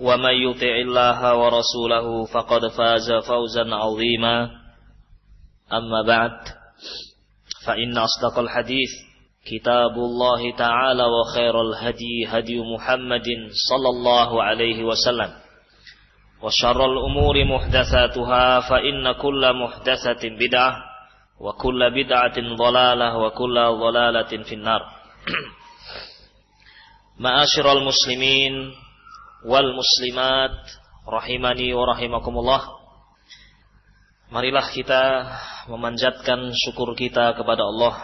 ومن يطع الله ورسوله فقد فاز فوزا عظيما. أما بعد فإن أصدق الحديث كتاب الله تعالى وخير الهدي هدي محمد صلى الله عليه وسلم. وشر الأمور محدثاتها فإن كل محدثة بدعة وكل بدعة ضلالة وكل ضلالة في النار. معاشر المسلمين wal muslimat rahimani wa rahimakumullah. Marilah kita memanjatkan syukur kita kepada Allah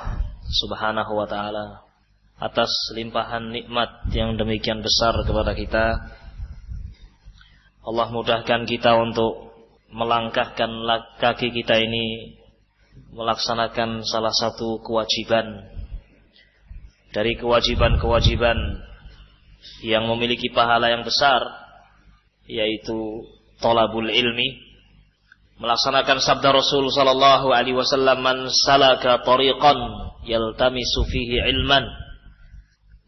Subhanahu wa taala atas limpahan nikmat yang demikian besar kepada kita. Allah mudahkan kita untuk melangkahkan kaki kita ini melaksanakan salah satu kewajiban dari kewajiban-kewajiban yang memiliki pahala yang besar yaitu tolabul ilmi melaksanakan sabda Rasul sallallahu alaihi wasallam man salaka tariqan yaltamisu fihi ilman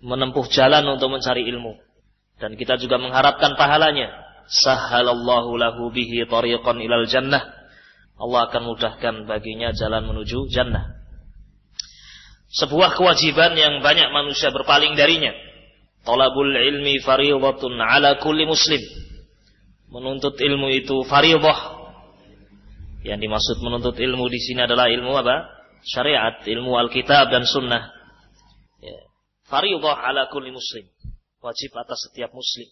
menempuh jalan untuk mencari ilmu. Dan kita juga mengharapkan pahalanya. Sahhalallahu lahu bihi tariqan ilal jannah. Allah akan mudahkan baginya jalan menuju jannah. Sebuah kewajiban yang banyak manusia berpaling darinya Talabul ilmi faridatun ala kulli muslim. Menuntut ilmu itu faridah. Yang dimaksud menuntut ilmu di sini adalah ilmu apa? Syariat, ilmu Alkitab dan Sunnah. Ya. Faridah ala kulli muslim. Wajib atas setiap muslim.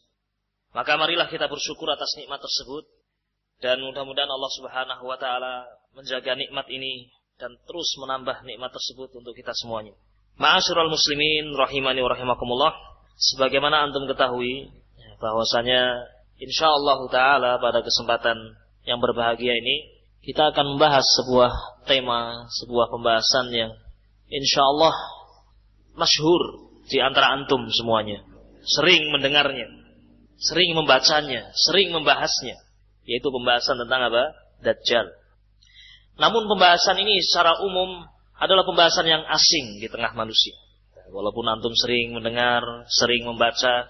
Maka marilah kita bersyukur atas nikmat tersebut dan mudah-mudahan Allah Subhanahu wa taala menjaga nikmat ini dan terus menambah nikmat tersebut untuk kita semuanya. Ma'asyiral muslimin rahimani wa rahimakumullah sebagaimana antum ketahui bahwasanya insyaallah taala pada kesempatan yang berbahagia ini kita akan membahas sebuah tema, sebuah pembahasan yang insyaallah masyhur di antara antum semuanya. Sering mendengarnya, sering membacanya, sering membahasnya, yaitu pembahasan tentang apa? Dajjal. Namun pembahasan ini secara umum adalah pembahasan yang asing di tengah manusia. Walaupun antum sering mendengar, sering membaca,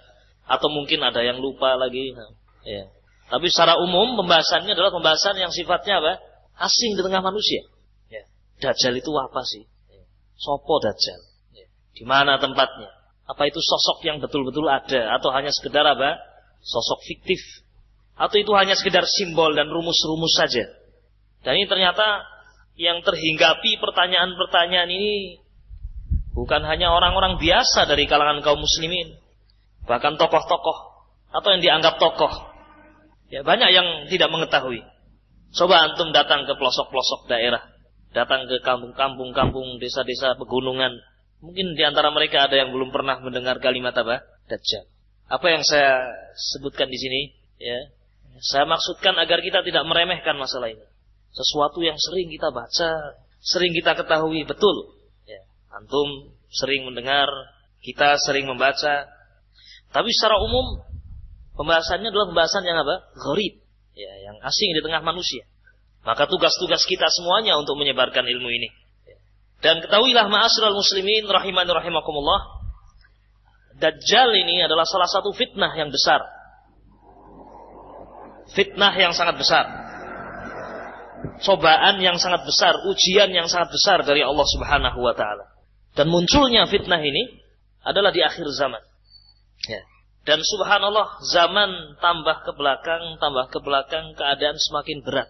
atau mungkin ada yang lupa lagi. Ya. Tapi secara umum pembahasannya adalah pembahasan yang sifatnya apa? Asing di tengah manusia. Ya. Dajjal itu apa sih? Ya. Sopo Dajjal? Ya. Di mana tempatnya? Apa itu sosok yang betul-betul ada? Atau hanya sekedar apa? Sosok fiktif? Atau itu hanya sekedar simbol dan rumus-rumus saja? Dan ini ternyata yang terhinggapi pertanyaan-pertanyaan ini Bukan hanya orang-orang biasa dari kalangan kaum muslimin. Bahkan tokoh-tokoh. Atau yang dianggap tokoh. Ya banyak yang tidak mengetahui. Coba antum datang ke pelosok-pelosok daerah. Datang ke kampung-kampung, kampung, desa-desa, pegunungan. Mungkin di antara mereka ada yang belum pernah mendengar kalimat apa? Dajjal. Apa yang saya sebutkan di sini? Ya, saya maksudkan agar kita tidak meremehkan masalah ini. Sesuatu yang sering kita baca, sering kita ketahui betul. Antum sering mendengar, kita sering membaca. Tapi secara umum pembahasannya adalah pembahasan yang apa? Gharib. Ya, yang asing di tengah manusia. Maka tugas-tugas kita semuanya untuk menyebarkan ilmu ini. Dan ketahuilah ma'asyiral muslimin rahimani rahimakumullah. Dajjal ini adalah salah satu fitnah yang besar. Fitnah yang sangat besar. Cobaan yang sangat besar, ujian yang sangat besar dari Allah Subhanahu wa taala. Dan munculnya fitnah ini adalah di akhir zaman. Ya. Dan subhanallah zaman tambah ke belakang, tambah ke belakang keadaan semakin berat.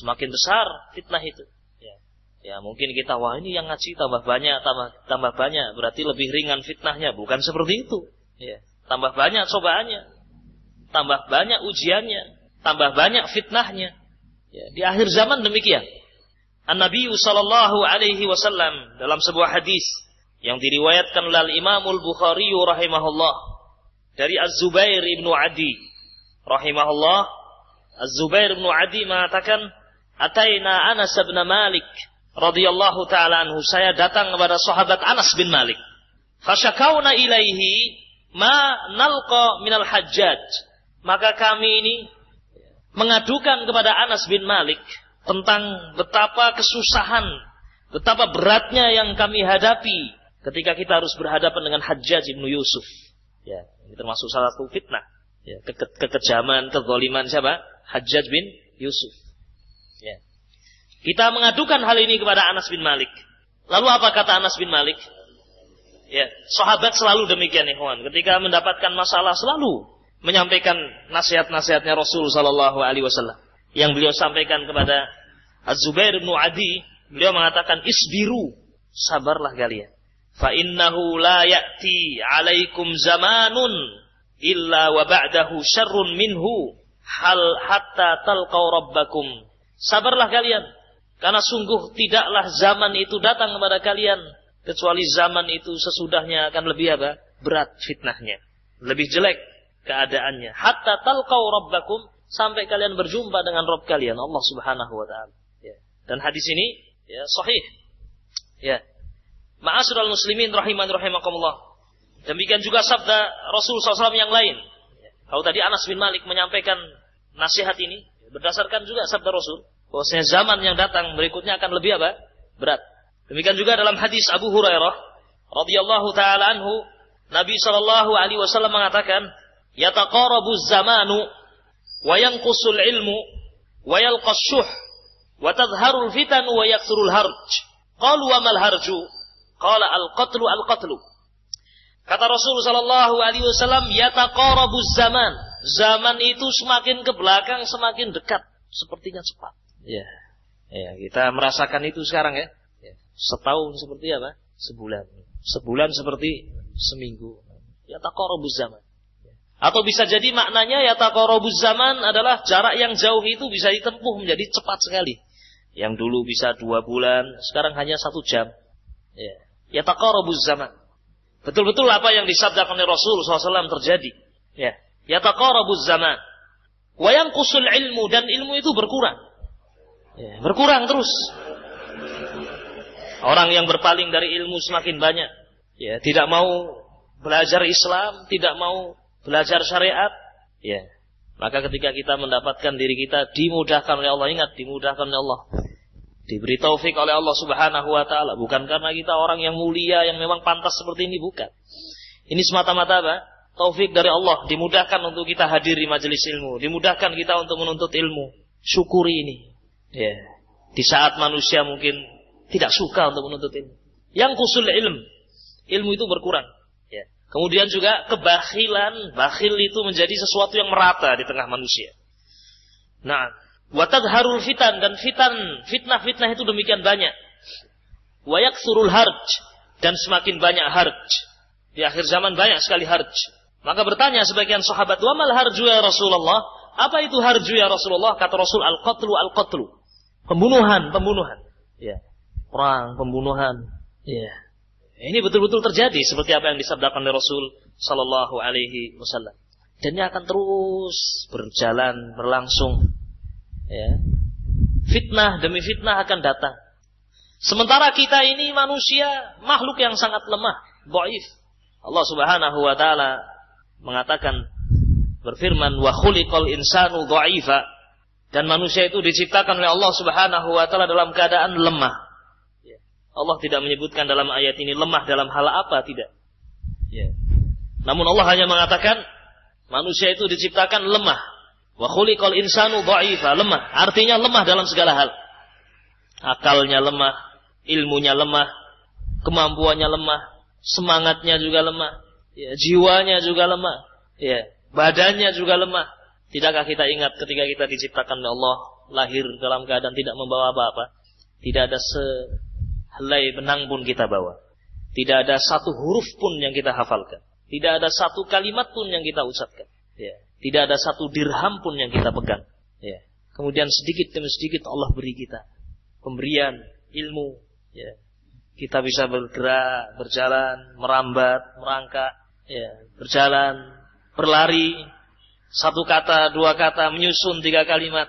Semakin besar fitnah itu. Ya. ya mungkin kita wah ini yang ngaji tambah banyak tambah tambah banyak berarti lebih ringan fitnahnya bukan seperti itu. Ya. Tambah banyak cobaannya, tambah banyak ujiannya, tambah banyak fitnahnya. Ya. Di akhir zaman demikian. An Nabi sallallahu alaihi wasallam dalam sebuah hadis yang diriwayatkan oleh Imamul Bukhari rahimahullah dari Az-Zubair ibnu Adi rahimahullah Az-Zubair ibnu Adi mengatakan Ataina Anas bin Malik radhiyallahu taala anhu. Saya datang kepada sahabat Anas bin Malik. Fasyakauna ilaihi ma nalqa minal hajjaj. Maka kami ini mengadukan kepada Anas bin Malik tentang betapa kesusahan, betapa beratnya yang kami hadapi ketika kita harus berhadapan dengan Hajjaj bin Yusuf. Ya, ini termasuk salah satu fitnah. Ya, ke kekejaman, kezaliman siapa? Hajjaj bin Yusuf. Ya. Kita mengadukan hal ini kepada Anas bin Malik. Lalu apa kata Anas bin Malik? Ya, sahabat selalu demikian ikhwan. Ketika mendapatkan masalah selalu menyampaikan nasihat-nasihatnya Rasul sallallahu alaihi wasallam. Yang beliau sampaikan kepada Az-Zubair bin Adi, beliau mengatakan isbiru, sabarlah kalian. Fa innahu la ya'ti 'alaikum zamanun illa wa ba'dahu syarrun minhu hal hatta talqau rabbakum Sabarlah kalian. Karena sungguh tidaklah zaman itu datang kepada kalian. Kecuali zaman itu sesudahnya akan lebih apa? Berat fitnahnya. Lebih jelek keadaannya. Hatta talqau rabbakum. Sampai kalian berjumpa dengan Rabb kalian. Allah subhanahu wa ta'ala. Dan hadis ini ya sahih. Ya. Ma'asyiral muslimin rahiman rahimakumullah. Demikian juga sabda Rasul SAW yang lain. Kalau tadi Anas bin Malik menyampaikan nasihat ini, Berdasarkan juga sabda Rasul, bahwasanya zaman yang datang berikutnya akan lebih apa? Berat. Demikian juga dalam hadis Abu Hurairah radhiyallahu taala anhu, Nabi sallallahu alaihi wasallam mengatakan, "Yataqarabu zamanu wa yanqusul ilmu wa wa tadhharul fitan wa yakthurul harj." Qalu wa mal harju? Qala al-qatlu al-qatlu. Kata Rasul sallallahu alaihi wasallam, "Yataqarabu zaman." zaman itu semakin ke belakang semakin dekat, sepertinya cepat. Ya. Ya, kita merasakan itu sekarang ya. ya. Setahun seperti apa? Sebulan. Sebulan seperti seminggu. Ya taqarrabuz zaman. Atau bisa jadi maknanya ya taqarrabuz zaman adalah jarak yang jauh itu bisa ditempuh menjadi cepat sekali. Yang dulu bisa dua bulan, sekarang hanya satu jam. Ya, ya taqarrabuz zaman. Betul-betul apa yang disabdakan oleh Rasul SAW terjadi. Ya, Yataqarabuz zaman. Wa yanqusul ilmu dan ilmu itu berkurang. Ya, berkurang terus. Orang yang berpaling dari ilmu semakin banyak. Ya, tidak mau belajar Islam, tidak mau belajar syariat. Ya. Maka ketika kita mendapatkan diri kita dimudahkan oleh Allah, ingat dimudahkan oleh Allah. Diberi taufik oleh Allah Subhanahu wa taala, bukan karena kita orang yang mulia yang memang pantas seperti ini bukan. Ini semata-mata apa? taufik dari Allah, dimudahkan untuk kita hadir di majelis ilmu, dimudahkan kita untuk menuntut ilmu. Syukuri ini. Ya. Di saat manusia mungkin tidak suka untuk menuntut ilmu. Yang kusul ilm, ilmu itu berkurang. Kemudian juga kebakhilan, bakhil itu menjadi sesuatu yang merata di tengah manusia. Nah, harul fitan dan fitan, fitnah-fitnah itu demikian banyak. Wayak surul harj dan semakin banyak harj. Di akhir zaman banyak sekali harj. Maka bertanya sebagian sahabat, "Wa mal harju ya Rasulullah?" Apa itu harju ya Rasulullah? Kata Rasul, "Al-qatlu al-qatlu." Pembunuhan, pembunuhan. Ya. Perang, pembunuhan. Ya. Ini betul-betul terjadi seperti apa yang disabdakan oleh Rasul sallallahu alaihi wasallam. Dan ini akan terus berjalan, berlangsung. Ya. Fitnah demi fitnah akan datang. Sementara kita ini manusia, makhluk yang sangat lemah, dhaif. Allah Subhanahu wa taala mengatakan berfirman wa khuliqal insanu dha'ifa dan manusia itu diciptakan oleh Allah Subhanahu wa taala dalam keadaan lemah. Allah tidak menyebutkan dalam ayat ini lemah dalam hal apa tidak. Ya. Namun Allah hanya mengatakan manusia itu diciptakan lemah. Wa khuliqal insanu dha'ifa, lemah. Artinya lemah dalam segala hal. Akalnya lemah, ilmunya lemah, kemampuannya lemah, semangatnya juga lemah ya, jiwanya juga lemah, ya, badannya juga lemah. Tidakkah kita ingat ketika kita diciptakan oleh Allah lahir dalam keadaan tidak membawa apa-apa. Tidak ada sehelai benang pun kita bawa. Tidak ada satu huruf pun yang kita hafalkan. Tidak ada satu kalimat pun yang kita ucapkan. Ya. Tidak ada satu dirham pun yang kita pegang. Ya. Kemudian sedikit demi sedikit Allah beri kita pemberian ilmu. Ya. Kita bisa bergerak, berjalan, merambat, merangkak, ya. berjalan, berlari, satu kata, dua kata, menyusun tiga kalimat.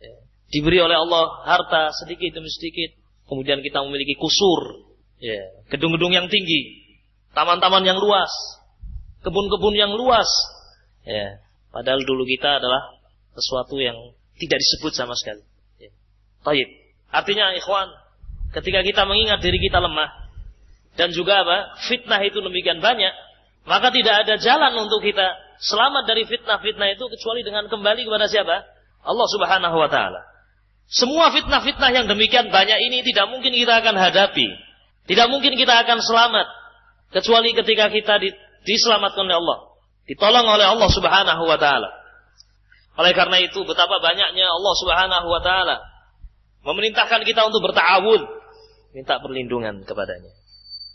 Ya. Diberi oleh Allah harta sedikit demi sedikit. Kemudian kita memiliki kusur, ya. gedung-gedung yang tinggi, taman-taman yang luas, kebun-kebun yang luas. Ya. Padahal dulu kita adalah sesuatu yang tidak disebut sama sekali. Ya. Taib. Artinya ikhwan, ketika kita mengingat diri kita lemah dan juga apa? fitnah itu demikian banyak, maka tidak ada jalan untuk kita selamat dari fitnah-fitnah itu kecuali dengan kembali kepada siapa? Allah Subhanahu wa taala. Semua fitnah-fitnah yang demikian banyak ini tidak mungkin kita akan hadapi. Tidak mungkin kita akan selamat kecuali ketika kita diselamatkan oleh Allah, ditolong oleh Allah Subhanahu wa taala. Oleh karena itu betapa banyaknya Allah Subhanahu wa taala memerintahkan kita untuk bertawun, minta perlindungan kepadanya.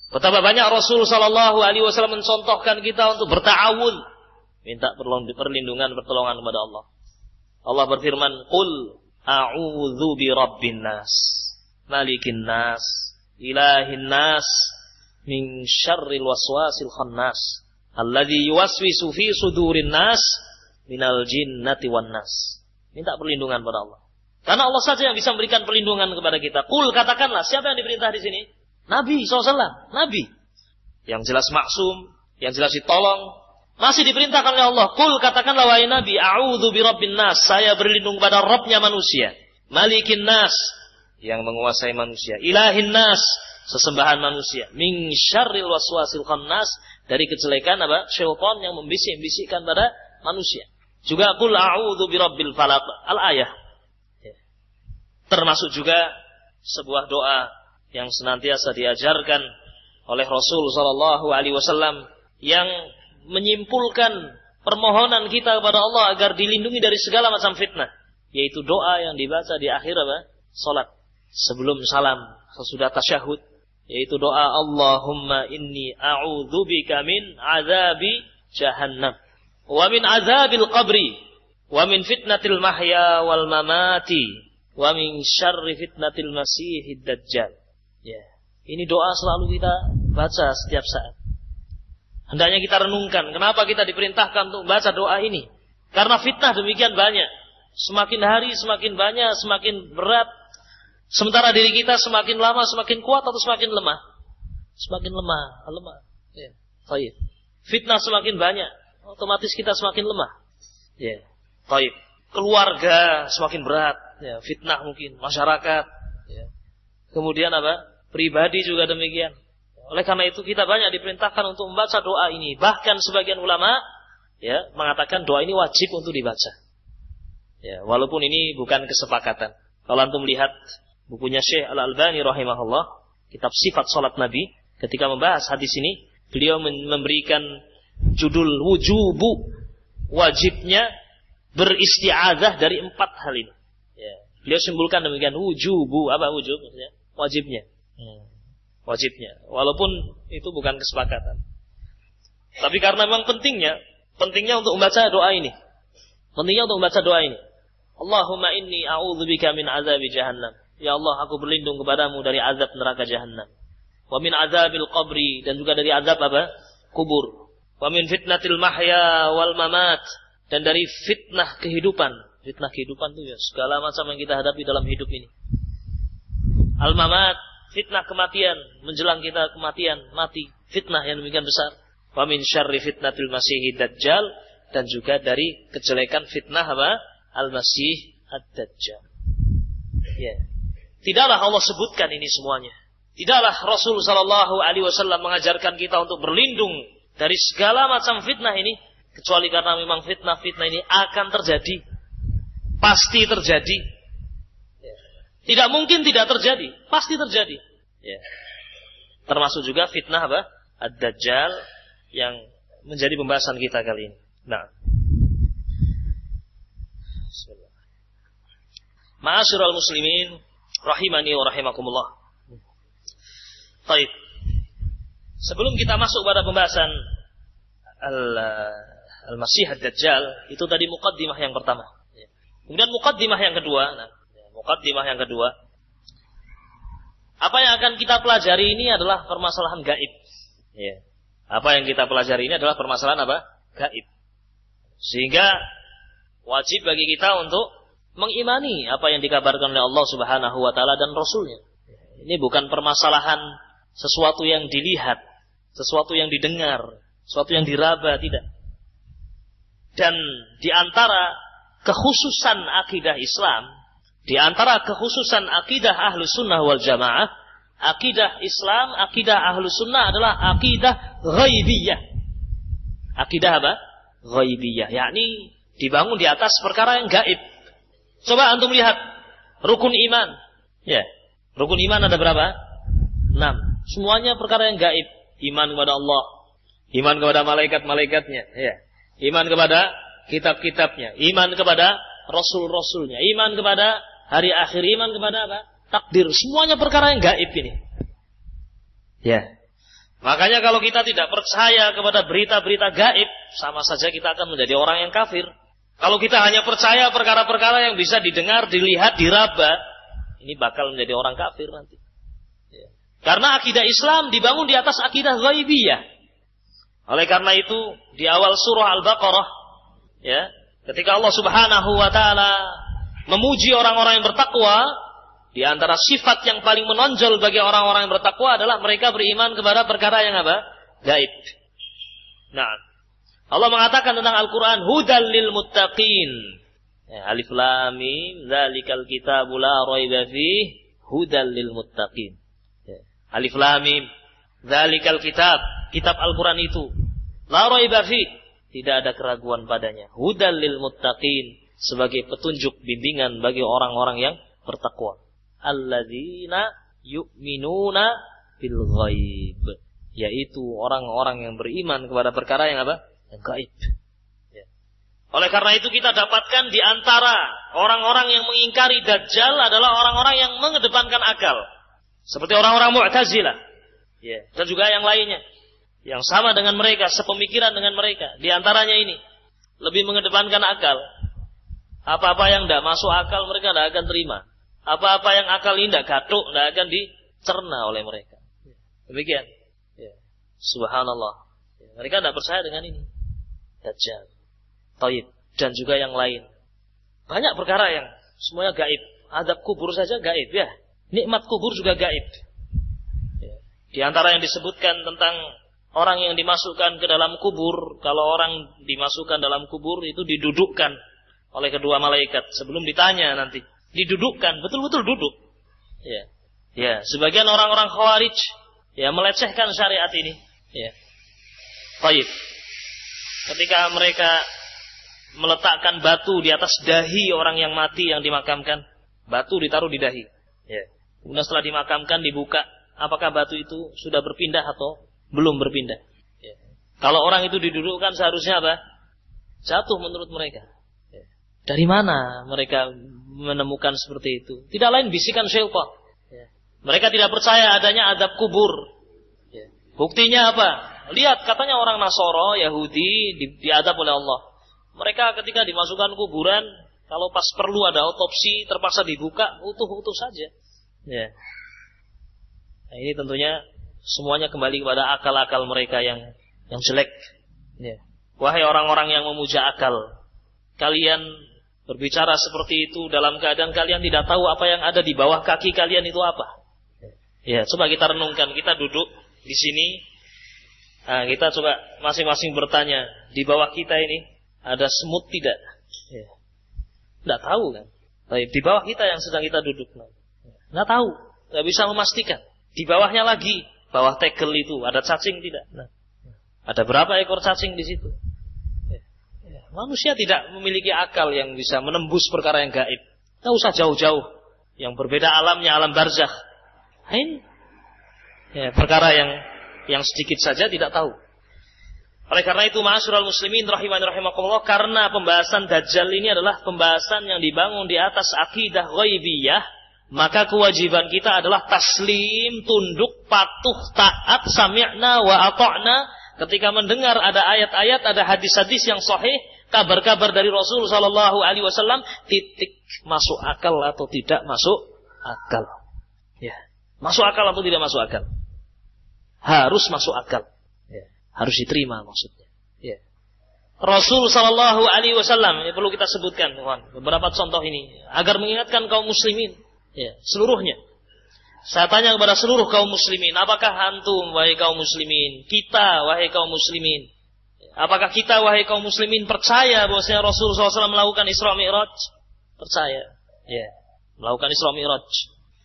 Betapa banyak Rasul sallallahu alaihi wasallam mencontohkan kita untuk bertawun, minta perlindungan pertolongan kepada Allah. Allah berfirman, "Qul a'udzu bi rabbin nas, malikin nas, ilahin nas, min syarril waswasil khannas." Alladhi yuwaswisu fi sudurin nas minal jinnati wan nas. Minta perlindungan pada Allah. Karena Allah saja yang bisa memberikan perlindungan kepada kita. Kul katakanlah, siapa yang diperintah di sini? Nabi SAW, Nabi. Yang jelas maksum, yang jelas ditolong. Masih diperintahkan oleh Allah. Kul katakanlah wahai Nabi, a'udzu birabbin nas. Saya berlindung pada Rabbnya manusia. Malikin nas, yang menguasai manusia. Ilahin nas, sesembahan manusia. Min syarril waswasil khannas, dari kejelekan apa? Syaitan yang membisik-bisikkan pada manusia. Juga kul a'udzu birabbil falaq al-ayah. Ya. Termasuk juga sebuah doa yang senantiasa diajarkan oleh Rasul sallallahu alaihi wasallam yang menyimpulkan permohonan kita kepada Allah agar dilindungi dari segala macam fitnah, yaitu doa yang dibaca di akhir apa? salat. Sebelum salam, sesudah tasyahud. Yaitu doa Allahumma inni a'udzubika min azabi jahannam. Wa min azabil qabri. Wa min fitnatil mahya wal mamati. Wa min syarri fitnatil masihid dajjal. Ya. Ini doa selalu kita baca setiap saat hendaknya kita renungkan kenapa kita diperintahkan untuk baca doa ini karena fitnah demikian banyak semakin hari semakin banyak semakin berat Sementara diri kita semakin lama semakin kuat atau semakin lemah? Semakin lemah, lemah. Ya. Baik. Fitnah semakin banyak, otomatis kita semakin lemah. Ya. Baik. Keluarga semakin berat, ya. fitnah mungkin, masyarakat. Ya. Kemudian apa? Pribadi juga demikian. Oleh karena itu kita banyak diperintahkan untuk membaca doa ini. Bahkan sebagian ulama ya mengatakan doa ini wajib untuk dibaca. Ya, walaupun ini bukan kesepakatan. Kalau antum lihat bukunya Syekh Al-Albani rahimahullah, kitab sifat salat Nabi, ketika membahas hadis ini, beliau memberikan judul wujubu wajibnya beristiazah dari empat hal ini. Ya. Beliau simpulkan demikian wujubu apa wujub maksudnya? Wajibnya. Hmm. Wajibnya. Walaupun itu bukan kesepakatan. Tapi karena memang pentingnya, pentingnya untuk membaca doa ini. Pentingnya untuk membaca doa ini. Allahumma inni a'udzubika min azabi jahannam. Ya Allah, aku berlindung kepadamu dari azab neraka jahanam. Wa min azabil qabri dan juga dari azab apa? Kubur. Wa min fitnatil mahya wal mamat dan dari fitnah kehidupan. Fitnah kehidupan itu ya segala macam yang kita hadapi dalam hidup ini. Al mamat, fitnah kematian, menjelang kita kematian, mati, fitnah yang demikian besar. Wa min syarri fitnatil masih dajjal dan juga dari kejelekan fitnah apa? Al-Masih ad-Dajjal. Ya. Yeah. Tidaklah Allah sebutkan ini semuanya. Tidaklah Rasul Shallallahu Alaihi Wasallam mengajarkan kita untuk berlindung dari segala macam fitnah ini, kecuali karena memang fitnah-fitnah ini akan terjadi, pasti terjadi. Tidak mungkin tidak terjadi, pasti terjadi. Ya. Termasuk juga fitnah apa? Ad-Dajjal yang menjadi pembahasan kita kali ini. Nah. Ma'asyiral muslimin rahimani wa rahimakumullah. Baik. Sebelum kita masuk pada pembahasan al-Masih ad-Dajjal, itu tadi mukaddimah yang pertama. Kemudian mukaddimah yang kedua, nah, mukaddimah yang kedua. Apa yang akan kita pelajari ini adalah permasalahan gaib. Ya. Apa yang kita pelajari ini adalah permasalahan apa? Gaib. Sehingga wajib bagi kita untuk mengimani apa yang dikabarkan oleh Allah Subhanahu wa taala dan rasulnya. Ini bukan permasalahan sesuatu yang dilihat, sesuatu yang didengar, sesuatu yang diraba, tidak. Dan di antara kekhususan akidah Islam, di antara kekhususan akidah ahlu sunnah wal jamaah, akidah Islam, akidah ahlu sunnah adalah akidah ghaibiyah. Akidah apa? Ghaibiyah, yakni dibangun di atas perkara yang gaib Coba antum lihat rukun iman. Ya. Rukun iman ada berapa? Enam. Semuanya perkara yang gaib. Iman kepada Allah. Iman kepada malaikat-malaikatnya. Ya. Iman kepada kitab-kitabnya. Iman kepada rasul-rasulnya. Iman kepada hari akhir. Iman kepada apa? Takdir. Semuanya perkara yang gaib ini. Ya. Makanya kalau kita tidak percaya kepada berita-berita gaib, sama saja kita akan menjadi orang yang kafir. Kalau kita hanya percaya perkara-perkara yang bisa didengar, dilihat, diraba, ini bakal menjadi orang kafir nanti. Ya. Karena akidah Islam dibangun di atas akidah ghaibiyah. Oleh karena itu, di awal surah Al-Baqarah, ya, ketika Allah Subhanahu wa taala memuji orang-orang yang bertakwa, di antara sifat yang paling menonjol bagi orang-orang yang bertakwa adalah mereka beriman kepada perkara yang apa? Gaib. Nah, Allah mengatakan tentang Al-Quran, hudal lil muttaqin. Ya, alif lam mim, zalikal kitabu la raiba hudal lil muttaqin. Ya, alif lam mim, zalikal kitab, kitab Al-Quran itu. La raiba tidak ada keraguan padanya. Hudal lil muttaqin, sebagai petunjuk bimbingan bagi orang-orang yang bertakwa. Alladzina yu'minuna bil ghaib. Yaitu orang-orang yang beriman kepada perkara yang apa? yang gaib. Ya. Oleh karena itu kita dapatkan di antara orang-orang yang mengingkari Dajjal adalah orang-orang yang mengedepankan akal. Seperti orang-orang Mu'tazilah. Ya. Dan juga yang lainnya. Yang sama dengan mereka, sepemikiran dengan mereka. Di antaranya ini. Lebih mengedepankan akal. Apa-apa yang tidak masuk akal mereka tidak akan terima. Apa-apa yang akal ini tidak gatuk, tidak akan dicerna oleh mereka. Demikian. Ya. Subhanallah. Ya. Mereka tidak percaya dengan ini. Dajjal, Taib, dan juga yang lain. Banyak perkara yang semuanya gaib. Adab kubur saja gaib ya. Nikmat kubur juga gaib. Ya. Di antara yang disebutkan tentang orang yang dimasukkan ke dalam kubur, kalau orang dimasukkan dalam kubur itu didudukkan oleh kedua malaikat sebelum ditanya nanti. Didudukkan, betul-betul duduk. Ya. Ya, sebagian orang-orang khawarij ya melecehkan syariat ini. Ya. Taib ketika mereka meletakkan batu di atas dahi orang yang mati yang dimakamkan, batu ditaruh di dahi. Ya. Kemudian setelah dimakamkan dibuka, apakah batu itu sudah berpindah atau belum berpindah? Ya. Kalau orang itu didudukkan seharusnya apa? Jatuh menurut mereka. Dari mana mereka menemukan seperti itu? Tidak lain bisikan syaitan. Ya. Mereka tidak percaya adanya adab kubur. Ya. Buktinya apa? Lihat katanya orang Nasoro, Yahudi di, diadab oleh Allah. Mereka ketika dimasukkan kuburan, kalau pas perlu ada otopsi terpaksa dibuka, utuh-utuh saja. Ya. Nah, ini tentunya semuanya kembali kepada akal-akal mereka yang yang jelek. Ya. Wahai orang-orang yang memuja akal, kalian berbicara seperti itu dalam keadaan kalian tidak tahu apa yang ada di bawah kaki kalian itu apa. Ya, coba kita renungkan, kita duduk di sini Nah, kita coba masing-masing bertanya, di bawah kita ini ada semut tidak? Ya. Tidak tahu kan? Tapi di bawah kita yang sedang kita duduk. Nggak tahu, nggak bisa memastikan. Di bawahnya lagi, bawah tegel itu ada cacing tidak? Nah, ada berapa ekor cacing di situ? Manusia tidak memiliki akal yang bisa menembus perkara yang gaib. Tidak usah jauh-jauh. Yang berbeda alamnya alam barzakh. Ini ya, perkara yang yang sedikit saja tidak tahu. Oleh karena itu ma'asyiral muslimin rahimani rahimakumullah karena pembahasan dajjal ini adalah pembahasan yang dibangun di atas akidah ghaibiyah, maka kewajiban kita adalah taslim, tunduk, patuh, taat, sami'na wa ketika mendengar ada ayat-ayat, ada hadis-hadis yang sahih, kabar-kabar dari Rasul sallallahu alaihi wasallam titik masuk akal atau tidak masuk akal. Ya. Masuk akal atau tidak masuk akal? Harus masuk akal harus diterima maksudnya. Ya. Rasul Shallallahu Alaihi Wasallam ini perlu kita sebutkan, kawan, beberapa contoh ini agar mengingatkan kaum muslimin, ya, seluruhnya. Saya tanya kepada seluruh kaum muslimin, apakah antum wahai kaum muslimin, kita wahai kaum muslimin, apakah kita wahai kaum muslimin percaya bahwasanya Rasul SAW melakukan Isra Mi'raj? Percaya, ya, melakukan Isra Mi'raj.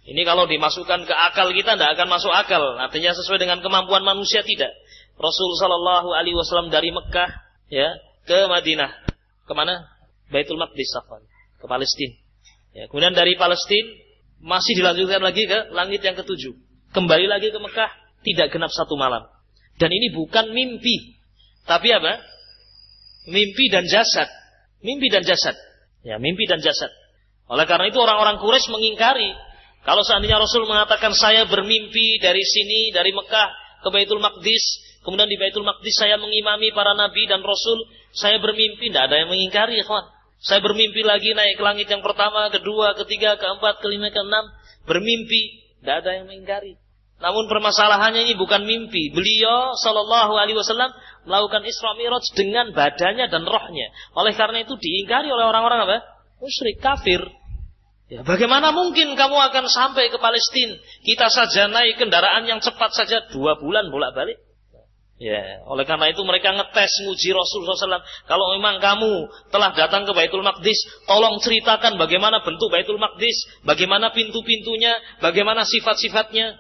Ini kalau dimasukkan ke akal kita tidak akan masuk akal, artinya sesuai dengan kemampuan manusia tidak. Rasul Shallallahu Alaihi Wasallam dari Mekah ya ke Madinah. Ke mana Baitul Maqdis ke Palestina ya, kemudian dari Palestina masih dilanjutkan lagi ke langit yang ketujuh. Kembali lagi ke Mekah tidak genap satu malam. Dan ini bukan mimpi tapi apa mimpi dan jasad mimpi dan jasad ya mimpi dan jasad oleh karena itu orang-orang Quraisy mengingkari kalau seandainya Rasul mengatakan saya bermimpi dari sini dari Mekah ke Baitul Maqdis Kemudian di Baitul Maqdis saya mengimami para nabi dan rasul. Saya bermimpi, tidak ada yang mengingkari, ikhwan. Saya bermimpi lagi naik ke langit yang pertama, kedua, ketiga, keempat, kelima, keenam. Bermimpi, tidak ada yang mengingkari. Namun permasalahannya ini bukan mimpi. Beliau Shallallahu Alaihi Wasallam melakukan Isra Mi'raj dengan badannya dan rohnya. Oleh karena itu diingkari oleh orang-orang apa? Musyrik, kafir. Ya, bagaimana mungkin kamu akan sampai ke Palestina? Kita saja naik kendaraan yang cepat saja dua bulan bolak-balik. Ya, oleh karena itu mereka ngetes nguji Rasulullah SAW. Kalau memang kamu telah datang ke Baitul Maqdis, tolong ceritakan bagaimana bentuk Baitul Maqdis, bagaimana pintu-pintunya, bagaimana sifat-sifatnya.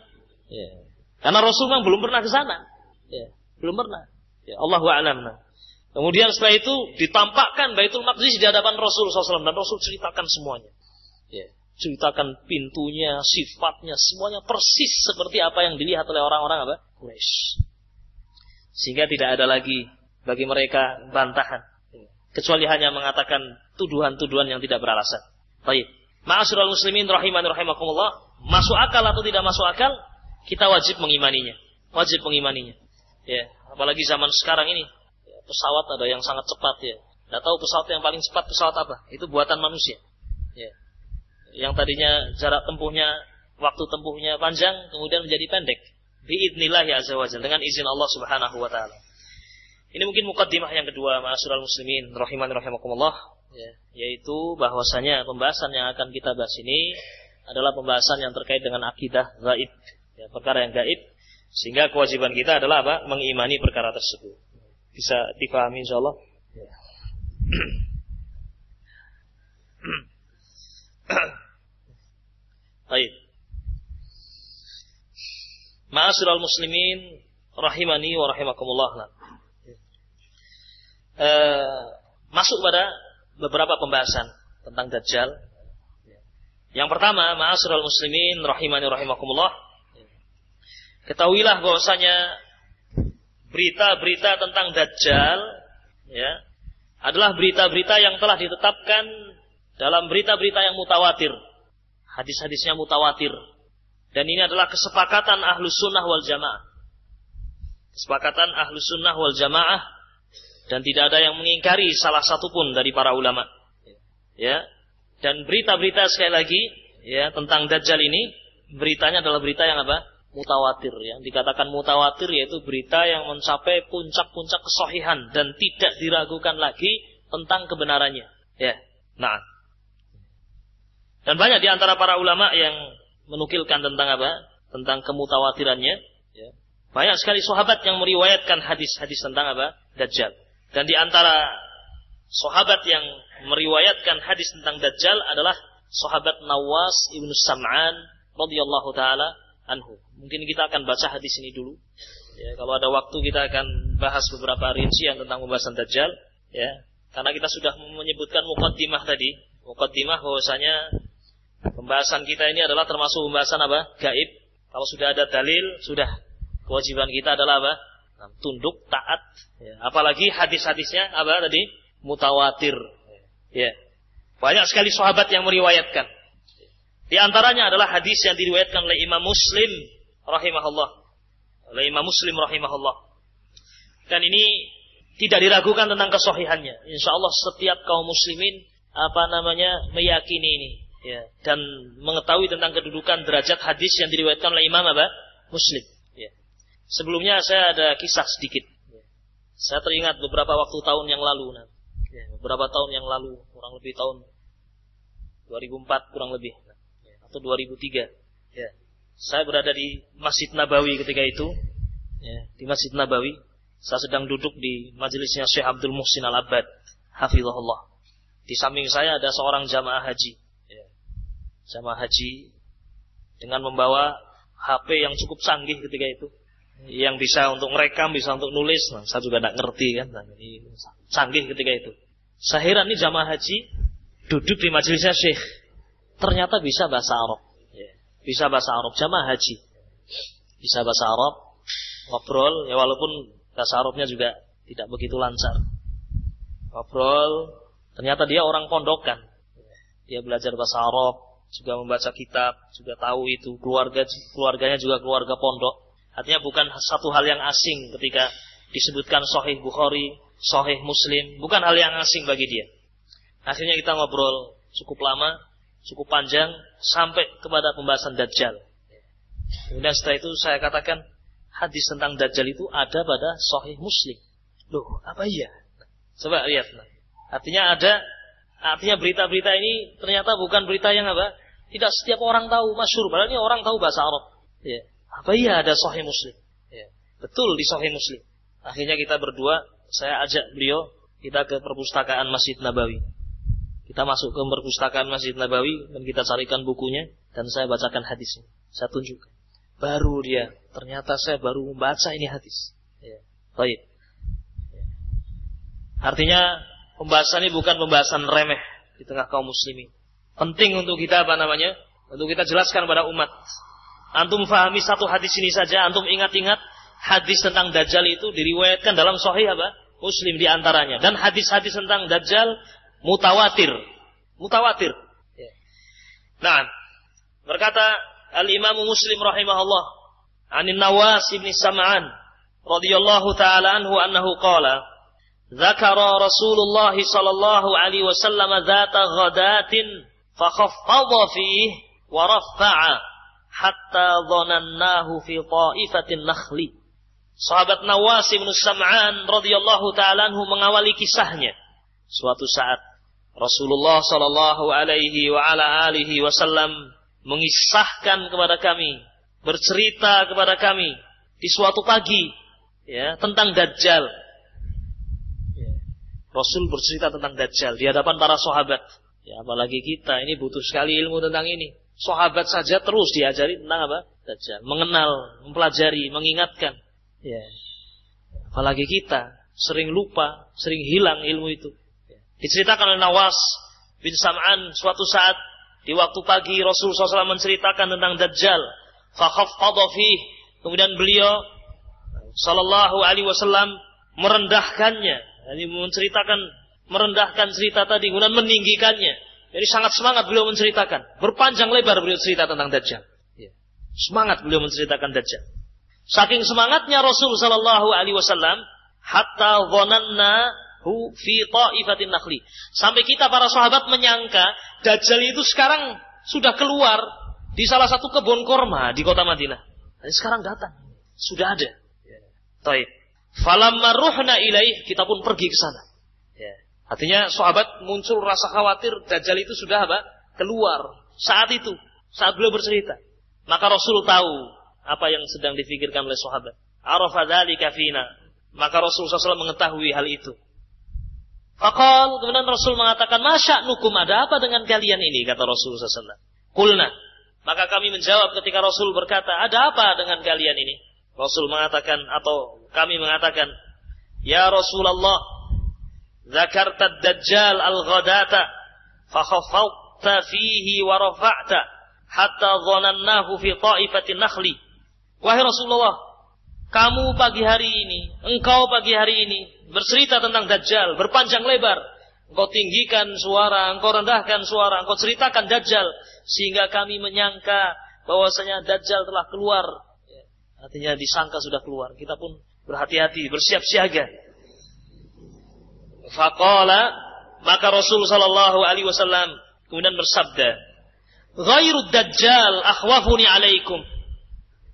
Ya. Karena Rasul memang belum pernah ke sana. Ya, belum pernah. Ya, Allahu a'lam. Kemudian setelah itu ditampakkan Baitul Maqdis di hadapan Rasul SAW dan Rasul ceritakan semuanya. Ya, ceritakan pintunya, sifatnya, semuanya persis seperti apa yang dilihat oleh orang-orang apa? Quraisy. Sehingga tidak ada lagi bagi mereka bantahan. Kecuali hanya mengatakan tuduhan-tuduhan yang tidak beralasan. Baik. Ma'asyiral muslimin rahimani rahimakumullah. Masuk akal atau tidak masuk akal, kita wajib mengimaninya. Wajib mengimaninya. Ya, apalagi zaman sekarang ini ya, pesawat ada yang sangat cepat ya. Tidak tahu pesawat yang paling cepat pesawat apa? Itu buatan manusia. Ya. Yang tadinya jarak tempuhnya, waktu tempuhnya panjang, kemudian menjadi pendek biidznillah ya azza dengan izin Allah Subhanahu wa taala. Ini mungkin mukaddimah yang kedua ma'asyiral muslimin rahiman rahimakumullah ya, yaitu bahwasanya pembahasan yang akan kita bahas ini adalah pembahasan yang terkait dengan akidah gaib, ya, perkara yang gaib sehingga kewajiban kita adalah apa? mengimani perkara tersebut. Bisa difahami insyaallah? Ya. Baik. Ma'asyiral muslimin rahimani wa rahimakumullah. E, masuk pada beberapa pembahasan tentang dajjal. Yang pertama, ma'asyiral muslimin rahimani wa rahimakumullah. Ketahuilah bahwasanya berita-berita tentang dajjal ya adalah berita-berita yang telah ditetapkan dalam berita-berita yang mutawatir. Hadis-hadisnya mutawatir dan ini adalah kesepakatan ahlus sunnah wal jamaah. Kesepakatan ahlus sunnah wal jamaah. Dan tidak ada yang mengingkari salah satu pun dari para ulama. Ya. Dan berita-berita sekali lagi ya tentang Dajjal ini beritanya adalah berita yang apa? Mutawatir. Yang dikatakan mutawatir yaitu berita yang mencapai puncak-puncak kesohihan dan tidak diragukan lagi tentang kebenarannya. Ya. Nah. Dan banyak di antara para ulama yang menukilkan tentang apa? Tentang kemutawatirannya. Ya. Banyak sekali sahabat yang meriwayatkan hadis-hadis tentang apa? Dajjal. Dan di antara sahabat yang meriwayatkan hadis tentang Dajjal adalah sahabat Nawas ibnu Sam'an radhiyallahu taala anhu. Mungkin kita akan baca hadis ini dulu. Ya, kalau ada waktu kita akan bahas beberapa rincian tentang pembahasan Dajjal. Ya, karena kita sudah menyebutkan mukaddimah tadi. Mukaddimah bahwasanya Pembahasan kita ini adalah termasuk pembahasan apa? Gaib. Kalau sudah ada dalil, sudah kewajiban kita adalah apa? tunduk, taat. Ya. Apalagi hadis-hadisnya apa tadi? Mutawatir. Ya. Banyak sekali sahabat yang meriwayatkan. Di antaranya adalah hadis yang diriwayatkan oleh Imam Muslim rahimahullah. Oleh Imam Muslim rahimahullah. Dan ini tidak diragukan tentang kesohihannya. Insya Allah setiap kaum muslimin apa namanya meyakini ini ya dan mengetahui tentang kedudukan derajat hadis yang diriwayatkan oleh Imam apa Muslim ya. sebelumnya saya ada kisah sedikit ya. saya teringat beberapa waktu tahun yang lalu nah. ya, beberapa tahun yang lalu kurang lebih tahun 2004 kurang lebih nah. ya. atau 2003 ya saya berada di Masjid Nabawi ketika itu ya, di Masjid Nabawi saya sedang duduk di majelisnya Syekh Abdul Muhsin Al Abad hafizahullah di samping saya ada seorang jamaah haji. Ya. Jamaah haji dengan membawa HP yang cukup canggih ketika itu. Yang bisa untuk merekam, bisa untuk nulis. Nah, saya juga tidak ngerti kan. Nah, ini canggih ketika itu. Saya heran ini jamaah haji duduk di majelisnya Syekh. Ternyata bisa bahasa Arab. Bisa bahasa Arab. Jamaah haji. Bisa bahasa Arab. Ngobrol. Ya walaupun bahasa Arabnya juga tidak begitu lancar. Ngobrol Ternyata dia orang pondokan. Dia belajar bahasa Arab, juga membaca kitab, juga tahu itu keluarga keluarganya juga keluarga pondok. Artinya bukan satu hal yang asing ketika disebutkan Sahih Bukhari, Sahih Muslim, bukan hal yang asing bagi dia. Akhirnya kita ngobrol cukup lama, cukup panjang sampai kepada pembahasan Dajjal. Kemudian setelah itu saya katakan hadis tentang Dajjal itu ada pada Sahih Muslim. Loh, apa iya? Coba lihat. Artinya ada artinya berita-berita ini ternyata bukan berita yang apa? Tidak setiap orang tahu masyhur, padahal ini orang tahu bahasa Arab. Ya. Apa iya ada Sahih Muslim? Ya. Betul di Sahih Muslim. Akhirnya kita berdua, saya ajak beliau kita ke perpustakaan Masjid Nabawi. Kita masuk ke perpustakaan Masjid Nabawi dan kita carikan bukunya dan saya bacakan hadisnya. Saya tunjukkan. Baru dia, ternyata saya baru membaca ini hadis. Ya. Baik. Ya. Artinya pembahasan ini bukan pembahasan remeh di tengah kaum muslimin. Penting untuk kita apa namanya? Untuk kita jelaskan pada umat. Antum fahami satu hadis ini saja, antum ingat-ingat hadis tentang Dajjal itu diriwayatkan dalam sahih apa? Muslim di antaranya. Dan hadis-hadis tentang Dajjal mutawatir. Mutawatir. Ya. Nah, berkata Al-Imam Muslim rahimahullah, Anin Nawas ibn Sam'an radhiyallahu taala anhu annahu qala ذكر رسول الله صلى الله عليه وسلم ذات غداة فخفض فيه ورفع حتى ظنناه في طائفة النخل Sahabat Nawas bin Sam'an radhiyallahu taala anhu mengawali kisahnya. Suatu saat Rasulullah sallallahu alaihi wa ala alihi wasallam mengisahkan kepada kami, bercerita kepada kami di suatu pagi ya tentang Dajjal Rasul bercerita tentang Dajjal di hadapan para sahabat. Ya, apalagi kita ini butuh sekali ilmu tentang ini. Sahabat saja terus diajari tentang apa? Dajjal. Mengenal, mempelajari, mengingatkan. Ya. Apalagi kita sering lupa, sering hilang ilmu itu. Diceritakan oleh Nawas bin Sam'an suatu saat di waktu pagi Rasul SAW menceritakan tentang Dajjal. Fakhaffadha fih. Kemudian beliau Sallallahu Alaihi Wasallam merendahkannya ini menceritakan, merendahkan cerita tadi, kemudian meninggikannya. Jadi sangat semangat beliau menceritakan. Berpanjang lebar beliau cerita tentang Dajjal. Ya. Semangat beliau menceritakan Dajjal. Saking semangatnya Rasul Sallallahu Alaihi Wasallam, hatta zonanna hu fi ta'ifatin nakhli. Sampai kita para sahabat menyangka Dajjal itu sekarang sudah keluar di salah satu kebun korma di kota Madinah. Dan sekarang datang. Sudah ada. Taib. Falamma ruhna ilaih, kita pun pergi ke sana. Ya. Artinya sahabat muncul rasa khawatir Dajjal itu sudah apa? Keluar saat itu, saat beliau bercerita. Maka Rasul tahu apa yang sedang difikirkan oleh sahabat. Arafa dzalika fina. Maka Rasul SAW mengetahui hal itu. Fakal, kemudian Rasul mengatakan, Masya nukum, ada apa dengan kalian ini? Kata Rasul SAW. Kulna. Maka kami menjawab ketika Rasul berkata, ada apa dengan kalian ini? Rasul mengatakan atau kami mengatakan, Ya Rasulullah, zakarta dajjal al-ghadata, fakhafawta fihi wa hatta dhanannahu fi ta'ifatin nakhli. Wahai Rasulullah, Kamu pagi hari ini, engkau pagi hari ini bercerita tentang Dajjal, berpanjang lebar. Engkau tinggikan suara, engkau rendahkan suara, engkau ceritakan Dajjal. Sehingga kami menyangka bahwasanya Dajjal telah keluar. Ya, artinya disangka sudah keluar. Kita pun berhati-hati, bersiap siaga. Faqala maka Rasul sallallahu alaihi wasallam kemudian bersabda, "Ghairu Dajjal akhwafuni alaikum."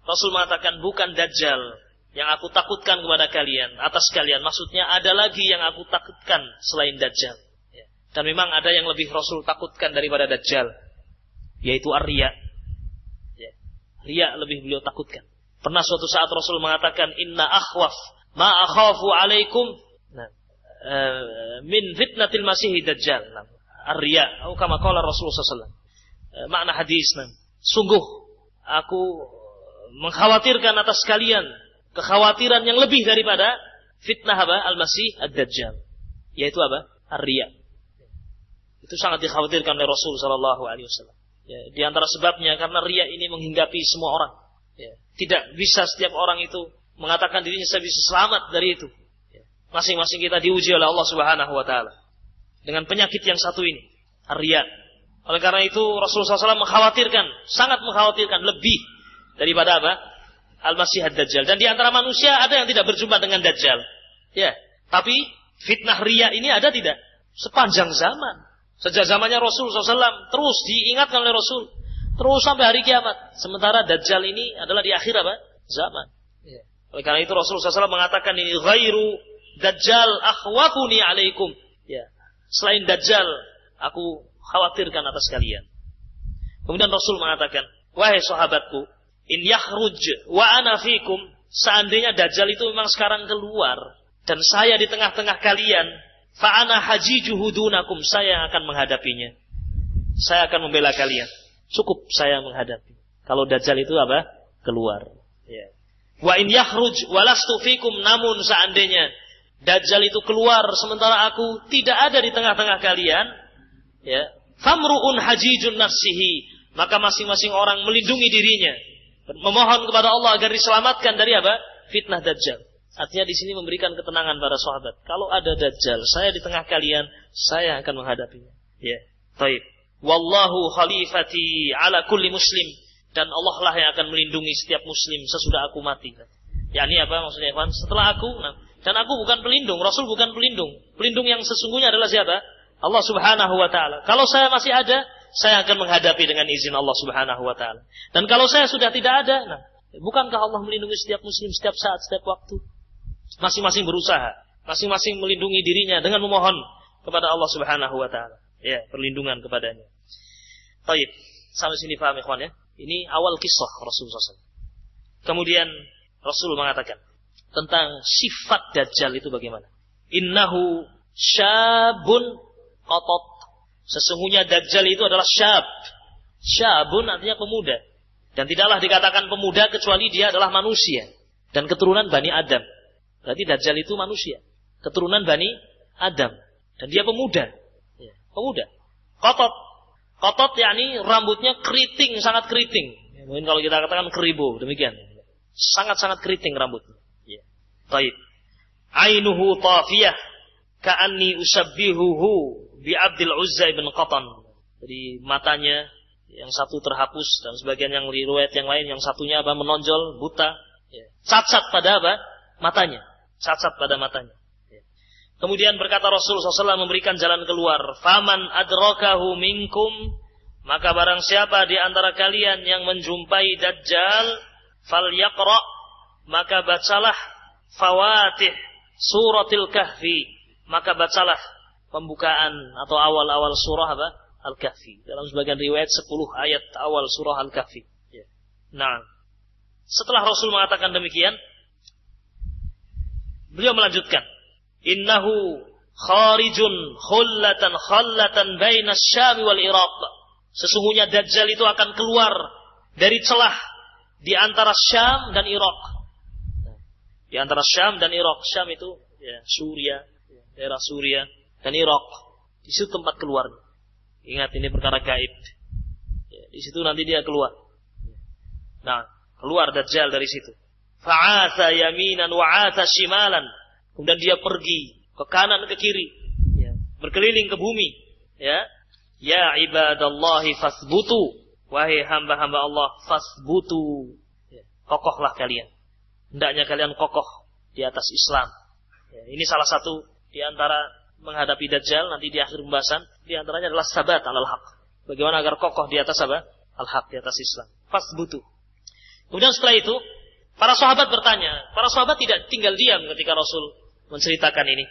Rasul mengatakan bukan Dajjal yang aku takutkan kepada kalian, atas kalian. Maksudnya ada lagi yang aku takutkan selain Dajjal. Ya. Dan memang ada yang lebih Rasul takutkan daripada Dajjal, yaitu Arya. Ya. Ria lebih beliau takutkan. Pernah suatu saat Rasul mengatakan, Inna akhwaf ma akhafu alaikum nah, uh, min fitnatil masih Dajjal. Nah, Arya, atau kama Rasulullah SAW. Uh, makna hadis, nah, sungguh aku mengkhawatirkan atas kalian kekhawatiran yang lebih daripada fitnah apa? Al-Masih Ad-Dajjal. Yaitu apa? Ar-Riya. Itu sangat dikhawatirkan oleh Rasul sallallahu alaihi wasallam. Ya, di antara sebabnya karena riya ini menghinggapi semua orang. Ya, tidak bisa setiap orang itu mengatakan dirinya saya bisa selamat dari itu. Ya, masing-masing kita diuji oleh Allah Subhanahu wa taala dengan penyakit yang satu ini, riya. Oleh karena itu Rasulullah SAW mengkhawatirkan, sangat mengkhawatirkan lebih daripada apa? Al-Masih Ad-Dajjal. Dan di antara manusia ada yang tidak berjumpa dengan Dajjal. Ya. Tapi fitnah ria ini ada tidak? Sepanjang zaman. Sejak zamannya Rasul SAW terus diingatkan oleh Rasul. Terus sampai hari kiamat. Sementara Dajjal ini adalah di akhir apa? Zaman. Ya. Oleh karena itu Rasul SAW mengatakan ini ghairu Dajjal akhwafuni alaikum. Ya. Selain Dajjal, aku khawatirkan atas kalian. Kemudian Rasul mengatakan, wahai sahabatku, in yakhruj wa ana fikum. Seandainya dajjal itu memang sekarang keluar dan saya di tengah-tengah kalian fa ana hajijuhu dunakum saya akan menghadapinya. Saya akan membela kalian. Cukup saya menghadapi. Kalau dajjal itu apa? Keluar. Ya. Wa in yakhruj walastu fikum namun seandainya dajjal itu keluar sementara aku tidak ada di tengah-tengah kalian ya famruun hajijun nafsihi. Maka masing-masing orang melindungi dirinya memohon kepada Allah agar diselamatkan dari apa? Fitnah Dajjal. Artinya di sini memberikan ketenangan para sahabat. Kalau ada Dajjal, saya di tengah kalian, saya akan menghadapinya. Ya, baik. Wallahu khalifati ala kulli muslim dan Allah lah yang akan melindungi setiap muslim sesudah aku mati. Ya ini apa maksudnya Ikhwan? Setelah aku, nah, dan aku bukan pelindung, Rasul bukan pelindung. Pelindung yang sesungguhnya adalah siapa? Allah Subhanahu wa taala. Kalau saya masih ada, saya akan menghadapi dengan izin Allah Subhanahu wa taala. Dan kalau saya sudah tidak ada, nah, bukankah Allah melindungi setiap muslim setiap saat, setiap waktu? Masing-masing berusaha, masing-masing melindungi dirinya dengan memohon kepada Allah Subhanahu wa taala. Ya, perlindungan kepadanya. Baik, sampai sini paham ikhwan ya. Ini awal kisah Rasulullah SAW. Kemudian Rasul mengatakan tentang sifat Dajjal itu bagaimana? Innahu syabun qatat Sesungguhnya Dajjal itu adalah syab. Syabun artinya pemuda. Dan tidaklah dikatakan pemuda kecuali dia adalah manusia. Dan keturunan Bani Adam. Berarti Dajjal itu manusia. Keturunan Bani Adam. Dan dia pemuda. Ya, pemuda. Kotot. Kotot yakni rambutnya keriting, sangat keriting. Ya, mungkin kalau kita katakan keribu, demikian. Sangat-sangat keriting rambutnya. Ya. Taib. Ainuhu tafiyah. Ka'anni usabbihuhu bi Abdul Uzza bin Qatan. Jadi matanya yang satu terhapus dan sebagian yang riwayat yang lain yang satunya apa menonjol buta ya. cacat pada apa matanya cacat pada matanya ya. kemudian berkata Rasul SAW memberikan jalan keluar faman adrokahu minkum maka barang siapa di antara kalian yang menjumpai dajjal fal yakra maka bacalah fawatih suratil kahfi maka bacalah pembukaan atau awal-awal surah apa? Al-Kahfi. Dalam sebagian riwayat 10 ayat awal surah Al-Kahfi. Ya. Nah, setelah Rasul mengatakan demikian, beliau melanjutkan, "Innahu kharijun khullatan khallatan baina Syam wal Iraq." Sesungguhnya Dajjal itu akan keluar dari celah di antara Syam dan Irak. Di antara Syam dan Irak. Syam itu ya, Suria, ya, daerah Suria dan Irak. Di situ tempat keluar. Ingat ini perkara gaib. Ya, di situ nanti dia keluar. Nah, keluar Dajjal dari situ. Fa'atha yaminan wa'atha shimalan. Kemudian dia pergi ke kanan ke kiri, ya. berkeliling ke bumi, ya. Ya ibadallahi fasbutu. Wahai hamba-hamba Allah, fasbutu. Ya. Kokohlah kalian. Hendaknya kalian kokoh di atas Islam. Ya. Ini salah satu di antara menghadapi Dajjal nanti di akhir pembahasan. Di antaranya adalah sabat alal haq. Bagaimana agar kokoh di atas apa? Al-haq, di atas Islam. Fasbutu. Kemudian setelah itu, para sahabat bertanya. Para sahabat tidak tinggal diam ketika Rasul menceritakan ini.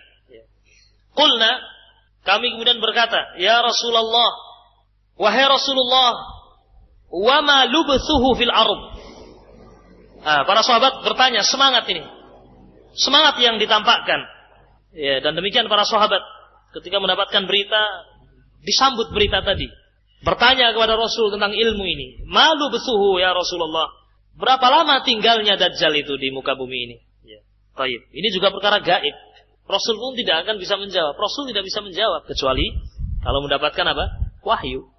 Kulna, kami kemudian berkata, Ya Rasulullah, wahai Rasulullah, wa ma lubthuhu fil ard. Nah, para sahabat bertanya, semangat ini. Semangat yang ditampakkan. Ya, dan demikian para sahabat ketika mendapatkan berita, disambut berita tadi. Bertanya kepada Rasul tentang ilmu ini. Malu besuhu ya Rasulullah. Berapa lama tinggalnya Dajjal itu di muka bumi ini? Ya. Taib. Ini juga perkara gaib. Rasul pun tidak akan bisa menjawab. Rasul tidak bisa menjawab kecuali kalau mendapatkan apa? Wahyu.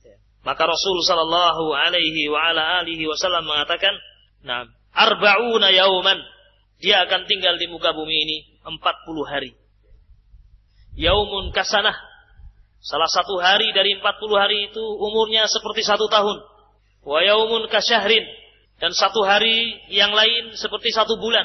Ya. Maka Rasul Shallallahu Alaihi wa ala alihi Wasallam mengatakan, nah, arbauna yauman. Dia akan tinggal di muka bumi ini 40 hari. Yaumun kasanah. Salah satu hari dari 40 hari itu umurnya seperti satu tahun. Wa yaumun kasyahrin dan satu hari yang lain seperti satu bulan.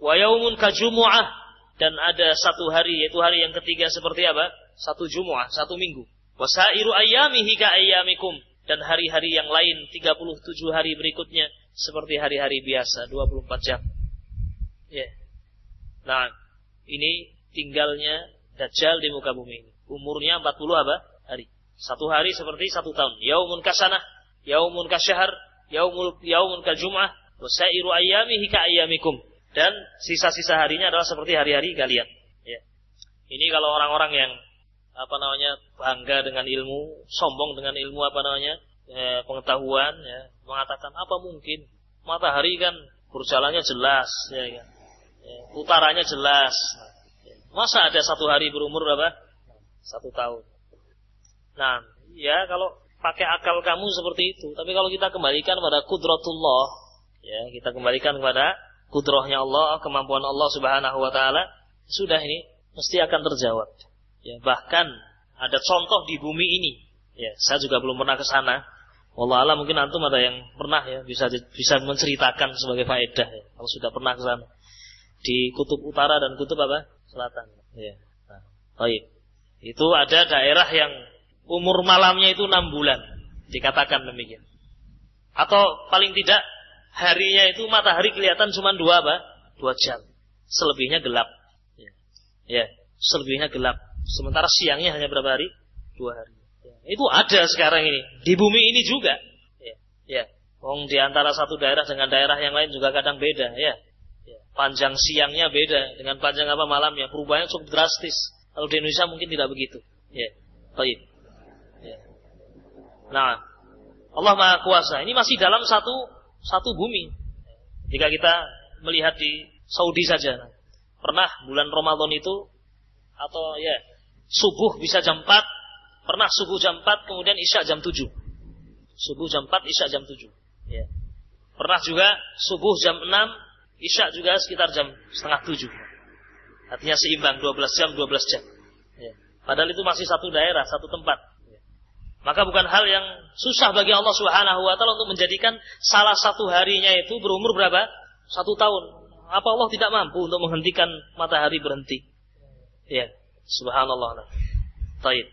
Wa yaumun kajumu'ah dan ada satu hari yaitu hari yang ketiga seperti apa? Satu Jumu'ah, satu minggu. Wasairu ayyamihi ka ayyamikum dan hari-hari yang lain 37 hari berikutnya seperti hari-hari biasa 24 jam. Ya. Yeah. Nah, ini tinggalnya Dajjal di muka bumi ini. Umurnya 40 apa? Hari. Satu hari seperti satu tahun. Yaumun kasanah, yaumun kasyahar, yaumul yaumun kajum'ah wa sairu ayyamihi ka ayyamikum dan sisa-sisa harinya adalah seperti hari-hari kalian ya. ini kalau orang-orang yang apa namanya bangga dengan ilmu sombong dengan ilmu apa namanya eh, pengetahuan ya mengatakan apa mungkin matahari kan berjalannya jelas ya, ya. Ya utaranya jelas masa ada satu hari berumur berapa satu tahun nah ya kalau pakai akal kamu seperti itu. Tapi kalau kita kembalikan pada kudratullah, ya, kita kembalikan kepada kudrohnya Allah, kemampuan Allah Subhanahu wa taala, sudah ini mesti akan terjawab. Ya, bahkan ada contoh di bumi ini. Ya, saya juga belum pernah ke sana. Allah Allah mungkin antum ada yang pernah ya bisa bisa menceritakan sebagai faedah ya, kalau sudah pernah ke sana di kutub utara dan kutub apa selatan. Ya. Nah, baik. Itu ada daerah yang umur malamnya itu enam bulan. Dikatakan demikian. Atau paling tidak harinya itu matahari kelihatan cuma dua apa? Dua jam. Selebihnya gelap. Ya, ya selebihnya gelap. Sementara siangnya hanya berapa hari? Dua hari. Ya. Itu ada sekarang ini. Di bumi ini juga. Ya. ya. Wong di antara satu daerah dengan daerah yang lain juga kadang beda. Ya. Ya. Panjang siangnya beda dengan panjang apa malamnya. Perubahannya cukup drastis. Kalau di Indonesia mungkin tidak begitu. Ya. Baik. Nah, Allah Maha Kuasa. Ini masih dalam satu satu bumi. Jika kita melihat di Saudi saja, pernah bulan Ramadan itu atau ya subuh bisa jam 4, pernah subuh jam 4 kemudian isya jam 7. Subuh jam 4, isya jam 7. Ya. Pernah juga subuh jam 6, isya juga sekitar jam setengah 7. Artinya seimbang 12 jam 12 jam. Ya. Padahal itu masih satu daerah, satu tempat. Maka bukan hal yang susah bagi Allah Subhanahu wa taala untuk menjadikan salah satu harinya itu berumur berapa? Satu tahun. Apa Allah tidak mampu untuk menghentikan matahari berhenti? Ya, subhanallah. Taib.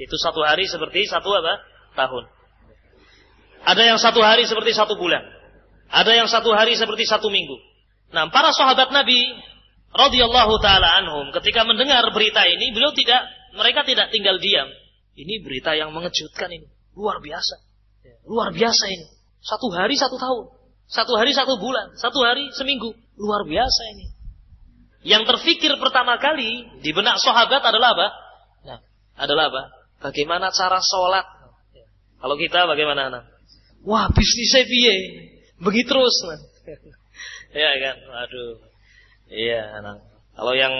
Itu satu hari seperti satu apa? Tahun. Ada yang satu hari seperti satu bulan. Ada yang satu hari seperti satu minggu. Nah, para sahabat Nabi radhiyallahu taala anhum ketika mendengar berita ini, beliau tidak mereka tidak tinggal diam ini berita yang mengejutkan ini. Luar biasa. Ya, luar biasa ini. Satu hari satu tahun. Satu hari satu bulan. Satu hari seminggu. Luar biasa ini. Yang terfikir pertama kali di benak sahabat adalah apa? Nah, adalah apa? Bagaimana cara sholat? Ya. Kalau kita bagaimana? Nah? Wah bisnisnya piye? Begitu terus. Nah. Ya kan? Aduh. Iya, nah. Kalau yang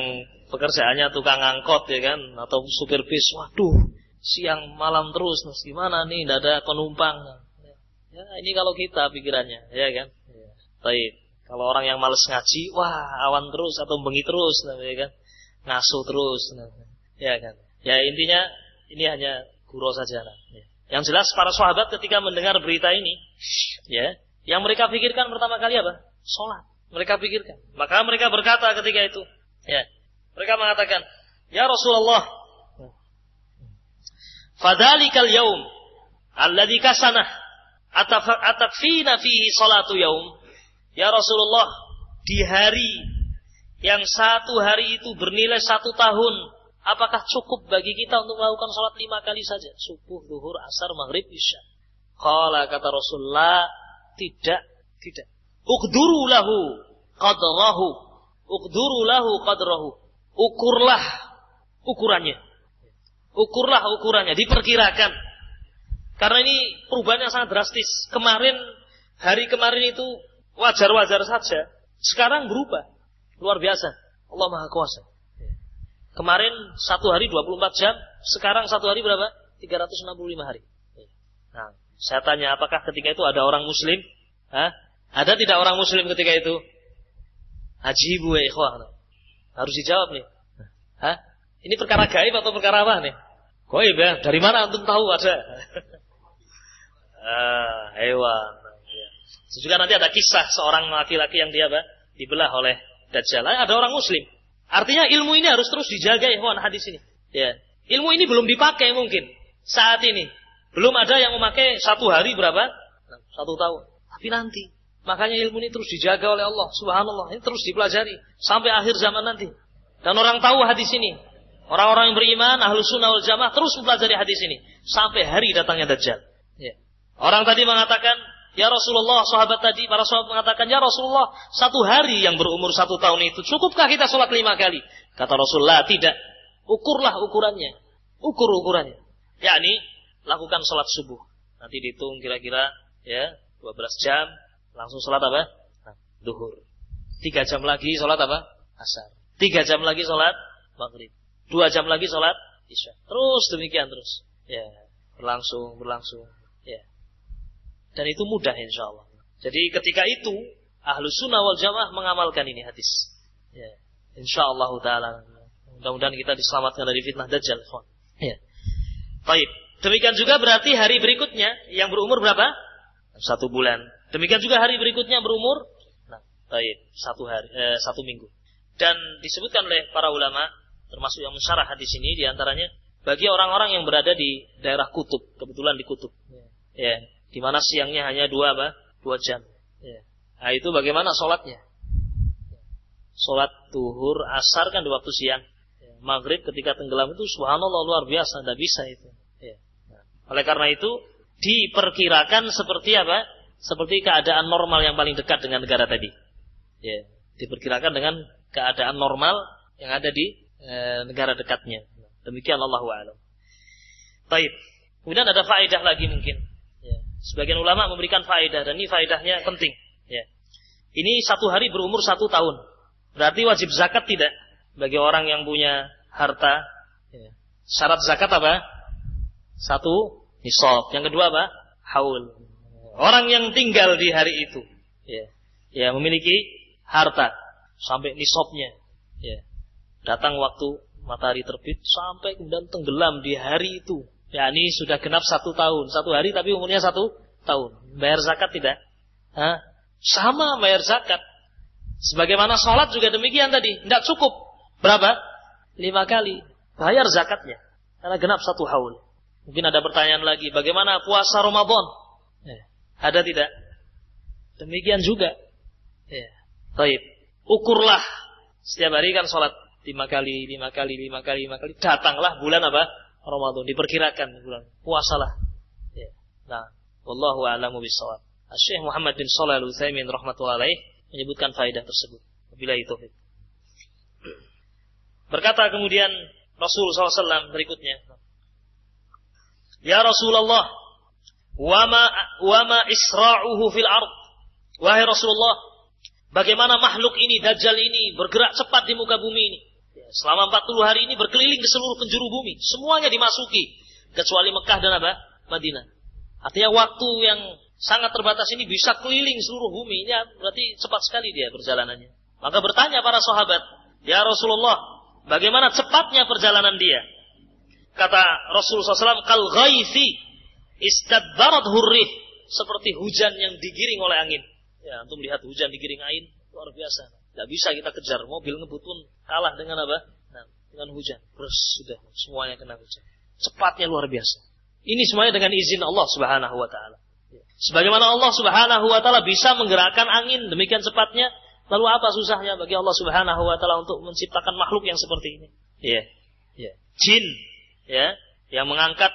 pekerjaannya tukang angkot ya kan atau supir bis, waduh, siang malam terus, mas gimana nih, tidak ada penumpang. Ya, ini kalau kita pikirannya, ya kan. Ya. Baik. Kalau orang yang males ngaji, wah awan terus atau bengi terus, ya kan? Ngasuh terus, ya kan? Ya intinya ini hanya guru saja. Nah. Yang jelas para sahabat ketika mendengar berita ini, ya, yang mereka pikirkan pertama kali apa? Sholat. Mereka pikirkan. Maka mereka berkata ketika itu, ya, mereka mengatakan, ya Rasulullah, fadalikal yaum alladhi kasanah atakfina fihi salatu yaum Ya Rasulullah, di hari yang satu hari itu bernilai satu tahun, apakah cukup bagi kita untuk melakukan sholat lima kali saja? Subuh, duhur, asar, maghrib, isya. Kala kata Rasulullah, tidak, tidak. Ukduru lahu qadrahu. Ukduru lahu qadrahu. Ukurlah ukurannya. Ukurlah ukurannya, diperkirakan. Karena ini perubahan yang sangat drastis. Kemarin, hari kemarin itu wajar-wajar saja. Sekarang berubah. Luar biasa. Allah Maha Kuasa. Kemarin satu hari 24 jam, sekarang satu hari berapa? 365 hari. Nah, saya tanya apakah ketika itu ada orang muslim? Hah? Ada tidak orang muslim ketika itu? Haji ibu ya ikhwan. Harus dijawab nih. Hah? Ini perkara gaib atau perkara apa nih? Gaib ya? Dari mana antum tahu ada? ah, hewan. Juga nanti ada kisah seorang laki-laki yang dia apa? dibelah oleh Dajjal. Ada orang muslim. Artinya ilmu ini harus terus dijaga ya hadis ini. Ya. Ilmu ini belum dipakai mungkin saat ini. Belum ada yang memakai satu hari berapa? Satu tahun. Tapi nanti. Makanya ilmu ini terus dijaga oleh Allah. Subhanallah. Ini terus dipelajari. Sampai akhir zaman nanti. Dan orang tahu hadis ini. Orang-orang yang beriman, ahlu sunnah wal jamaah terus mempelajari hadis ini. Sampai hari datangnya Dajjal. Ya. Orang tadi mengatakan, Ya Rasulullah, sahabat tadi, para sahabat mengatakan, Ya Rasulullah, satu hari yang berumur satu tahun itu, cukupkah kita sholat lima kali? Kata Rasulullah, tidak. Ukurlah ukurannya. Ukur ukurannya. Yakni, lakukan sholat subuh. Nanti dihitung kira-kira ya 12 jam, langsung sholat apa? Duhur. Tiga jam lagi sholat apa? Asar. Tiga jam lagi sholat maghrib. Dua jam lagi sholat isya. Terus demikian terus. Ya, berlangsung, berlangsung. Ya. Dan itu mudah insya Allah. Jadi ketika itu ahlu sunnah wal jamaah mengamalkan ini hadis. Ya. Insya Allah taala. Mudah-mudahan kita diselamatkan dari fitnah dajjal. Ya. Baik. Demikian juga berarti hari berikutnya yang berumur berapa? Satu bulan. Demikian juga hari berikutnya berumur nah, baik, satu hari eh, satu minggu. Dan disebutkan oleh para ulama termasuk yang mensyarah hadis ini di antaranya bagi orang-orang yang berada di daerah kutub, kebetulan di kutub. Ya. ya di mana siangnya hanya dua apa? Dua jam. Ya. Nah itu bagaimana sholatnya? Sholat tuhur, asar kan di waktu siang. Maghrib ketika tenggelam itu subhanallah luar biasa, tidak bisa itu. Ya. Nah. Oleh karena itu diperkirakan seperti apa? Seperti keadaan normal yang paling dekat dengan negara tadi. Ya. Diperkirakan dengan keadaan normal yang ada di e, negara dekatnya. Demikian Allah alam. Taib. Kemudian ada faedah lagi mungkin. Sebagian ulama memberikan faedah dan ini faedahnya penting. Ya. Ini satu hari berumur satu tahun. Berarti wajib zakat tidak bagi orang yang punya harta. Ya. Syarat zakat apa? Satu nisab. Yang kedua apa? Haul. Orang yang tinggal di hari itu, ya, ya memiliki harta sampai nisabnya. Ya. Datang waktu matahari terbit sampai kemudian tenggelam di hari itu Ya ini sudah genap satu tahun, satu hari tapi umurnya satu tahun. Bayar zakat tidak? Hah? Sama bayar zakat. Sebagaimana sholat juga demikian tadi. Tidak cukup. Berapa? Lima kali. Bayar zakatnya. Karena genap satu haul. Mungkin ada pertanyaan lagi. Bagaimana puasa Ramadan? Ada tidak? Demikian juga. Ya. Taib. Ukurlah. Setiap hari kan sholat. Lima kali, lima kali, lima kali, lima kali. Datanglah bulan apa? Ramadan diperkirakan bulan puasalah. Ya. Nah, wallahu a'lamu bissawab. Syekh Muhammad bin Shalih Al-Utsaimin rahimatullah alaih menyebutkan faedah tersebut. Bila itu. Berkata kemudian Rasul SAW berikutnya. Ya Rasulullah, wama wama isra'uhu fil ard. Wahai Rasulullah, bagaimana makhluk ini, dajjal ini bergerak cepat di muka bumi ini? Selama 40 hari ini berkeliling di seluruh penjuru bumi. Semuanya dimasuki. Kecuali Mekah dan apa? Madinah. Artinya waktu yang sangat terbatas ini bisa keliling seluruh bumi. Ini berarti cepat sekali dia perjalanannya. Maka bertanya para sahabat, "Ya Rasulullah, bagaimana cepatnya perjalanan dia?" Kata Rasulullah SAW, "Kal ghaithi istadbarat hurrih." Seperti hujan yang digiring oleh angin. Ya, untuk melihat hujan digiring angin, luar biasa. Tidak bisa kita kejar. Mobil ngebut pun kalah dengan apa? Nah, dengan hujan. Terus sudah semuanya kena hujan. Cepatnya luar biasa. Ini semuanya dengan izin Allah Subhanahu wa taala. Sebagaimana Allah Subhanahu wa taala bisa menggerakkan angin demikian cepatnya, lalu apa susahnya bagi Allah Subhanahu wa taala untuk menciptakan makhluk yang seperti ini? Ya. Ya. Jin ya, yang mengangkat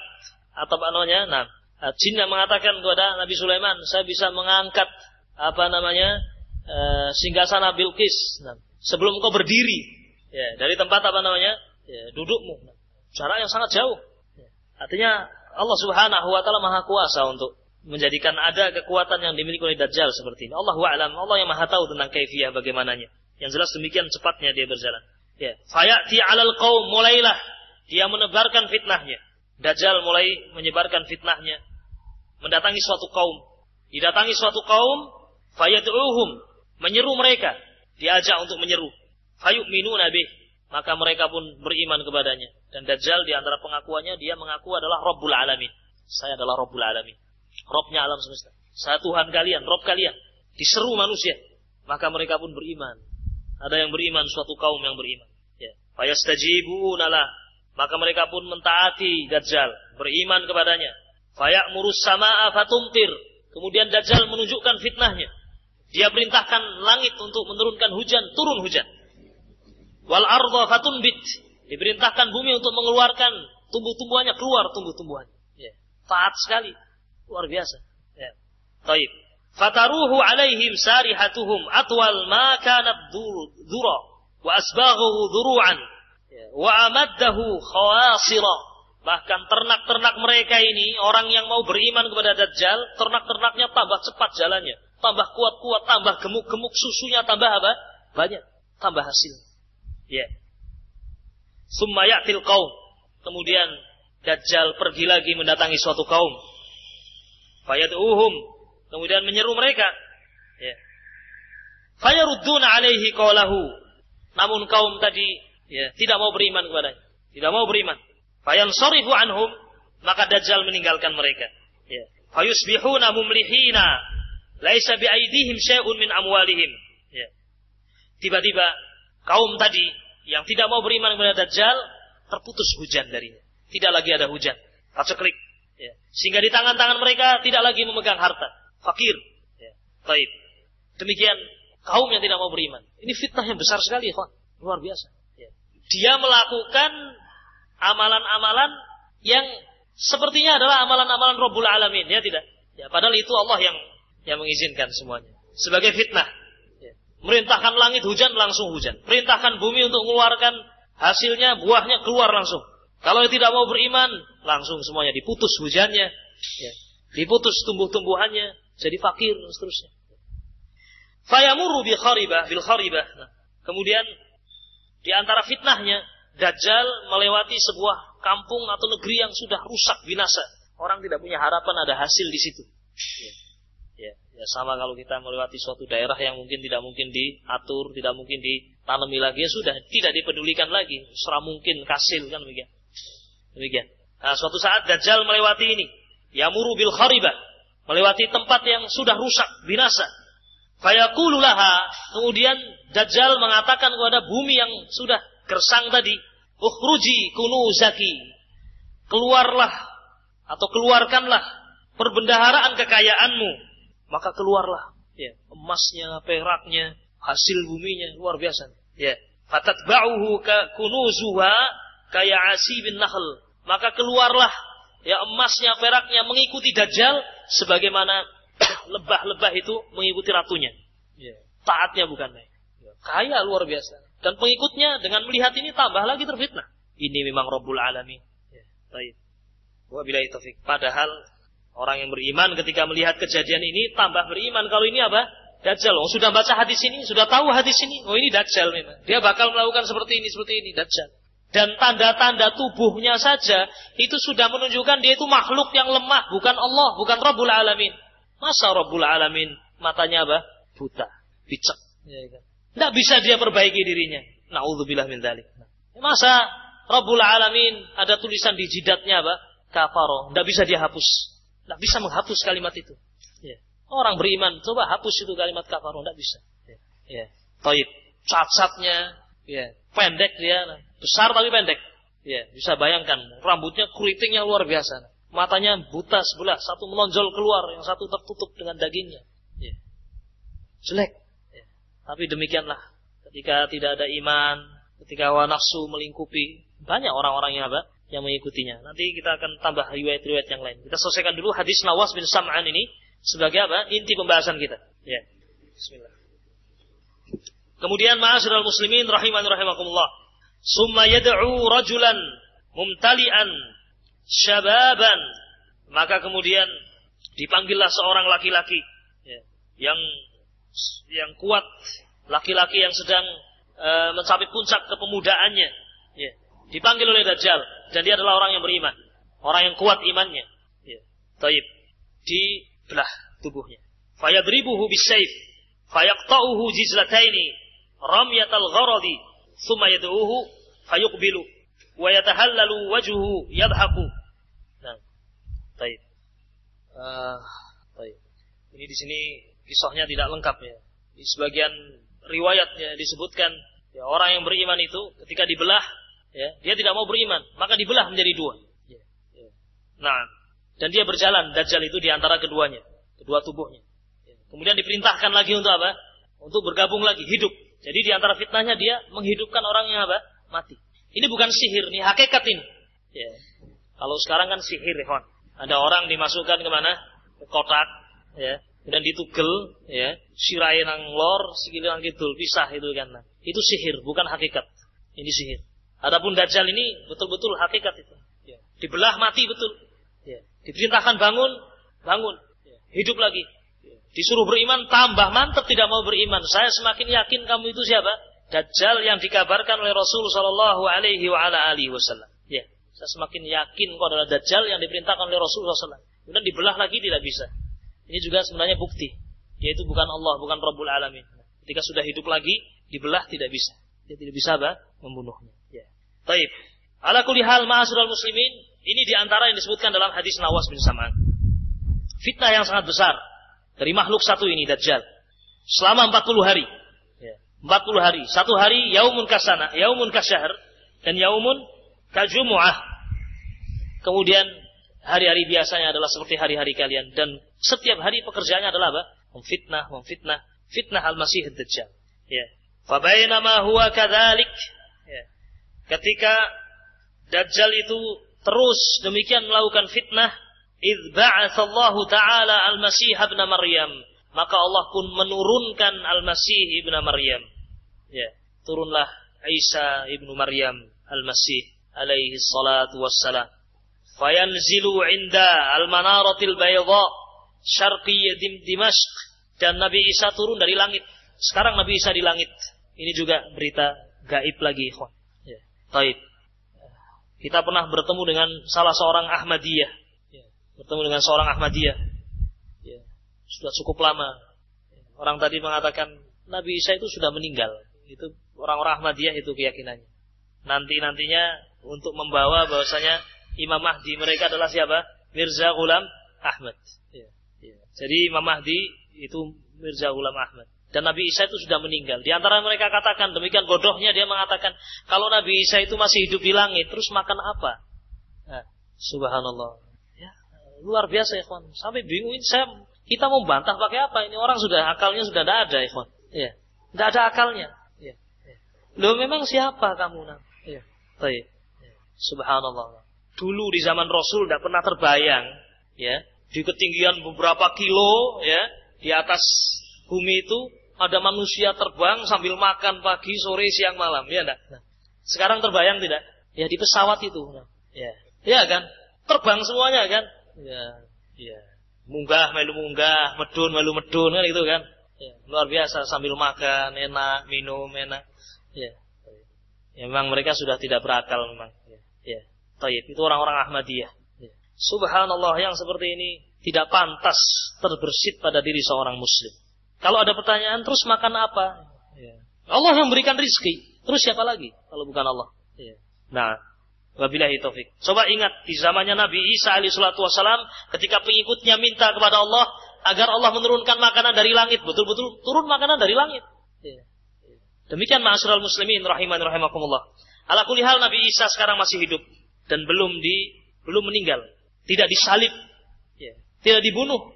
atau namanya? Nah, jin yang mengatakan kepada Nabi Sulaiman, saya bisa mengangkat apa namanya? E, singgasana Bilqis. Nah, sebelum kau berdiri ya, dari tempat apa namanya? Ya, dudukmu. Jarak yang sangat jauh. Ya. Artinya Allah Subhanahu wa taala Maha kuasa untuk menjadikan ada kekuatan yang dimiliki oleh Dajjal seperti ini. Allah wa'alam, Allah yang maha tahu tentang kaifiyah bagaimananya. Yang jelas demikian cepatnya dia berjalan. Ya, fayati 'alal qaum mulailah dia menebarkan fitnahnya. Dajjal mulai menyebarkan fitnahnya. Mendatangi suatu kaum. Didatangi suatu kaum, fayad'uhum, menyeru mereka. Diajak untuk menyeru. Fayu'minu nabi, maka mereka pun beriman kepadanya. Dan Dajjal di antara pengakuannya dia mengaku adalah Rabbul Alamin. Saya adalah Rabbul Alamin. Robnya alam semesta. Saya Tuhan kalian, Rob kalian. Diseru manusia. Maka mereka pun beriman. Ada yang beriman, suatu kaum yang beriman. Ya. Fayastajibunala. Maka mereka pun mentaati Dajjal. Beriman kepadanya. Murus sama'a fatumtir. Kemudian Dajjal menunjukkan fitnahnya. Dia perintahkan langit untuk menurunkan hujan, turun hujan. Wal arda fatunbit. Diperintahkan bumi untuk mengeluarkan tumbuh-tumbuhannya, keluar tumbuh-tumbuhannya. Ya. Taat sekali. Luar biasa. Ya. Taib. Fataruhu alaihim sarihatuhum atwal ma kanat dura wa asbaghuhu duru'an ya. wa amaddahu khawasira. Bahkan ternak-ternak mereka ini, orang yang mau beriman kepada Dajjal, ternak-ternaknya tambah cepat jalannya. Tambah kuat-kuat, tambah gemuk-gemuk, susunya tambah apa? Banyak. Tambah hasil. Ya. Summa ya'til qaum. Kemudian Dajjal pergi lagi mendatangi suatu kaum. Fayad'uhum. Kemudian menyeru mereka. Ya. Fayarudduna alaihi qawlahu. Namun kaum tadi ya, tidak mau beriman kepadanya. Tidak mau beriman. Fayansarifu anhum. Maka Dajjal meninggalkan mereka. Ya. Fayusbihuna mumlihina. Laisa biaidihim syai'un min amwalihim. Ya. Tiba-tiba kaum tadi yang tidak mau beriman kepada Dajjal terputus hujan darinya. Tidak lagi ada hujan. Paceklik. Ya. Sehingga di tangan-tangan mereka tidak lagi memegang harta. Fakir. Ya. Baik. Demikian kaum yang tidak mau beriman. Ini fitnah yang besar sekali, ya, Luar biasa. Ya. Dia melakukan amalan-amalan yang sepertinya adalah amalan-amalan Rabbul Alamin. Ya tidak? Ya, padahal itu Allah yang yang mengizinkan semuanya. Sebagai fitnah. Ya. Merintahkan langit hujan langsung hujan. Perintahkan bumi untuk mengeluarkan hasilnya, buahnya keluar langsung. Kalau tidak mau beriman, langsung semuanya diputus hujannya, ya. diputus tumbuh-tumbuhannya, jadi fakir dan seterusnya. Fayamuru bi kharibah bil kharibah. Nah, kemudian di antara fitnahnya Dajjal melewati sebuah kampung atau negeri yang sudah rusak binasa. Orang tidak punya harapan ada hasil di situ. Ya. Ya, sama kalau kita melewati suatu daerah yang mungkin tidak mungkin diatur, tidak mungkin ditanami lagi, ya sudah tidak dipedulikan lagi, serah mungkin kasil kan begitu. Demikian. Nah, suatu saat Dajjal melewati ini. Yamuru bil kharibah. Melewati tempat yang sudah rusak, binasa. Fayakululaha. Kemudian Dajjal mengatakan kepada bumi yang sudah gersang tadi. Ukhruji kunuzaki. Keluarlah. Atau keluarkanlah perbendaharaan kekayaanmu. Maka keluarlah. Ya, emasnya, peraknya, hasil buminya. Luar biasa. Ya. Fatatba'uhu kunuzuha kayak asibin nahl. Maka keluarlah ya emasnya, peraknya mengikuti dajjal sebagaimana lebah-lebah itu mengikuti ratunya. Ya. Taatnya bukan main. Ya. Kaya luar biasa. Dan pengikutnya dengan melihat ini tambah lagi terfitnah. Ini memang Rabbul Alamin. Ya. Baik. Wabillahi taufik. Padahal orang yang beriman ketika melihat kejadian ini tambah beriman. Kalau ini apa? Dajjal. Oh, sudah baca hadis ini, sudah tahu hadis ini. Oh, ini Dajjal memang. Dia bakal melakukan seperti ini, seperti ini. Dajjal. Dan tanda-tanda tubuhnya saja itu sudah menunjukkan dia itu makhluk yang lemah, bukan Allah, bukan Rabbul Alamin. Masa Rabbul Alamin matanya apa? Buta, bicek. Ya, kan? Tidak bisa dia perbaiki dirinya. Naudzubillah min dzalik. Masa Rabbul Alamin ada tulisan di jidatnya apa? Kafaro. Tidak bisa dia hapus. Tidak bisa menghapus kalimat itu. Ya. Orang beriman, coba hapus itu kalimat kafaro. Tidak bisa. Ya. ya. Taib. Cat-catnya. Ya. Pendek dia. Besar tapi pendek. Ya, bisa bayangkan rambutnya keritingnya luar biasa. Matanya buta sebelah, satu menonjol keluar, yang satu tertutup dengan dagingnya. Ya. Jelek. Tapi demikianlah, ketika tidak ada iman, ketika hawa nafsu melingkupi, banyak orang-orang yang apa? Yang mengikutinya. Nanti kita akan tambah riwayat-riwayat yang lain. Kita selesaikan dulu hadis Nawas bin Sam'an ini sebagai apa? Inti pembahasan kita. Ya. Bismillah. Kemudian ma'asyiral muslimin rahiman rahimakumullah. Summa yad'u rajulan mumtali'an syababan. Maka kemudian dipanggillah seorang laki-laki ya, yang yang kuat, laki-laki yang sedang uh, mencapai puncak kepemudaannya. Ya. Dipanggil oleh Dajjal dan dia adalah orang yang beriman, orang yang kuat imannya. Ya. Taib dibelah tubuhnya. Fayadribuhu bisayf, fayaqta'uhu jizlataini ramyatal gharadi, thumma yad'uhu fayuqbilu wa yatahallalu wajhuhu yadhaku. Nah, baik. Uh, baik. Ini di sini kisahnya tidak lengkap ya. Di sebagian riwayatnya disebutkan ya, orang yang beriman itu ketika dibelah ya, dia tidak mau beriman, maka dibelah menjadi dua. Ya, ya. Nah, dan dia berjalan dajjal itu di antara keduanya, kedua tubuhnya. Ya. Kemudian diperintahkan lagi untuk apa? Untuk bergabung lagi, hidup. Jadi di antara fitnahnya dia menghidupkan orang yang apa? mati. Ini bukan sihir, ini hakikat ini. Ya. Kalau sekarang kan sihir, ya, Ada orang dimasukkan ke mana? Ke kotak, ya. Kemudian ditugel, ya. Sirai nang lor, sikile nang kidul, pisah itu kan. Itu sihir, bukan hakikat. Ini sihir. Adapun dajjal ini betul-betul hakikat itu. Ya. Dibelah mati betul. Ya. Diperintahkan bangun, bangun. Ya. Hidup lagi. Ya. Disuruh beriman, tambah mantap tidak mau beriman. Saya semakin yakin kamu itu siapa? Dajjal yang dikabarkan oleh Rasul Shallallahu Alaihi Wasallam. Ya, saya semakin yakin kau adalah Dajjal yang diperintahkan oleh Rasul SAW. Kemudian dibelah lagi tidak bisa. Ini juga sebenarnya bukti. Yaitu bukan Allah, bukan Rabbul Alamin. Ketika sudah hidup lagi, dibelah tidak bisa. Dia tidak bisa apa? Membunuhnya. Ya. Taib. Ala kulli hal ma'asyiral muslimin, ini di antara yang disebutkan dalam hadis Nawas bin Sam'an. Fitnah yang sangat besar dari makhluk satu ini Dajjal. Selama 40 hari 40 hari. Satu hari yaumun kasana, yaumun kasyahr dan yaumun kajumu'ah. Kemudian hari-hari biasanya adalah seperti hari-hari kalian dan setiap hari pekerjaannya adalah apa? Memfitnah, memfitnah, fitnah al-Masih dajjal Ya. Fabainama huwa kadzalik. Ya. Ketika Dajjal itu terus demikian melakukan fitnah, idz ba'atsallahu ta'ala al-Masih ibn Maryam maka Allah pun menurunkan Al-Masih ibnu Maryam. Ya, turunlah Isa ibnu Maryam Al-Masih alaihi salatu wassalam. Fayanzilu inda al-manaratil bayda syarqiyya Dimashq dan Nabi Isa turun dari langit. Sekarang Nabi Isa di langit. Ini juga berita gaib lagi, ikhwan. Ya. Taib. Kita pernah bertemu dengan salah seorang Ahmadiyah. Ya. Bertemu dengan seorang Ahmadiyah sudah cukup lama. Orang tadi mengatakan Nabi Isa itu sudah meninggal. Itu orang-orang Ahmadiyah itu keyakinannya. Nanti-nantinya untuk membawa bahwasanya Imam Mahdi mereka adalah siapa? Mirza Ghulam Ahmad. Ya, ya. Jadi Imam Mahdi itu Mirza Ghulam Ahmad. Dan Nabi Isa itu sudah meninggal. Di antara mereka katakan, demikian bodohnya dia mengatakan, kalau Nabi Isa itu masih hidup di langit, terus makan apa? Nah, subhanallah. Ya, luar biasa ya kawan. Sampai bingung, saya kita mau bantah pakai apa? Ini orang sudah akalnya sudah tidak ada, ikhwan. Ya. Tidak ada akalnya. Ya. ya. Loh memang siapa kamu? Nah? Ya. Ya. Subhanallah. Dulu di zaman Rasul tidak pernah terbayang, ya, di ketinggian beberapa kilo, ya, di atas bumi itu ada manusia terbang sambil makan pagi, sore, siang, malam, ya enggak? Nah, sekarang terbayang tidak? Ya di pesawat itu, nah, ya, ya kan? Terbang semuanya kan? Ya, ya munggah melu munggah, medun melu medun kan itu kan. Ya, luar biasa sambil makan enak, minum enak. Ya. ya memang mereka sudah tidak berakal memang. Ya. Taib itu orang-orang Ahmadiyah. Ya. Subhanallah yang seperti ini tidak pantas terbersit pada diri seorang muslim. Kalau ada pertanyaan, terus makan apa? Ya. Allah yang memberikan rizki. Terus siapa lagi kalau bukan Allah? Ya. Nah, wabillahi taufik. Coba ingat di zamannya Nabi Isa alaihi salatu wasalam ketika pengikutnya minta kepada Allah agar Allah menurunkan makanan dari langit, betul-betul turun makanan dari langit. Demikian ma'asyiral muslimin rahiman rahimakumullah. Ala kulihal Nabi Isa sekarang masih hidup dan belum di belum meninggal, tidak disalib, ya. tidak dibunuh,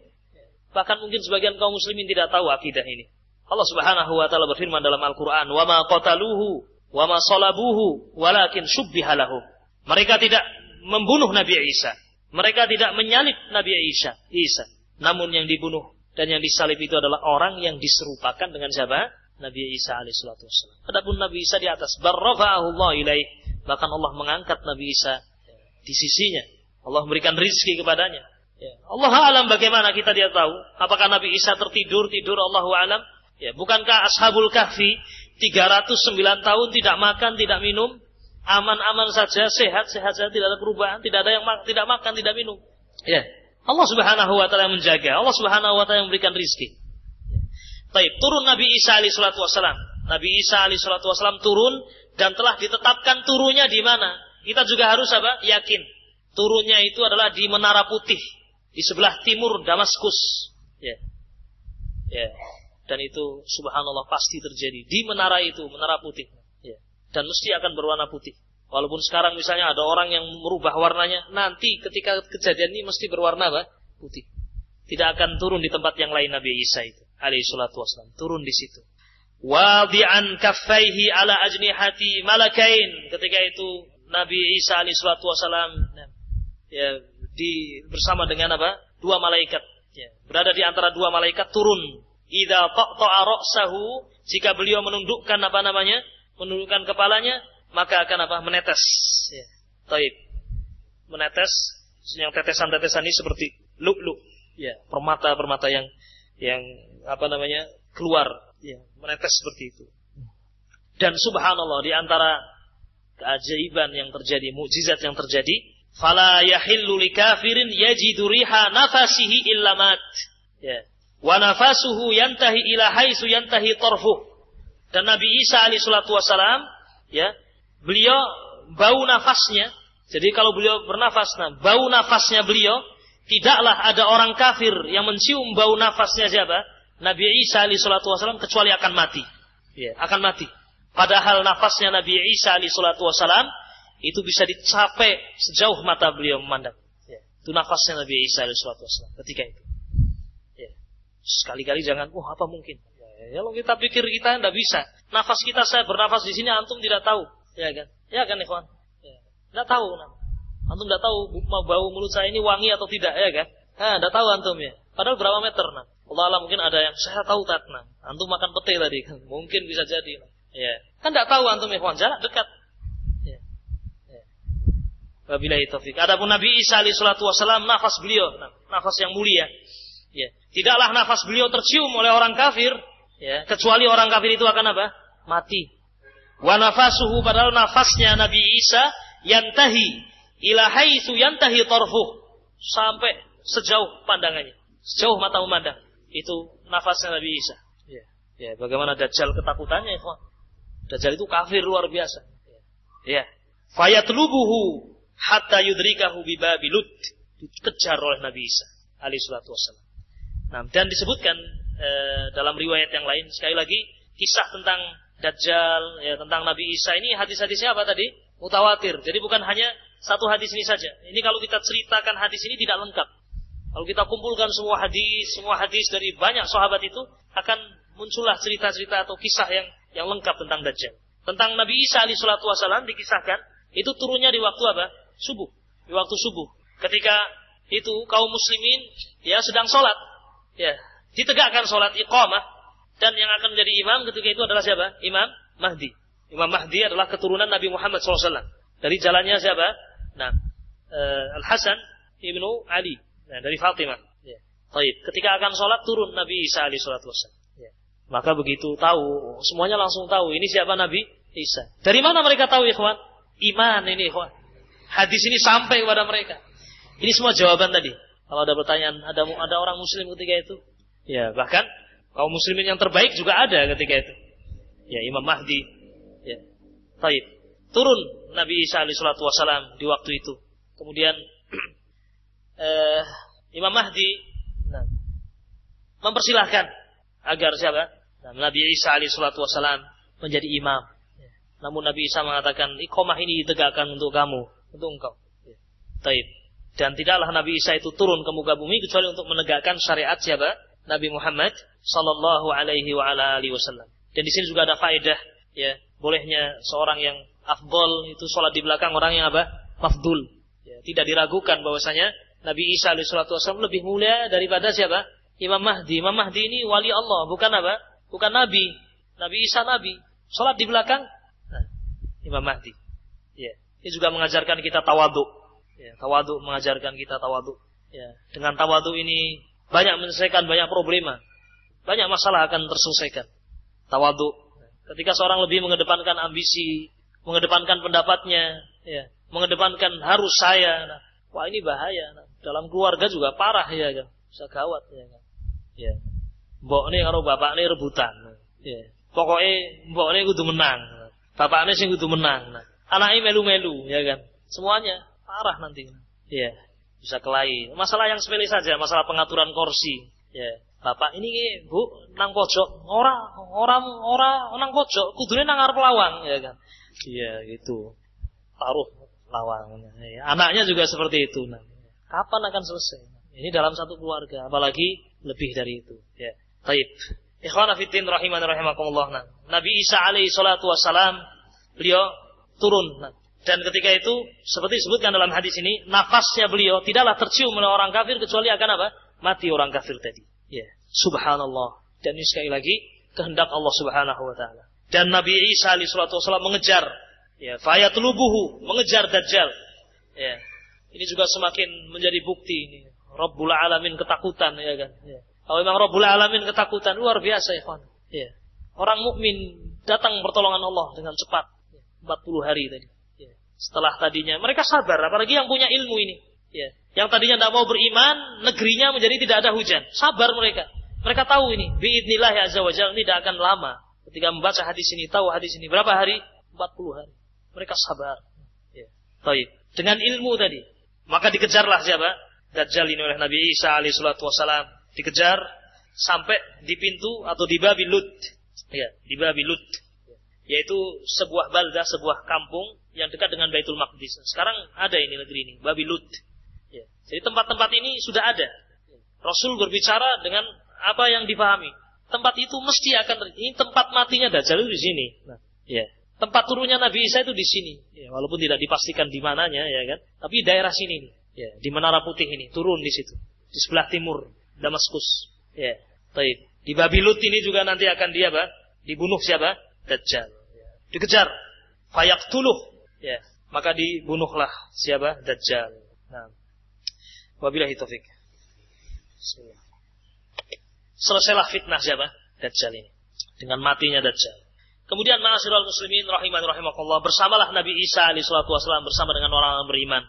Bahkan mungkin sebagian kaum muslimin tidak tahu akidah ini. Allah Subhanahu wa taala berfirman dalam Al-Qur'an, "Wa ma qataluhu wa ma salabuhu walakin syubbiha Mereka tidak membunuh Nabi Isa. Mereka tidak menyalib Nabi Isa. Isa. Namun yang dibunuh dan yang disalib itu adalah orang yang diserupakan dengan siapa? Nabi Isa alaihissalatu wassalam. Adapun Nabi Isa di atas, barrafa'ahu Allah ilaih. Bahkan Allah mengangkat Nabi Isa di sisinya. Allah memberikan rizki kepadanya. Ya. Allah alam bagaimana kita dia tahu? Apakah Nabi Isa tertidur tidur Allah alam? Ya, bukankah Ashabul Kahfi 309 tahun tidak makan, tidak minum, aman-aman saja, sehat-sehat saja, tidak ada perubahan, tidak ada yang ma tidak makan, tidak minum. Ya. Allah Subhanahu wa taala menjaga, Allah Subhanahu wa taala yang memberikan rizki. Baik, turun Nabi Isa alaihi salatu wasalam. Nabi Isa alaihi salatu wasalam turun dan telah ditetapkan turunnya di mana? Kita juga harus apa? Yakin. Turunnya itu adalah di Menara Putih di sebelah timur Damaskus. Ya. Ya. Dan itu subhanallah pasti terjadi di menara itu, menara putih. Ya. Dan mesti akan berwarna putih. Walaupun sekarang misalnya ada orang yang merubah warnanya, nanti ketika kejadian ini mesti berwarna apa? Putih. Tidak akan turun di tempat yang lain Nabi Isa itu. Alaihi salatu wassalam. Turun di situ. Wadi'an kaffaihi ala ajnihati malakain. Ketika itu Nabi Isa alaihi salatu wassalam ya, di bersama dengan apa? Dua malaikat. Ya, berada di antara dua malaikat turun. Ida taqta'a ra'sahu jika beliau menundukkan apa namanya? Menundukkan kepalanya, maka akan apa? Menetes. Ya. Taib. Menetes yang tetesan-tetesan ini seperti luk-luk. Ya, permata-permata yang yang apa namanya? keluar, ya, menetes seperti itu. Dan subhanallah di antara keajaiban yang terjadi, mukjizat yang terjadi, fala yahillu likafirin yajidu riha nafasihi illa mat. Ya. Wa nafasuhu yantahi ila haitsu yantahi tarfuh. Dan Nabi Isa alaihi salatu wasalam, ya, beliau bau nafasnya. Jadi kalau beliau bernafas, nah, bau nafasnya beliau tidaklah ada orang kafir yang mencium bau nafasnya siapa? Nabi Isa alaihi salatu wasalam kecuali akan mati. Ya, akan mati. Padahal nafasnya Nabi Isa alaihi salatu wasalam itu bisa dicapai sejauh mata beliau memandang. Ya. Itu nafasnya Nabi Isa alaihissalam ketika itu. Ya. Sekali-kali jangan, oh apa mungkin? Ya, kalau kita pikir kita tidak bisa. Nafas kita saya bernafas di sini, antum tidak tahu. Ya kan? Ya kan, Ikhwan? Ya. Tidak tahu. Nah. Antum tidak tahu bau mulut saya ini wangi atau tidak, ya kan? Nah, tidak tahu antum ya. Padahal berapa meter, nah. Allah Allah mungkin ada yang saya tahu tak, nah. Antum makan pete tadi, kan? Mungkin bisa jadi. Nah. Ya. Kan tidak tahu antum, Ikhwan. Jarak dekat. Wabillahi taufik. Adapun Nabi Isa alaihi salatu wasalam nafas beliau, nafas yang mulia. Ya. Tidaklah nafas beliau tercium oleh orang kafir, ya, kecuali orang kafir itu akan apa? Mati. Wa nafasuhu padahal nafasnya Nabi Isa yantahi ila haitsu yantahi tarfuh sampai sejauh pandangannya, sejauh mata memandang. Itu nafasnya Nabi Isa. Ya. Ya, bagaimana Dajjal ketakutannya, ikhwan. Dajjal itu kafir luar biasa. Ya. Fayatlubuhu hatta yudrikahu bibabi Lut dikejar oleh Nabi Isa alaihi salatu wasallam. Nah, dan disebutkan e, dalam riwayat yang lain sekali lagi kisah tentang Dajjal ya tentang Nabi Isa ini hadis-hadisnya apa tadi? Mutawatir. Jadi bukan hanya satu hadis ini saja. Ini kalau kita ceritakan hadis ini tidak lengkap. Kalau kita kumpulkan semua hadis, semua hadis dari banyak sahabat itu akan muncullah cerita-cerita atau kisah yang yang lengkap tentang Dajjal. Tentang Nabi Isa alaihi salatu wasallam dikisahkan itu turunnya di waktu apa? subuh, di waktu subuh. Ketika itu kaum muslimin ya sedang sholat, ya ditegakkan sholat iqamah dan yang akan menjadi imam ketika itu adalah siapa? Imam Mahdi. Imam Mahdi adalah keturunan Nabi Muhammad SAW. Dari jalannya siapa? Nah, uh, Al Hasan ibnu Ali. Nah, dari Fatimah. Ya. Taib. Ketika akan sholat turun Nabi Isa alaihi salatu Ya. Maka begitu tahu, semuanya langsung tahu ini siapa Nabi Isa. Dari mana mereka tahu ikhwan? Iman ini ikhwan hadis ini sampai kepada mereka. Ini semua jawaban tadi. Kalau ada pertanyaan, ada ada orang muslim ketika itu? Ya, bahkan kaum muslimin yang terbaik juga ada ketika itu. Ya, Imam Mahdi. Ya. Taib. Turun Nabi Isa alaihi salatu wasalam di waktu itu. Kemudian eh, Imam Mahdi nah, mempersilahkan agar siapa? Nah, Nabi Isa alaihi salatu wasalam menjadi imam. Ya. Namun Nabi Isa mengatakan, iqamah ini ditegakkan untuk kamu, untuk engkau. Ya. Taib. Dan tidaklah Nabi Isa itu turun ke muka bumi kecuali untuk menegakkan syariat siapa? Nabi Muhammad sallallahu alaihi wa ala alihi wasallam. Dan di sini juga ada faedah ya, bolehnya seorang yang afdol itu sholat di belakang orang yang apa? Mafdul. Ya, tidak diragukan bahwasanya Nabi Isa alaihi wasallam lebih mulia daripada siapa? Imam Mahdi. Imam Mahdi ini wali Allah, bukan apa? Bukan nabi. Nabi Isa nabi. Sholat di belakang nah, Imam Mahdi. Ya. Ini juga mengajarkan kita tawaduk Ya, tawadu mengajarkan kita tawadu. Ya, dengan tawadu ini banyak menyelesaikan banyak problema. Banyak masalah akan terselesaikan. Tawadu. Ketika seorang lebih mengedepankan ambisi, mengedepankan pendapatnya, ya, mengedepankan harus saya, nah, wah ini bahaya. Nah, dalam keluarga juga parah ya kan, bisa gawat ya kan. Ya. Mbok ini kalau bapak ini rebutan. Ya. Pokoknya mbok ini kudu menang. Bapak ini sih kudu menang. Nah, anaknya melu-melu ya kan. Semuanya parah nanti. Ya, bisa kelahi. Masalah yang sepele saja, masalah pengaturan kursi. Ya, Bapak ini Bu nang pojok, ora ora ora nang pojok, kudune nang ngarep lawang ya kan. Iya, gitu. Taruh lawangnya. Ya, anaknya juga seperti itu. Nah, kapan akan selesai? Ini dalam satu keluarga, apalagi lebih dari itu. Ya. Taib. Ikhwana rahiman rahimakumullah. Nah, Nabi Isa alaihi salatu wassalam beliau turun dan ketika itu, seperti disebutkan dalam hadis ini, nafasnya beliau tidaklah tercium oleh orang kafir kecuali akan apa? Mati orang kafir tadi. Ya, subhanallah. Dan ini sekali lagi kehendak Allah Subhanahu wa taala. Dan Nabi Isa alaihi wasallam mengejar ya, fayatlubuhu, mengejar dajjal. Ya. Ini juga semakin menjadi bukti ini. Rabbul alamin ketakutan ya kan. Ya. Kalau memang Rabbul alamin ketakutan luar biasa ya. Ya. Orang mukmin datang pertolongan Allah dengan cepat. 40 hari tadi setelah tadinya mereka sabar apalagi yang punya ilmu ini ya yang tadinya tidak mau beriman negerinya menjadi tidak ada hujan sabar mereka mereka tahu ini biidnillah ya azza wajalla tidak akan lama ketika membaca hadis ini tahu hadis ini berapa hari 40 hari mereka sabar ya Taib. dengan ilmu tadi maka dikejarlah siapa Dajjal ini oleh Nabi Isa alaihi salatu dikejar sampai di pintu atau di babi Lut ya di babi Lut yaitu sebuah balda sebuah kampung yang dekat dengan Baitul Maqdis. Sekarang ada ini negeri ini, Babi Lut. Ya. Jadi tempat-tempat ini sudah ada. Rasul berbicara dengan apa yang dipahami. Tempat itu mesti akan ini tempat matinya Dajjal itu di sini. Nah, ya. Tempat turunnya Nabi Isa itu di sini. Ya, walaupun tidak dipastikan di mananya ya kan. Tapi daerah sini nih. Ya, di Menara Putih ini turun di situ. Di sebelah timur Damaskus. Ya. Baik. Di Babi Lut ini juga nanti akan dia apa? Dibunuh siapa? Dajjal. Ya. Dikejar. Fayaktuluh Ya, maka dibunuhlah siapa? Dajjal. Nah. Wabillahi taufik. Selesailah fitnah siapa? Dajjal ini. Dengan matinya Dajjal. Kemudian ma'asyiral muslimin rahiman rahimakumullah bersamalah Nabi Isa alaihi salatu bersama dengan orang-orang beriman.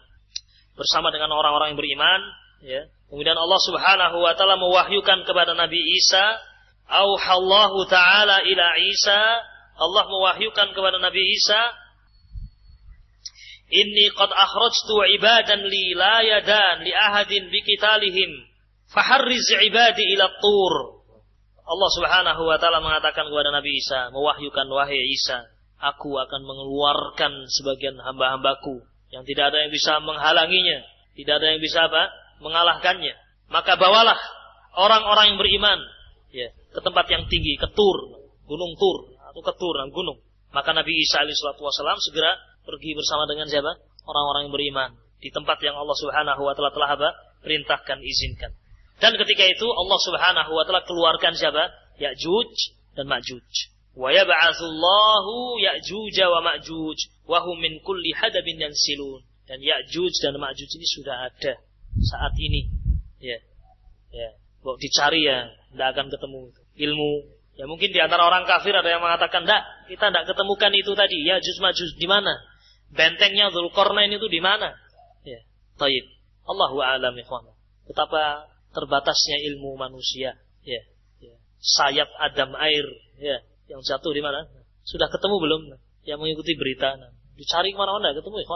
Bersama dengan orang-orang yang beriman, ya. Kemudian Allah Subhanahu wa taala mewahyukan kepada Nabi Isa, auhallahu taala ila Isa, Allah mewahyukan kepada Nabi Isa Inni qad akhrajtu ibadan li la yadan li ahadin biqitalihim faharriz ibadi ila tur. Allah Subhanahu wa taala mengatakan kepada Nabi Isa, mewahyukan wahai Isa, aku akan mengeluarkan sebagian hamba-hambaku yang tidak ada yang bisa menghalanginya, tidak ada yang bisa apa? mengalahkannya. Maka bawalah orang-orang yang beriman ya, ke tempat yang tinggi, ke Tur, Gunung Tur atau ke Tur, gunung. Maka Nabi Isa alaihi segera pergi bersama dengan siapa? Orang-orang yang beriman di tempat yang Allah Subhanahu wa taala telah apa? perintahkan, izinkan. Dan ketika itu Allah Subhanahu wa taala keluarkan siapa? Ya'juj dan Ma'juj. Wa yab'atsullahu Ya'juj wa Ma'juj wa hum min kulli hadabin yansilun. Dan Ya'juj dan Ma'juj ini sudah ada saat ini. Ya. Ya. Kok dicari ya, tidak akan ketemu ilmu Ya mungkin di antara orang kafir ada yang mengatakan, "Enggak, kita tidak ketemukan itu tadi." Ya, juz majuz di mana? Bentengnya Zulkarnain itu di mana? Ya, taib. Allahu a'lam ikhwan. betapa terbatasnya ilmu manusia. Ya, ya. Sayap Adam air, ya, yang jatuh di mana? Sudah ketemu belum? Yang mengikuti berita. Nah, dicari ke mana-mana, ketemu ya.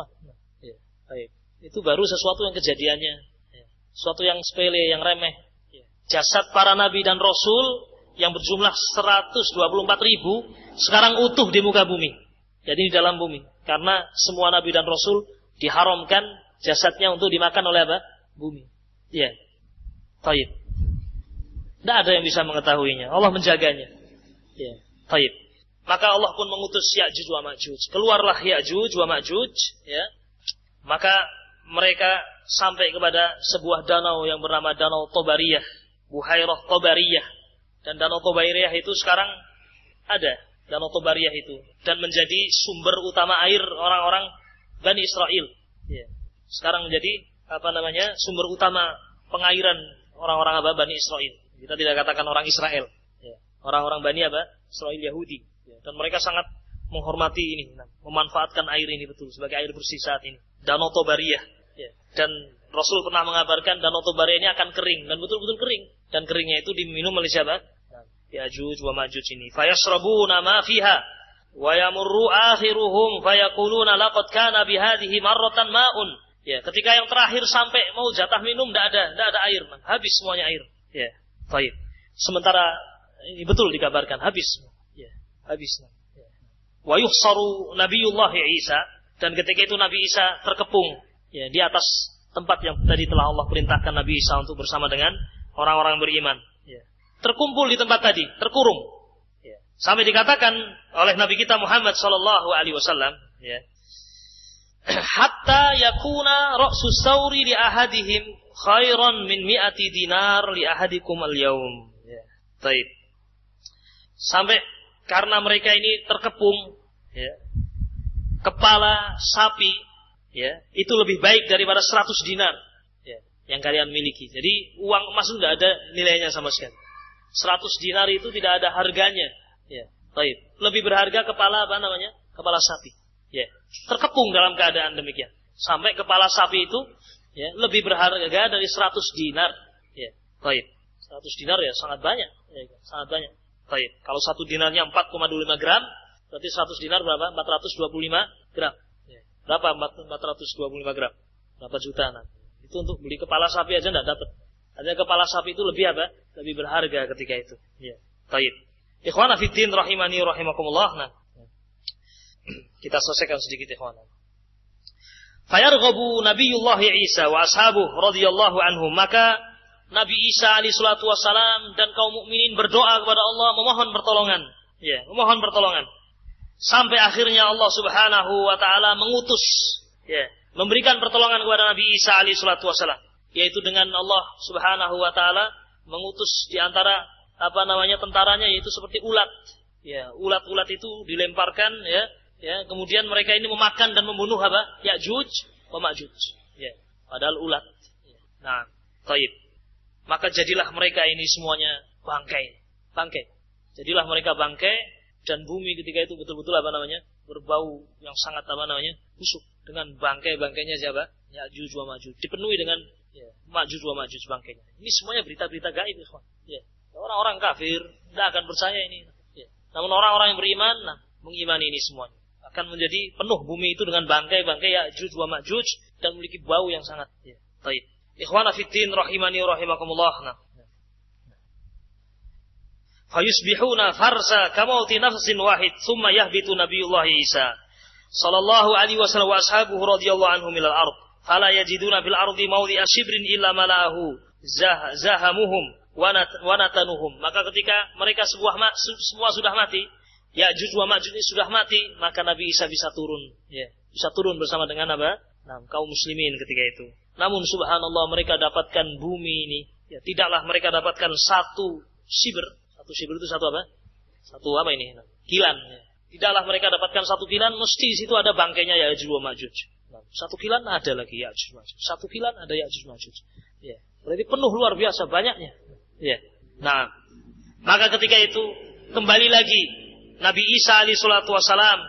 ya. Baik. Itu baru sesuatu yang kejadiannya. Ya. Sesuatu yang sepele, yang remeh. Ya. Jasad para nabi dan rasul yang berjumlah 124 ribu sekarang utuh di muka bumi. Jadi di dalam bumi. Karena semua nabi dan rasul diharamkan jasadnya untuk dimakan oleh apa? Bumi. Ya. Taib. Tidak ada yang bisa mengetahuinya. Allah menjaganya. Ya. Taib. Maka Allah pun mengutus Ya'juj wa Ma'juj. Keluarlah Ya'juj wa Ma'juj. Ya. Maka mereka sampai kepada sebuah danau yang bernama Danau Tobariyah. Buhairah Tobariyah. Dan Danau Tobariyah itu sekarang ada. Danau Tobariyah itu. Dan menjadi sumber utama air orang-orang Bani Israel. Ya. Sekarang menjadi apa namanya sumber utama pengairan orang-orang apa Bani Israel. Kita tidak katakan orang Israel. Ya. Orang-orang Bani apa? Israel Yahudi. Ya. Dan mereka sangat menghormati ini, memanfaatkan air ini betul sebagai air bersih saat ini. Danau Tobariyah. Ya. Dan Rasul pernah mengabarkan Danau Tobariyah ini akan kering dan betul-betul kering. Dan keringnya itu diminum oleh siapa? Yajuj wa Majuj ini. Fayasrabuna ma fiha wa yamurru akhiruhum fayaquluna laqad kana bihadhihi marratan ma'un Ya, ketika yang terakhir sampai mau jatah minum tidak ada, tidak ada air, man. habis semuanya air. Ya, baik. Sementara ini betul dikabarkan habis. Ya, habis. Ya. Wa yuhsaru Nabiullah Isa dan ketika itu Nabi Isa terkepung ya di atas tempat yang tadi telah Allah perintahkan Nabi Isa untuk bersama dengan orang-orang beriman. Ya. Terkumpul di tempat tadi, terkurung. Ya. Sampai dikatakan oleh Nabi kita Muhammad Sallallahu Alaihi Wasallam, ya, hatta yakuna ra'su sauri li ahadihim khairan min mi'ati dinar li ahadikum al-yaum. Ya. Taib. Sampai karena mereka ini terkepung ya, kepala sapi ya, itu lebih baik daripada 100 dinar ya, yang kalian miliki. Jadi uang emas itu tidak ada nilainya sama sekali. 100 dinar itu tidak ada harganya. Ya, taib. Lebih berharga kepala apa namanya? Kepala sapi. Ya, terkepung dalam keadaan demikian. Sampai kepala sapi itu ya, lebih berharga dari 100 dinar. Ya, baik. 100 dinar ya sangat banyak, ya, sangat banyak. Baik. Kalau satu dinarnya 4,25 gram, berarti 100 dinar berapa? 425 gram. Ya. Berapa 425 gram? Berapa juta nanti? Itu untuk beli kepala sapi aja tidak dapat. Ada kepala sapi itu lebih apa? Lebih berharga ketika itu. Ya. Baik. Ikhwan fiddin rahimani rahimakumullah. Nah, kita selesaikan sedikit ikhwan. Fayarghabu Nabiullah Isa wa ashabuh radhiyallahu anhum. Maka Nabi Isa alaihi salatu wasalam dan kaum mukminin berdoa kepada Allah memohon pertolongan. Ya, memohon pertolongan. Sampai akhirnya Allah Subhanahu wa taala mengutus ya, memberikan pertolongan kepada Nabi Isa alaihi salatu wasalam, yaitu dengan Allah Subhanahu wa taala mengutus di antara apa namanya tentaranya yaitu seperti ulat. Ya, ulat-ulat itu dilemparkan ya Ya, kemudian mereka ini memakan dan membunuh apa? Ya'juj wa Ma'juj. Ya, padahal ulat. Nah, taib. Maka jadilah mereka ini semuanya bangkai. Bangkai. Jadilah mereka bangkai dan bumi ketika itu betul-betul apa namanya? berbau yang sangat apa namanya? busuk dengan bangkai-bangkainya siapa? Ya'juj wa Ma'juj. Dipenuhi dengan ya, Ma'juj wa bangkainya. Ini semuanya berita-berita gaib, ikhwan. Ya. Orang-orang kafir tidak akan percaya ini. Ya. Namun orang-orang yang beriman, nah, mengimani ini semuanya akan menjadi penuh bumi itu dengan bangkai-bangkai Ya'juj wa Ma'juj dan memiliki bau yang sangat ya. Baik. Ikhwana fiddin rahimani rahimakumullah. Nah. Fayusbihuna farsa kamauti nafsin wahid thumma yahbitu Nabiullah Isa sallallahu alaihi wasallam wa ashabuhu radhiyallahu anhum ilal ard fala yajiduna fil ardi mawdi'a shibrin illa malahu zah, zahamuhum wa natanuhum maka ketika mereka sebuah semua sudah mati Ya'juj wa Ma'juj ini sudah mati, maka Nabi Isa bisa turun, ya. Bisa turun bersama dengan apa? Nah, kaum muslimin ketika itu. Namun subhanallah mereka dapatkan bumi ini, ya tidaklah mereka dapatkan satu siber. Satu siber itu satu apa? Satu apa ini? Kilan. Ya. Tidaklah mereka dapatkan satu kilan, mesti di situ ada bangkainya Ya'juj wa Ma'juj. Nah, satu kilan ada lagi Ya'juj Ma'juj. Satu kilan ada Ya'juj Ma'juj. Ya. Berarti penuh luar biasa banyaknya. Ya. Nah, maka ketika itu kembali lagi Nabi Isa alaihi salatu wasalam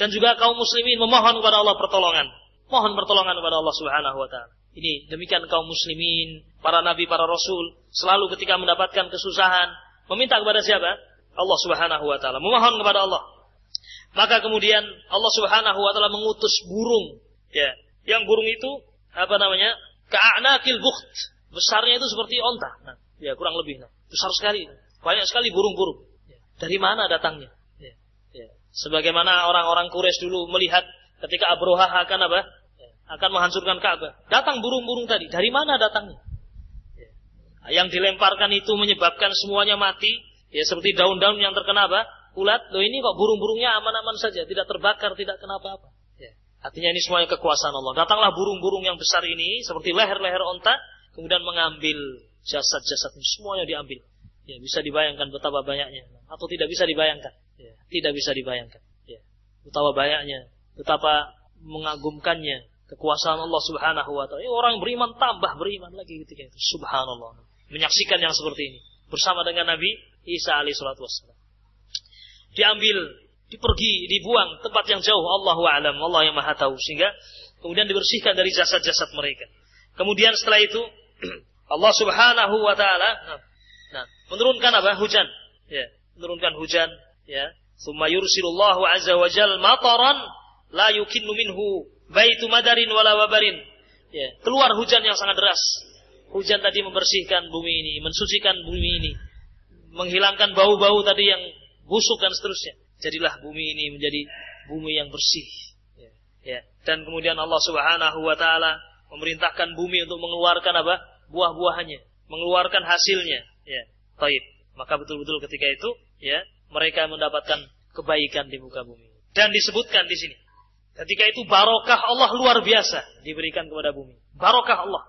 dan juga kaum muslimin memohon kepada Allah pertolongan. Mohon pertolongan kepada Allah Subhanahu wa taala. Ini demikian kaum muslimin, para nabi, para rasul selalu ketika mendapatkan kesusahan meminta kepada siapa? Allah Subhanahu wa taala, memohon kepada Allah. Maka kemudian Allah Subhanahu wa taala mengutus burung, ya. Yang burung itu apa namanya? Ka'anakil bukht. Besarnya itu seperti onta. Nah, ya kurang lebih. Nah, besar sekali. Banyak sekali burung-burung. Ya. Dari mana datangnya? Ya. Ya. Sebagaimana orang-orang Quraisy dulu melihat ketika Abroha akan apa? Ya. Akan menghancurkan Ka'bah. Datang burung-burung tadi. Dari mana datangnya? Ya. Yang dilemparkan itu menyebabkan semuanya mati. Ya seperti daun-daun yang terkena apa? Ulat. Loh ini kok burung-burungnya aman-aman saja. Tidak terbakar, tidak kena apa-apa. Artinya ini semuanya kekuasaan Allah. Datanglah burung-burung yang besar ini seperti leher-leher onta, kemudian mengambil jasad-jasad ini semuanya diambil. Ya, bisa dibayangkan betapa banyaknya atau tidak bisa dibayangkan. Ya, tidak bisa dibayangkan. Ya, betapa banyaknya, betapa mengagumkannya kekuasaan Allah Subhanahu wa taala. Orang beriman tambah beriman lagi ketika itu. Subhanallah. Menyaksikan yang seperti ini bersama dengan Nabi Isa alaihi salatu wassalam. Diambil dipergi, dibuang tempat yang jauh. Allah alam, Allah yang maha tahu. Sehingga kemudian dibersihkan dari jasad-jasad mereka. Kemudian setelah itu Allah Subhanahu wa taala nah, nah, menurunkan apa? Hujan. Ya, menurunkan hujan, ya. Tsumma yursilullahu azza wa jal mataran la yukinnu minhu baitu madarin wala wabarin. Ya, keluar hujan yang sangat deras. Hujan tadi membersihkan bumi ini, mensucikan bumi ini, menghilangkan bau-bau tadi yang busuk dan seterusnya jadilah bumi ini menjadi bumi yang bersih. Ya. ya. Dan kemudian Allah Subhanahu wa taala memerintahkan bumi untuk mengeluarkan apa? buah-buahannya, mengeluarkan hasilnya. Ya. Taib. Maka betul-betul ketika itu ya, mereka mendapatkan kebaikan di muka bumi. Dan disebutkan di sini. Ketika itu barokah Allah luar biasa diberikan kepada bumi. Barokah Allah.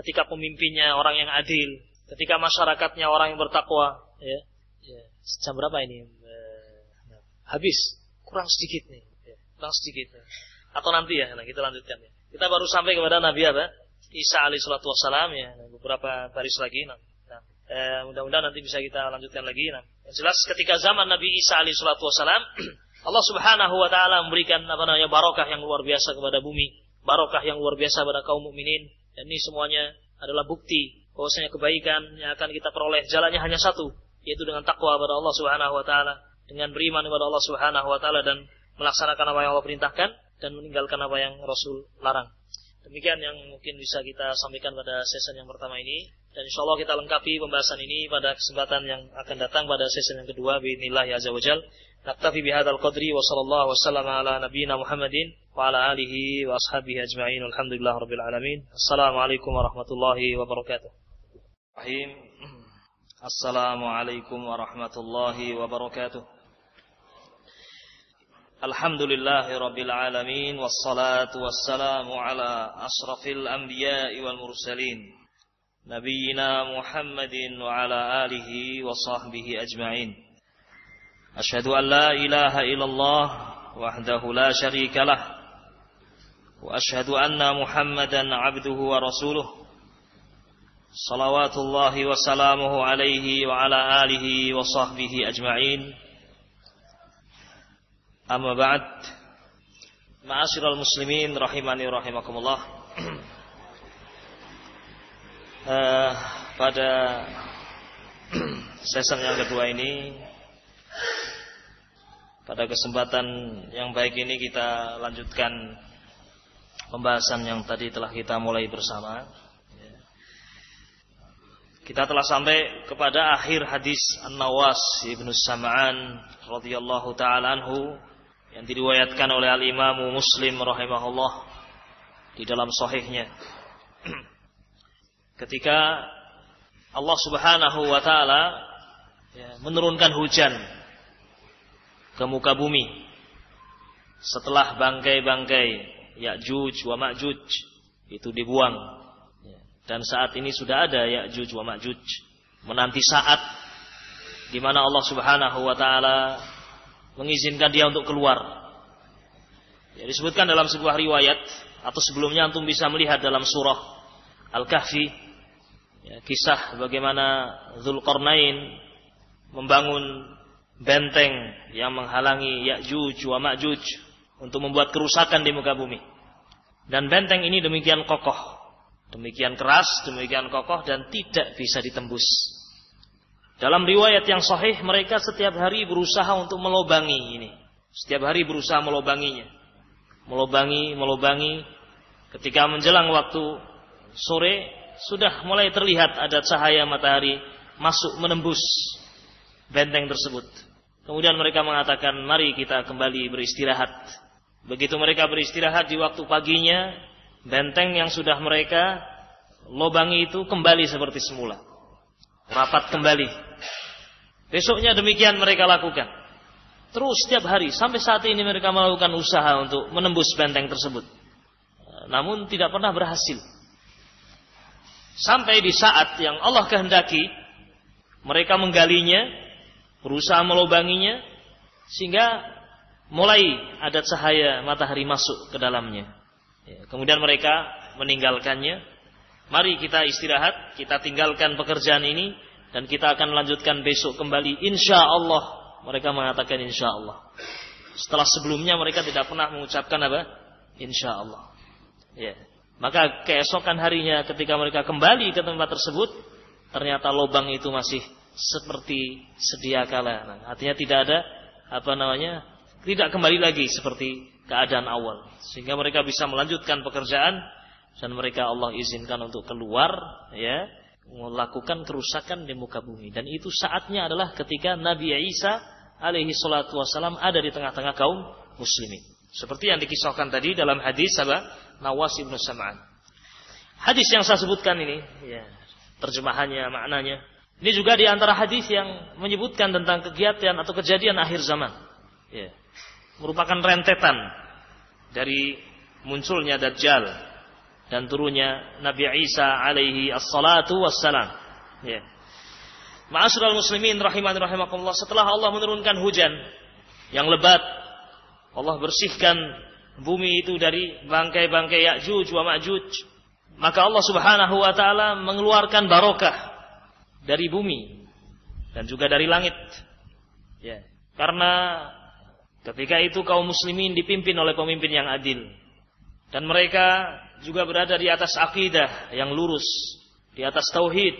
Ketika pemimpinnya orang yang adil, ketika masyarakatnya orang yang bertakwa, ya. ya. Jam berapa ini? habis kurang sedikit nih ya, kurang sedikit atau nanti ya nah kita lanjutkan ya kita baru sampai kepada Nabi apa Isa alaihissalatu wassalam ya beberapa baris lagi nah, nah eh, mudah-mudahan nanti bisa kita lanjutkan lagi. Nah yang jelas ketika zaman Nabi Isa alaihissalatu wassalam Allah subhanahu wa taala memberikan apa namanya barokah yang luar biasa kepada bumi. Barokah yang luar biasa pada kaum mukminin. Dan ini semuanya adalah bukti bahwasanya kebaikan yang akan kita peroleh jalannya hanya satu yaitu dengan takwa kepada Allah Subhanahu wa taala. Dengan beriman kepada Allah Subhanahu wa taala dan melaksanakan apa yang Allah perintahkan dan meninggalkan apa yang Rasul larang. Demikian yang mungkin bisa kita sampaikan pada sesi yang pertama ini dan insya Allah kita lengkapi pembahasan ini pada kesempatan yang akan datang pada sesi yang kedua bismillah azza wajal. Naktafi bihadzal qadri wa sallallahu wasallam ala nabiyyina Muhammadin wa ala alihi wa ashabihi ajma'in. Alhamdulillah rabbil alamin. Assalamualaikum warahmatullahi wabarakatuh. Rahim. Assalamualaikum warahmatullahi wabarakatuh. الحمد لله رب العالمين والصلاة والسلام على أشرف الأنبياء والمرسلين نبينا محمد وعلى آله وصحبه أجمعين أشهد أن لا إله إلا الله وحده لا شريك له وأشهد أن محمدا عبده ورسوله صلوات الله وسلامه عليه وعلى آله وصحبه أجمعين Amma ba'd. Ma'asyiral muslimin rahimani rahimakumullah. Uh, pada season yang kedua ini pada kesempatan yang baik ini kita lanjutkan pembahasan yang tadi telah kita mulai bersama. Kita telah sampai kepada akhir hadis An-Nawas Ibnu Sam'an radhiyallahu taala anhu yang diriwayatkan oleh al-Imam Muslim rahimahullah di dalam sahihnya. Ketika Allah Subhanahu wa taala ya, menurunkan hujan ke muka bumi setelah bangkai-bangkai Ya'juj wa Ma'juj itu dibuang ya, dan saat ini sudah ada Ya'juj wa Ma'juj menanti saat di mana Allah Subhanahu wa taala mengizinkan dia untuk keluar. Ya, disebutkan dalam sebuah riwayat atau sebelumnya antum bisa melihat dalam surah Al-Kahfi ya, kisah bagaimana Zulkarnain membangun benteng yang menghalangi Ya'juj wa Ma'juj untuk membuat kerusakan di muka bumi. Dan benteng ini demikian kokoh Demikian keras, demikian kokoh dan tidak bisa ditembus. Dalam riwayat yang sahih mereka setiap hari berusaha untuk melobangi ini. Setiap hari berusaha melobanginya. Melobangi, melobangi. Ketika menjelang waktu sore sudah mulai terlihat ada cahaya matahari masuk menembus benteng tersebut. Kemudian mereka mengatakan, mari kita kembali beristirahat. Begitu mereka beristirahat di waktu paginya, benteng yang sudah mereka lobangi itu kembali seperti semula. Rapat kembali. Besoknya demikian mereka lakukan. Terus setiap hari sampai saat ini mereka melakukan usaha untuk menembus benteng tersebut. Namun tidak pernah berhasil. Sampai di saat yang Allah kehendaki mereka menggalinya, berusaha melubanginya sehingga mulai ada cahaya matahari masuk ke dalamnya. Ya, kemudian mereka meninggalkannya. Mari kita istirahat, kita tinggalkan pekerjaan ini dan kita akan lanjutkan besok kembali. Insya Allah. Mereka mengatakan insya Allah. Setelah sebelumnya mereka tidak pernah mengucapkan apa? Insya Allah. Ya. Maka keesokan harinya ketika mereka kembali ke tempat tersebut, ternyata lubang itu masih seperti sedia kala. Nah, artinya tidak ada apa namanya? Tidak kembali lagi seperti keadaan awal sehingga mereka bisa melanjutkan pekerjaan dan mereka Allah izinkan untuk keluar ya melakukan kerusakan di muka bumi dan itu saatnya adalah ketika Nabi Isa alaihi salatu wasalam ada di tengah-tengah kaum muslimin seperti yang dikisahkan tadi dalam hadis apa Nawas ibnu Sam'an hadis yang saya sebutkan ini ya terjemahannya maknanya ini juga di antara hadis yang menyebutkan tentang kegiatan atau kejadian akhir zaman ya merupakan rentetan dari munculnya Dajjal dan turunnya Nabi Isa alaihi assalatu wassalam. Ya. Ma'asyiral muslimin rahiman rahimakumullah setelah Allah menurunkan hujan yang lebat Allah bersihkan bumi itu dari bangkai-bangkai Ya'juj wa Ma'juj maka Allah Subhanahu wa taala mengeluarkan barokah dari bumi dan juga dari langit ya karena Ketika itu kaum muslimin dipimpin oleh pemimpin yang adil. Dan mereka juga berada di atas akidah yang lurus. Di atas tauhid.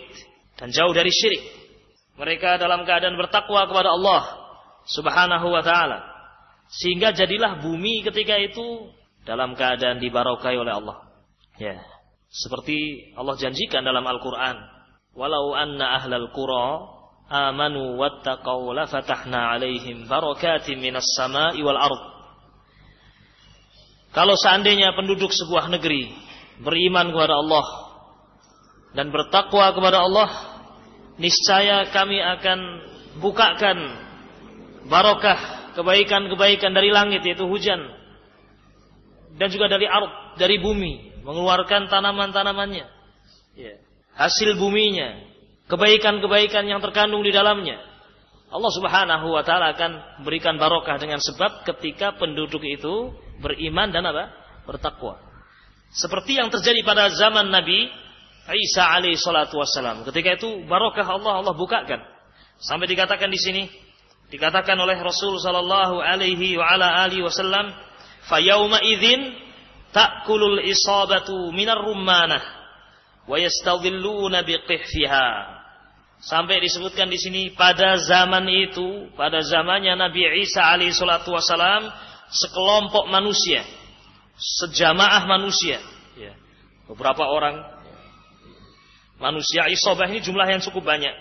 Dan jauh dari syirik. Mereka dalam keadaan bertakwa kepada Allah subhanahu wa ta'ala. Sehingga jadilah bumi ketika itu dalam keadaan dibarokai oleh Allah. Ya. Seperti Allah janjikan dalam Al-Quran. Walau anna ahlal qura amanu wattaqau la fatahna alaihim barakatim minas sama'i wal ard. Kalau seandainya penduduk sebuah negeri beriman kepada Allah dan bertakwa kepada Allah, niscaya kami akan bukakan barokah kebaikan-kebaikan dari langit yaitu hujan dan juga dari ard, dari bumi, mengeluarkan tanaman-tanamannya. Ya. Hasil buminya, kebaikan-kebaikan yang terkandung di dalamnya. Allah Subhanahu wa taala akan berikan barokah dengan sebab ketika penduduk itu beriman dan apa? bertakwa. Seperti yang terjadi pada zaman Nabi Isa alaihi salatu. Ketika itu barokah Allah Allah bukakan. Sampai dikatakan di sini dikatakan oleh Rasul sallallahu alaihi wa ala alihi wasallam, "Fa yauma idzin ta'kulul isabatu minar rummanah wa yastadhilluna biqihfiha." Sampai disebutkan di sini pada zaman itu, pada zamannya Nabi Isa alaihissalatu wassalam, sekelompok manusia, sejamaah manusia, ya. beberapa orang manusia isobah ini jumlah yang cukup banyak,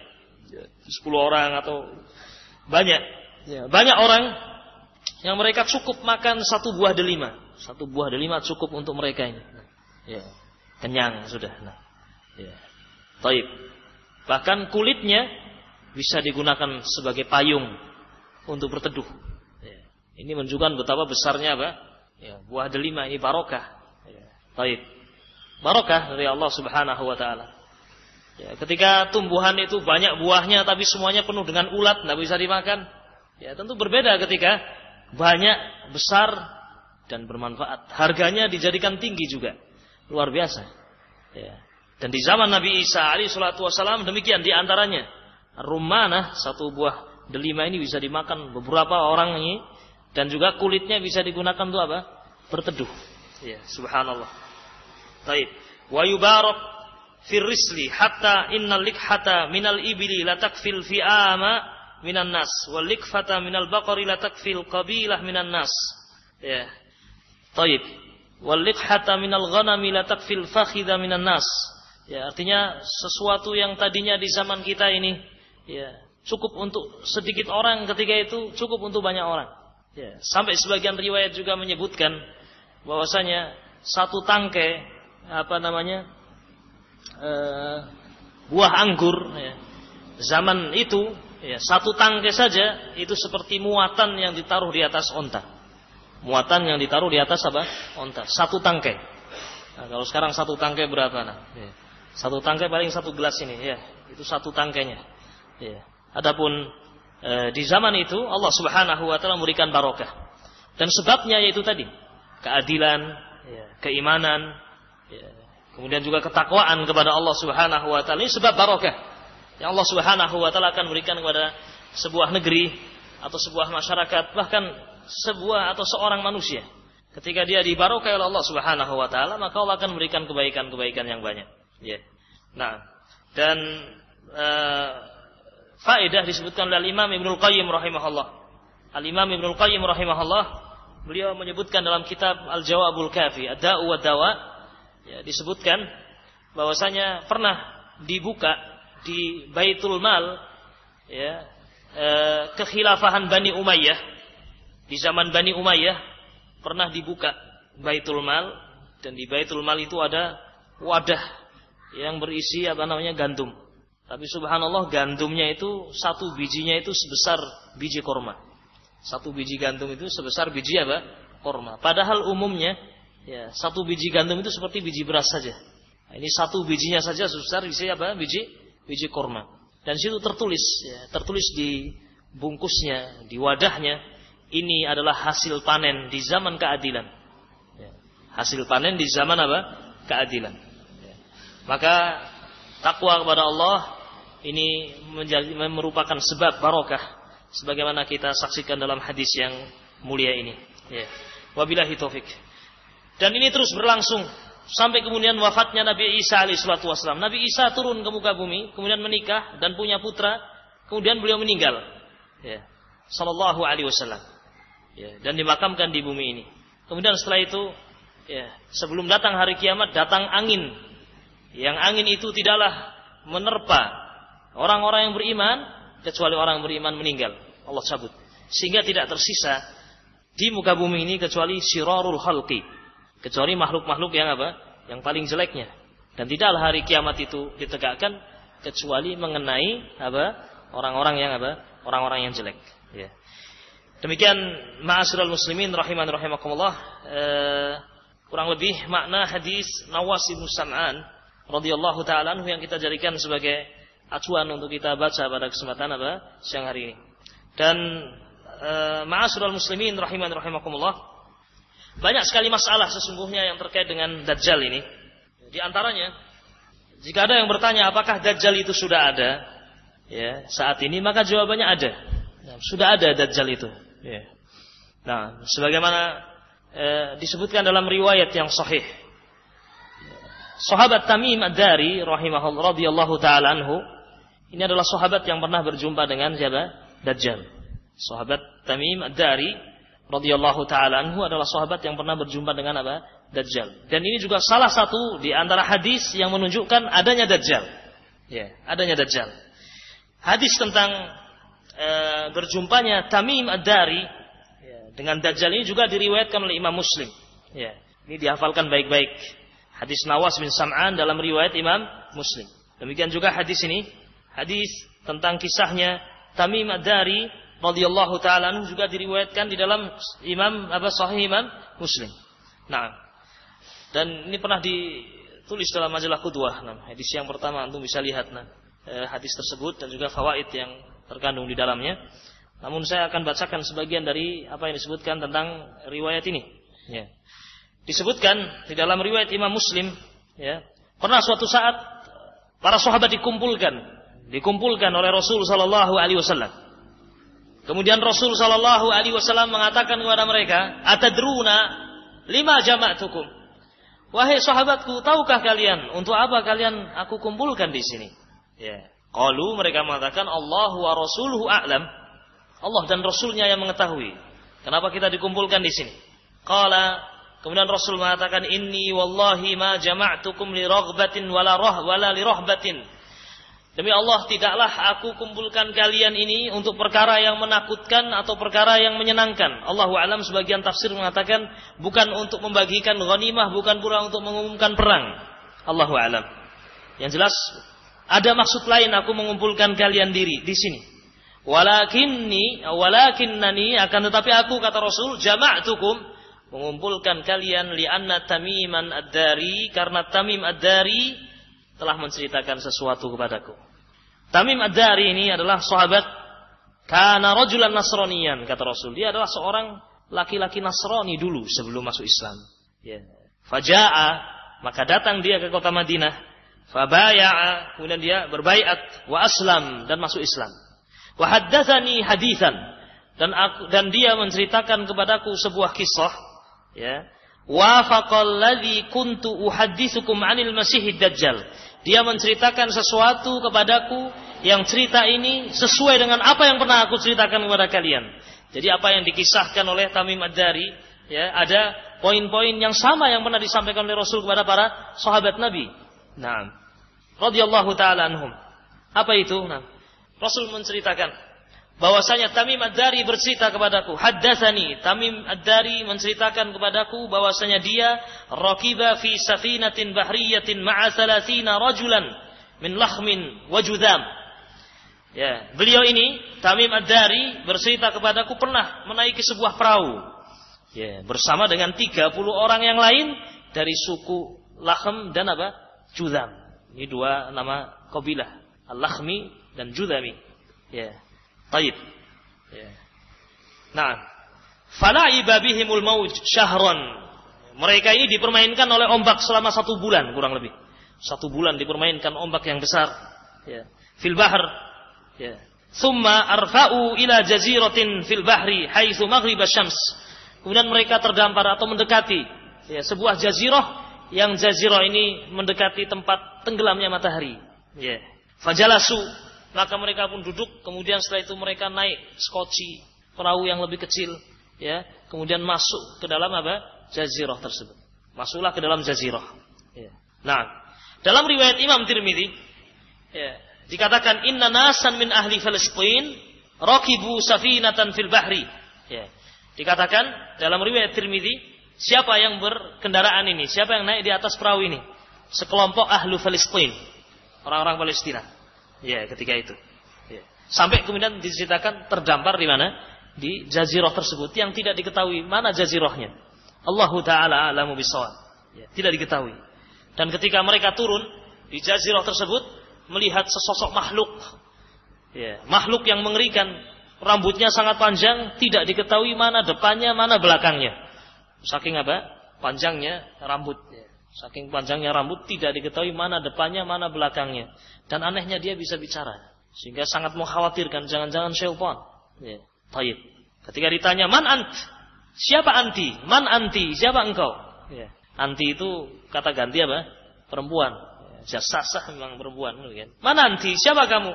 sepuluh orang atau banyak, ya. banyak orang yang mereka cukup makan satu buah delima, satu buah delima cukup untuk mereka ini, ya. kenyang sudah. Nah, ya. Taib. Bahkan kulitnya bisa digunakan sebagai payung untuk berteduh. Ya. Ini menunjukkan betapa besarnya apa? Ya, buah delima ini barokah. Ya. Baik. Barokah dari Allah Subhanahu wa taala. Ya, ketika tumbuhan itu banyak buahnya tapi semuanya penuh dengan ulat, tidak bisa dimakan. Ya, tentu berbeda ketika banyak, besar dan bermanfaat. Harganya dijadikan tinggi juga. Luar biasa. Ya. Dan di zaman Nabi Isa alaihi salatu wasalam demikian di antaranya rumana satu buah delima ini bisa dimakan beberapa orang ini dan juga kulitnya bisa digunakan untuk apa? Berteduh. Ya, subhanallah. Baik. wa yubarak fir risli hatta innal likhata minal ibli la takfil fi'ama minan nas wal likfata minal baqari la takfil qabilah minan nas ya Taib. Wal likhata minal ghanami la takfil fakhidha minan nas. Ya, artinya sesuatu yang tadinya di zaman kita ini ya, cukup untuk sedikit orang ketika itu cukup untuk banyak orang. Ya, sampai sebagian riwayat juga menyebutkan bahwasanya satu tangkai apa namanya uh, buah anggur ya, zaman itu ya, satu tangkai saja itu seperti muatan yang ditaruh di atas onta muatan yang ditaruh di atas apa? Onta. Satu tangkai. Nah, kalau sekarang satu tangkai berapa? Nah, ya. Satu tangkai paling satu gelas ini, ya. Itu satu tangkainya. Ya. Adapun e, di zaman itu Allah Subhanahu wa taala memberikan barokah. Dan sebabnya yaitu tadi, keadilan, ya, keimanan. Kemudian juga ketakwaan kepada Allah Subhanahu wa taala. Ini sebab barokah. Yang Allah Subhanahu wa taala akan berikan kepada sebuah negeri atau sebuah masyarakat bahkan sebuah atau seorang manusia. Ketika dia dibarokai oleh Allah Subhanahu wa taala maka Allah akan memberikan kebaikan-kebaikan yang banyak. Ya. Nah. Dan uh, faedah disebutkan oleh Imam Ibnu Qayyim rahimahullah. Al Imam Ibnu Qayyim rahimahullah beliau menyebutkan dalam kitab Al Jawabul Kafi Ad-Da'u wa Dawa ya, disebutkan bahwasanya pernah dibuka di Baitul Mal ya eh, kekhilafahan Bani Umayyah di zaman Bani Umayyah pernah dibuka Baitul Mal dan di Baitul Mal itu ada wadah yang berisi apa namanya gandum. Tapi subhanallah gandumnya itu satu bijinya itu sebesar biji korma. Satu biji gandum itu sebesar biji apa? Korma. Padahal umumnya ya satu biji gandum itu seperti biji beras saja. Nah, ini satu bijinya saja sebesar biji apa? Biji biji korma. Dan situ tertulis ya, tertulis di bungkusnya, di wadahnya ini adalah hasil panen di zaman keadilan. Ya. Hasil panen di zaman apa? Keadilan. Ya. Maka takwa kepada Allah ini menjadi, merupakan sebab barokah sebagaimana kita saksikan dalam hadis yang mulia ini. Ya. Wabillahi taufik. Dan ini terus berlangsung sampai kemudian wafatnya Nabi Isa alaihissalatu wassalam. Nabi Isa turun ke muka bumi, kemudian menikah dan punya putra, kemudian beliau meninggal. Ya. Sallallahu alaihi wasallam ya, dan dimakamkan di bumi ini. Kemudian setelah itu, ya, sebelum datang hari kiamat datang angin, yang angin itu tidaklah menerpa orang-orang yang beriman kecuali orang yang beriman meninggal. Allah cabut, sehingga tidak tersisa di muka bumi ini kecuali sirarul halqi, kecuali makhluk-makhluk yang apa? Yang paling jeleknya. Dan tidaklah hari kiamat itu ditegakkan kecuali mengenai apa? Orang-orang yang apa? Orang-orang yang jelek. Ya. Demikian ma'asyiral muslimin rahiman rahimakumullah eh, kurang lebih makna hadis Nawas bin Sam'an radhiyallahu taala yang kita jadikan sebagai acuan untuk kita baca pada kesempatan apa siang hari ini. Dan eh, ma'asyiral muslimin rahiman rahimakumullah banyak sekali masalah sesungguhnya yang terkait dengan dajjal ini. Di antaranya jika ada yang bertanya apakah dajjal itu sudah ada ya saat ini maka jawabannya ada. Ya, sudah ada dajjal itu. Ya. Nah, sebagaimana eh, disebutkan dalam riwayat yang sahih. Sahabat Tamim Ad-Dari rahimahullah radhiyallahu taala anhu ini adalah sahabat yang pernah berjumpa dengan siapa? Dajjal. Sahabat Tamim Ad-Dari radhiyallahu taala anhu adalah sahabat yang pernah berjumpa dengan apa? Dajjal. Dan ini juga salah satu di antara hadis yang menunjukkan adanya Dajjal. Ya, adanya Dajjal. Hadis tentang e, berjumpanya Tamim Ad-Dari ya, dengan Dajjal ini juga diriwayatkan oleh Imam Muslim. Ya, ini dihafalkan baik-baik. Hadis Nawas bin Sam'an dalam riwayat Imam Muslim. Demikian juga hadis ini, hadis tentang kisahnya Tamim Ad-Dari radhiyallahu taala juga diriwayatkan di dalam Imam apa Sahih Imam Muslim. Nah, dan ini pernah ditulis dalam majalah Qudwah. Nah, hadis yang pertama antum bisa lihat nah, hadis tersebut dan juga fawaid yang terkandung di dalamnya. Namun saya akan bacakan sebagian dari apa yang disebutkan tentang riwayat ini. Ya. Disebutkan di dalam riwayat Imam Muslim, ya, pernah suatu saat para sahabat dikumpulkan, dikumpulkan oleh Rasul Shallallahu Alaihi Wasallam. Kemudian Rasul Shallallahu Alaihi Wasallam mengatakan kepada mereka, atadruna lima jama'tukum. Wahai sahabatku, tahukah kalian untuk apa kalian aku kumpulkan di sini? Ya. Qalu mereka mengatakan Allah wa rasuluhu a'lam. Allah dan rasulnya yang mengetahui. Kenapa kita dikumpulkan di sini? Qala kemudian Rasul mengatakan inni wallahi ma jama'tukum li raghbatin wala rah wala li rahbatin Demi Allah tidaklah aku kumpulkan kalian ini untuk perkara yang menakutkan atau perkara yang menyenangkan. Allah alam sebagian tafsir mengatakan bukan untuk membagikan ghanimah, bukan pula untuk mengumumkan perang. Allah alam. Yang jelas ada maksud lain aku mengumpulkan kalian diri di sini. Walakinni walakinnani akan tetapi aku kata Rasul jama'tukum mengumpulkan kalian li'anna tamiman ad-dari karena Tamim ad-dari telah menceritakan sesuatu kepadaku. Tamim Ad-Dari ini adalah sahabat karena rajulan Nasraniyan kata Rasul. Dia adalah seorang laki-laki Nasrani dulu sebelum masuk Islam. Ya. Faja'a maka datang dia ke kota Madinah. Fabaya'a kemudian dia berbaiat wa aslam dan masuk Islam. Wa haddatsani haditsan dan aku dan dia menceritakan kepadaku sebuah kisah ya wafaqal ladzi kuntu uhadditsukum 'anil masihid dajjal dia menceritakan sesuatu kepadaku yang cerita ini sesuai dengan apa yang pernah aku ceritakan kepada kalian. Jadi apa yang dikisahkan oleh Tamim Ad-Dari, ya, ada poin-poin yang sama yang pernah disampaikan oleh Rasul kepada para sahabat Nabi. Nah, radhiyallahu taala anhum. Apa itu? Nah, Rasul menceritakan bahwasanya Tamim Ad-Dari bercerita kepadaku, haddatsani Tamim Ad-Dari menceritakan kepadaku bahwasanya dia raqiba fi safinatin bahriyatin ma'a 30 rajulan min lahmin wa judam. Ya, beliau ini Tamim Ad-Dari bercerita kepadaku pernah menaiki sebuah perahu. Ya, bersama dengan 30 orang yang lain dari suku Lahm dan apa? Judam. Ini dua nama kabilah, Al-Lakhmi dan Judami. Ya. Taib. Nah, fala'iba bihimul mauj syahron. Mereka ini dipermainkan oleh ombak selama satu bulan kurang lebih. Satu bulan dipermainkan ombak yang besar. Ya. Fil bahr. Ya. Thumma arfa'u ila jaziratin fil bahri haitsu maghrib syams. Kemudian mereka terdampar atau mendekati ya, sebuah jazirah yang jazirah ini mendekati tempat tenggelamnya matahari. Ya. Fajalasu maka mereka pun duduk, kemudian setelah itu mereka naik skoci perahu yang lebih kecil, ya, kemudian masuk ke dalam apa? Jazirah tersebut. Masuklah ke dalam jazirah. Ya. Nah, dalam riwayat Imam Tirmidzi, ya, dikatakan inna nasan min ahli Palestin rakibu safinatan fil bahri. Ya. Dikatakan dalam riwayat Tirmidzi, siapa yang berkendaraan ini? Siapa yang naik di atas perahu ini? Sekelompok ahlu Palestin, orang-orang Palestina. Ya, ketika itu. Ya. Sampai kemudian diceritakan terdampar di mana? Di jazirah tersebut yang tidak diketahui mana jazirahnya. Allah taala alamu bisawab. Ya, tidak diketahui. Dan ketika mereka turun di jazirah tersebut melihat sesosok makhluk. Ya, makhluk yang mengerikan, rambutnya sangat panjang, tidak diketahui mana depannya, mana belakangnya. Saking apa? Panjangnya rambut. Saking panjangnya rambut tidak diketahui mana depannya, mana belakangnya. Dan anehnya dia bisa bicara. Sehingga sangat mengkhawatirkan jangan-jangan syaitan. Ya, taib. Ketika ditanya, "Man ant?" Siapa anti? Man anti? Siapa engkau? Ya. Anti itu kata ganti apa? Perempuan. Ya, jasasah memang perempuan. Kan? Man anti? Siapa kamu?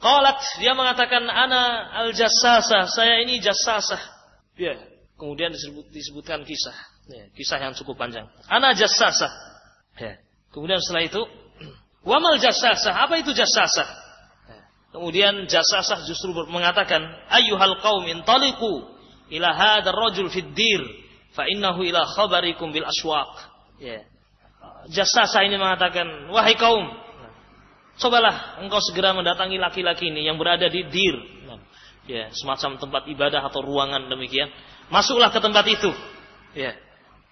Qalat dia mengatakan ana al jasasah. Saya ini jasasah. Ya. Kemudian disebut, disebutkan kisah. Ya, kisah yang cukup panjang. Ana jasasah. Ya. Kemudian setelah itu Wamal jasasah, apa itu jasasah? Kemudian jasasah justru mengatakan, ayyuhal qaum intaliqu ila hadzal rajul fa innahu ila khabarikum bil aswaq. Ya. Jasasah ini mengatakan, wahai kaum, cobalah engkau segera mendatangi laki-laki ini yang berada di dir. Ya, semacam tempat ibadah atau ruangan demikian. Masuklah ke tempat itu. Ya.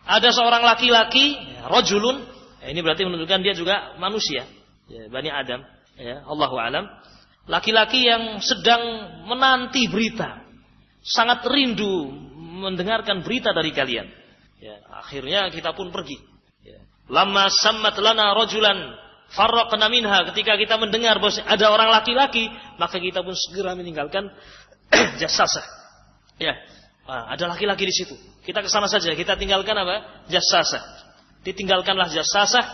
Ada seorang laki-laki, rojulun, ya, ini berarti menunjukkan dia juga manusia ya, Bani Adam, ya, Allahu alam. Laki-laki yang sedang menanti berita, sangat rindu mendengarkan berita dari kalian. Ya, akhirnya kita pun pergi. Ya. Lama sammat lana rojulan farraqna minha ketika kita mendengar bahwa ada orang laki-laki, maka kita pun segera meninggalkan jasasah. Ya, ah, ada laki-laki di situ. Kita ke sana saja, kita tinggalkan apa? Jasasah. Ditinggalkanlah jasasah.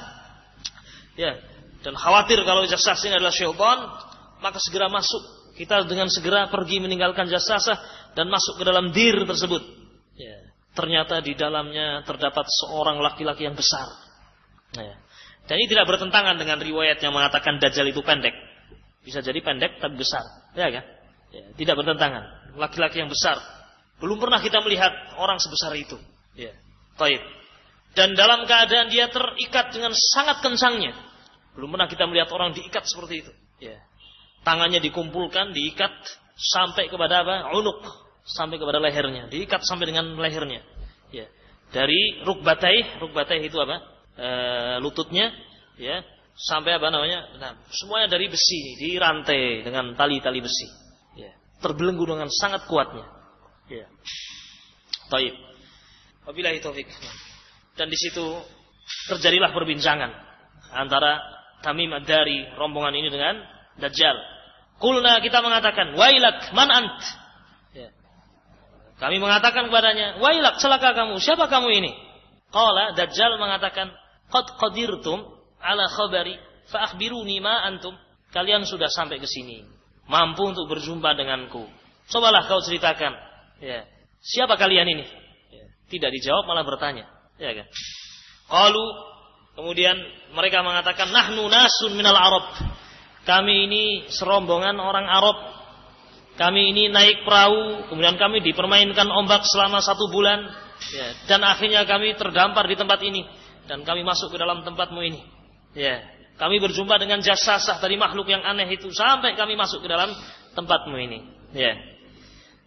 Ya, dan khawatir kalau jasasah ini adalah syaitan, maka segera masuk. Kita dengan segera pergi meninggalkan jasasah dan masuk ke dalam dir tersebut. Ya, ternyata di dalamnya terdapat seorang laki-laki yang besar. Ya. Dan ini tidak bertentangan dengan riwayat yang mengatakan Dajjal itu pendek. Bisa jadi pendek tapi besar. Ya kan? Ya, tidak bertentangan. Laki-laki yang besar. Belum pernah kita melihat orang sebesar itu. Ya. Taib. Dan dalam keadaan dia terikat dengan sangat kencangnya. Belum pernah kita melihat orang diikat seperti itu. Ya. Tangannya dikumpulkan, diikat sampai kepada apa? Unuk. Sampai kepada lehernya. Diikat sampai dengan lehernya. Ya. Dari rukbatai, rukbatai itu apa? E, lututnya. Ya. Sampai apa namanya? Nah, semuanya dari besi, dirantai dengan tali-tali besi. Ya. Terbelenggu dengan sangat kuatnya. Ya. Taib. Wabillahi taufik. Dan di situ terjadilah perbincangan antara Tamim dari rombongan ini dengan Dajjal. Kulna kita mengatakan, Wailak, man ant? Ya. Kami mengatakan kepadanya, Wailak, celaka kamu. Siapa kamu ini? Qala, Dajjal mengatakan, Qad qadirtum ala khabari, fa akhbiruni ma antum. Kalian sudah sampai ke sini. Mampu untuk berjumpa denganku. Cobalah kau ceritakan. Ya. Siapa kalian ini? Ya. Tidak dijawab malah bertanya. Ya kan? Kemudian mereka mengatakan nahnu nasun minal Arab. Kami ini serombongan orang Arab. Kami ini naik perahu, kemudian kami dipermainkan ombak selama satu bulan, ya, dan akhirnya kami terdampar di tempat ini, dan kami masuk ke dalam tempatmu ini. Ya, kami berjumpa dengan jasasah dari makhluk yang aneh itu sampai kami masuk ke dalam tempatmu ini. Ya,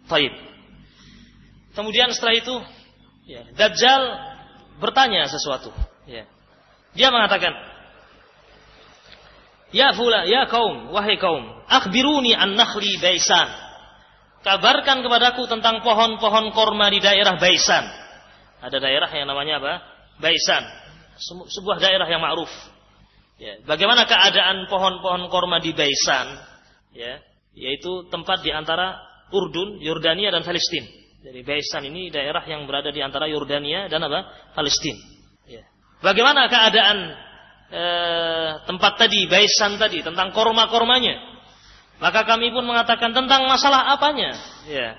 Taib. Kemudian setelah itu, ya, Dajjal bertanya sesuatu. Ya. Dia mengatakan, Ya fula, ya kaum, wahai kaum, akhbiruni an nakhli baisan. Kabarkan kepadaku tentang pohon-pohon korma di daerah Baisan. Ada daerah yang namanya apa? Baisan. Sebuah daerah yang ma'ruf. Ya. Bagaimana keadaan pohon-pohon korma di Baisan? Ya. Yaitu tempat di antara Urdun, Yordania dan Palestina. Jadi Baisan ini daerah yang berada di antara Yordania dan apa? Palestina. Ya. Bagaimana keadaan eh, tempat tadi, Baisan tadi, tentang korma-kormanya? Maka kami pun mengatakan tentang masalah apanya? Ya.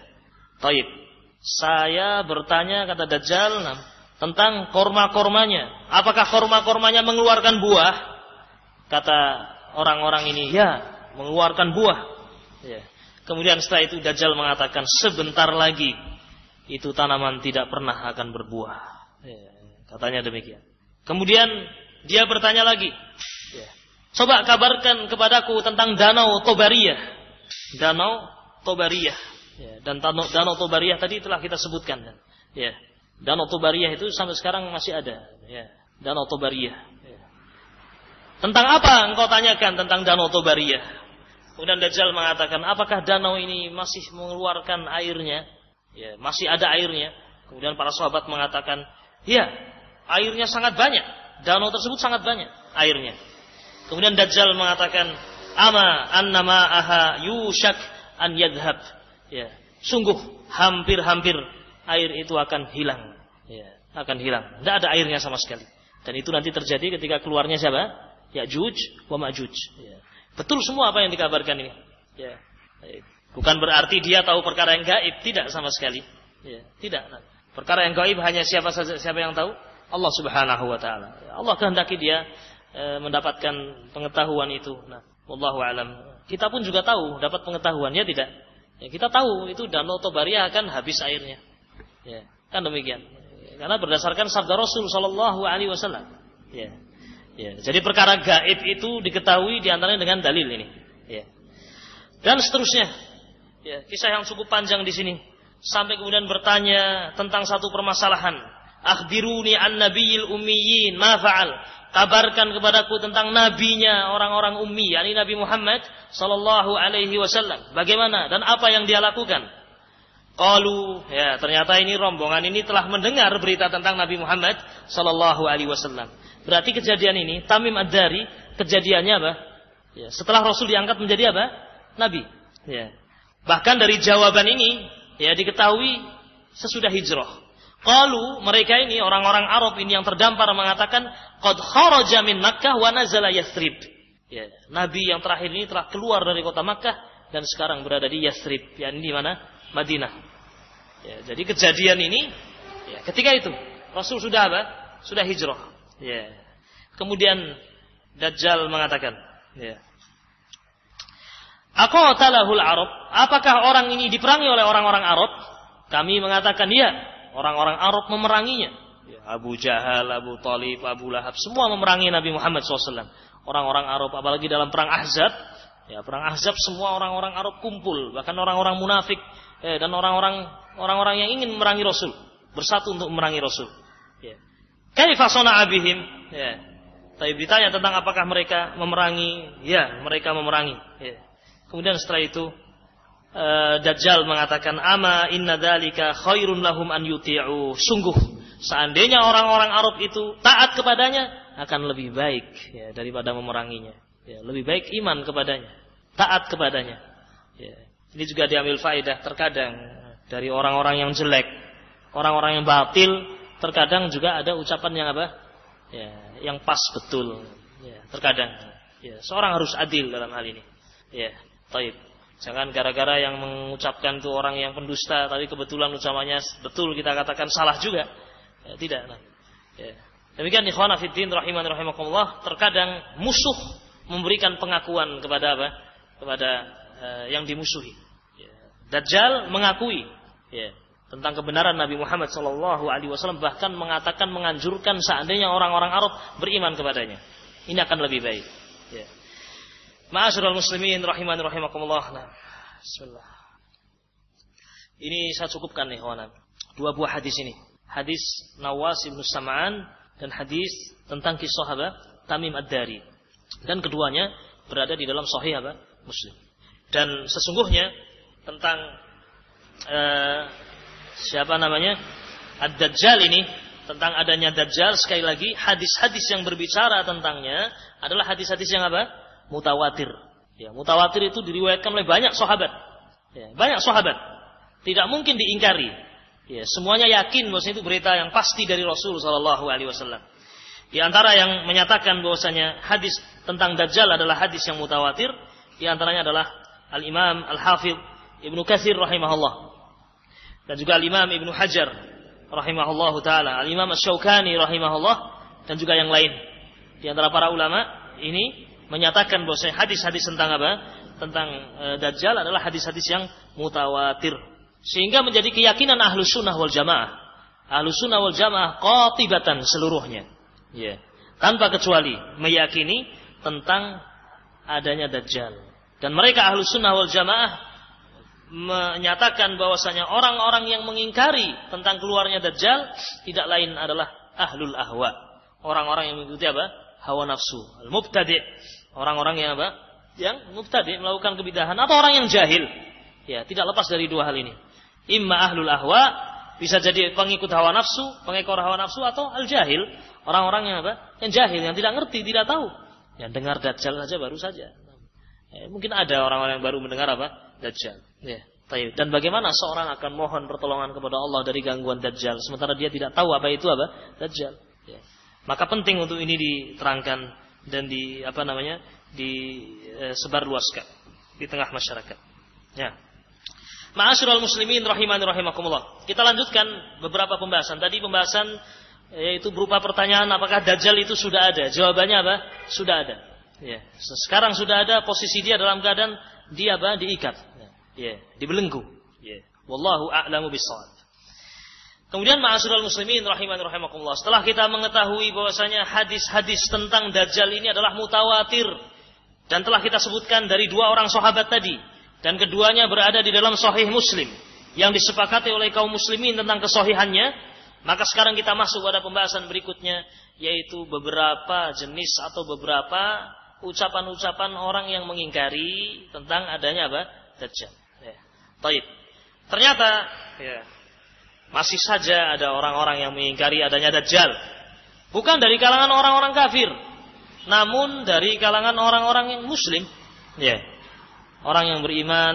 Taib. Saya bertanya kata Dajjal tentang korma-kormanya. Apakah korma-kormanya mengeluarkan buah? Kata orang-orang ini, ya, mengeluarkan buah. Ya. Kemudian setelah itu Dajjal mengatakan sebentar lagi itu tanaman tidak pernah akan berbuah. Ya, katanya demikian. Kemudian dia bertanya lagi. Ya, Coba kabarkan kepadaku tentang Danau Tobariyah. Danau Tobariyah. Ya, dan Danau, Danau tadi telah kita sebutkan. Danau Tobariyah itu sampai sekarang masih ada. Danau Tobariyah. Ya. Tentang apa engkau tanyakan tentang Danau Tobariyah? Kemudian Dajjal mengatakan, apakah danau ini masih mengeluarkan airnya? Ya, masih ada airnya. Kemudian para sahabat mengatakan, ya, airnya sangat banyak. Danau tersebut sangat banyak airnya. Kemudian Dajjal mengatakan, ama annama aha yushak an yadhab. Ya, sungguh hampir-hampir air itu akan hilang. Ya, akan hilang. Tidak ada airnya sama sekali. Dan itu nanti terjadi ketika keluarnya siapa? Ya'juj wa Ma'juj. Ya. Betul semua apa yang dikabarkan ini. Ya. Bukan berarti dia tahu perkara yang gaib, tidak sama sekali. Ya, tidak. Perkara yang gaib hanya siapa saja siapa yang tahu? Allah Subhanahu wa taala. Allah kehendaki dia e, mendapatkan pengetahuan itu. Nah, wallahu alam. Kita pun juga tahu dapat pengetahuan, ya tidak? Ya, kita tahu itu danau Tobaria akan habis airnya. Ya, kan demikian. Karena berdasarkan sabda Rasul sallallahu alaihi wasallam. Ya. Ya, jadi perkara gaib itu diketahui di antaranya dengan dalil ini. Ya. Dan seterusnya. Ya, kisah yang cukup panjang di sini. Sampai kemudian bertanya tentang satu permasalahan. Akhbiruni an nabiyil ummiyin ma fa'al. Kabarkan kepadaku tentang nabinya orang-orang ummi, yakni Nabi Muhammad sallallahu alaihi wasallam. Bagaimana dan apa yang dia lakukan? Qalu, ya ternyata ini rombongan ini telah mendengar berita tentang Nabi Muhammad sallallahu alaihi wasallam. Berarti kejadian ini Tamim Ad-Dari kejadiannya apa? Ya, setelah Rasul diangkat menjadi apa? Nabi. Ya. Bahkan dari jawaban ini ya diketahui sesudah hijrah. Qalu mereka ini orang-orang Arab ini yang terdampar mengatakan qad kharaja min Makkah wa nazala Yathrib. Ya, nabi yang terakhir ini telah keluar dari kota Makkah dan sekarang berada di Yathrib, yakni di mana? Madinah. Ya, jadi kejadian ini ya, ketika itu Rasul sudah apa? Sudah hijrah. Ya. Kemudian Dajjal mengatakan, ya. Aqatalahul Arab? Apakah orang ini diperangi oleh orang-orang Arab? Kami mengatakan ya, orang-orang Arab memeranginya. Ya, Abu Jahal, Abu Talib, Abu Lahab, semua memerangi Nabi Muhammad SAW. Orang-orang Arab, apalagi dalam perang Ahzab, ya perang Ahzab semua orang-orang Arab kumpul, bahkan orang-orang munafik eh, dan orang-orang orang-orang yang ingin memerangi Rasul bersatu untuk memerangi Rasul. Ya. Kaifa abihim? Ya. Tapi ditanya tentang apakah mereka memerangi? Ya, mereka memerangi. Ya. Kemudian setelah itu uh, Dajjal mengatakan ama inna dalika khairun lahum an yuti'u. Sungguh seandainya orang-orang Arab itu taat kepadanya akan lebih baik ya, daripada memeranginya. Ya, lebih baik iman kepadanya, taat kepadanya. Ya. Ini juga diambil faedah terkadang dari orang-orang yang jelek, orang-orang yang batil, terkadang juga ada ucapan yang apa? Ya, yang pas betul. Ya, terkadang. Ya, seorang harus adil dalam hal ini. Ya, taib. Jangan gara-gara yang mengucapkan itu orang yang pendusta, tapi kebetulan ucapannya betul kita katakan salah juga. Ya, tidak. Nah. Ya. Demikian ikhwan fiddin rahiman rahimakumullah, terkadang musuh memberikan pengakuan kepada apa? Kepada uh, yang dimusuhi. Ya. Dajjal mengakui ya, tentang kebenaran Nabi Muhammad Shallallahu Alaihi Wasallam bahkan mengatakan menganjurkan seandainya orang-orang Arab beriman kepadanya. Ini akan lebih baik. Ya. Ma'asyiral muslimin rahiman rahimakumullah. Nah, bismillah. Ini saya cukupkan nih kawan. Dua buah hadis ini. Hadis Nawas bin Sam'an dan hadis tentang kisah apa? Tamim Ad-Dari. Dan keduanya berada di dalam sahih apa? Muslim. Dan sesungguhnya tentang uh, siapa namanya? Ad-Dajjal ini tentang adanya Dajjal sekali lagi hadis-hadis yang berbicara tentangnya adalah hadis-hadis yang apa? Mutawatir. Ya, mutawatir itu diriwayatkan oleh banyak sahabat. Ya, banyak sahabat. Tidak mungkin diingkari. Ya, semuanya yakin bahwa itu berita yang pasti dari Rasul Shallallahu Alaihi Wasallam. Di antara yang menyatakan bahwasanya hadis tentang Dajjal adalah hadis yang mutawatir, di antaranya adalah Al Imam Al Hafidh Ibnu Katsir rahimahullah dan juga Al Imam Ibnu Hajar rahimahullah taala, Al Imam Asy-Syaukani rahimahullah dan juga yang lain. Di antara para ulama ini menyatakan bahwa hadis-hadis tentang apa? Tentang e, Dajjal adalah hadis-hadis yang mutawatir. Sehingga menjadi keyakinan ahlu sunnah wal jamaah. Ahlu sunnah wal jamaah qatibatan seluruhnya. Ya. Tanpa kecuali meyakini tentang adanya Dajjal. Dan mereka ahlu sunnah wal jamaah menyatakan bahwasanya orang-orang yang mengingkari tentang keluarnya Dajjal tidak lain adalah ahlul ahwa. Orang-orang yang mengikuti apa? Hawa nafsu. Al-mubtadi' Orang-orang yang apa? Yang mubtadi melakukan kebidahan atau orang yang jahil. Ya, tidak lepas dari dua hal ini. Imma ahlul ahwa bisa jadi pengikut hawa nafsu, pengekor hawa nafsu atau al jahil, orang-orang yang apa? Yang jahil, yang tidak ngerti, tidak tahu. Yang dengar dajjal saja baru saja. Ya, mungkin ada orang-orang yang baru mendengar apa? Dajjal. Ya. Dan bagaimana seorang akan mohon pertolongan kepada Allah dari gangguan Dajjal sementara dia tidak tahu apa itu apa Dajjal. Ya. Maka penting untuk ini diterangkan dan di apa namanya disebarluaskan di tengah masyarakat. Ya. Ma'asyiral muslimin rahimani rahimakumullah. Kita lanjutkan beberapa pembahasan. Tadi pembahasan yaitu berupa pertanyaan apakah dajjal itu sudah ada? Jawabannya apa? Sudah ada. Ya. Sekarang sudah ada posisi dia dalam keadaan dia apa? diikat. Ya, dibelenggu. Ya. Wallahu a'lamu bissawab. Kemudian ma'asyiral muslimin rahiman rahimakumullah. Setelah kita mengetahui bahwasanya hadis-hadis tentang dajjal ini adalah mutawatir dan telah kita sebutkan dari dua orang sahabat tadi dan keduanya berada di dalam sahih Muslim yang disepakati oleh kaum muslimin tentang kesohihannya, maka sekarang kita masuk pada pembahasan berikutnya yaitu beberapa jenis atau beberapa ucapan-ucapan orang yang mengingkari tentang adanya apa? Dajjal. Ya. Ternyata ya, masih saja ada orang-orang yang mengingkari adanya Dajjal. Bukan dari kalangan orang-orang kafir. Namun dari kalangan orang-orang yang muslim. Ya. Orang yang beriman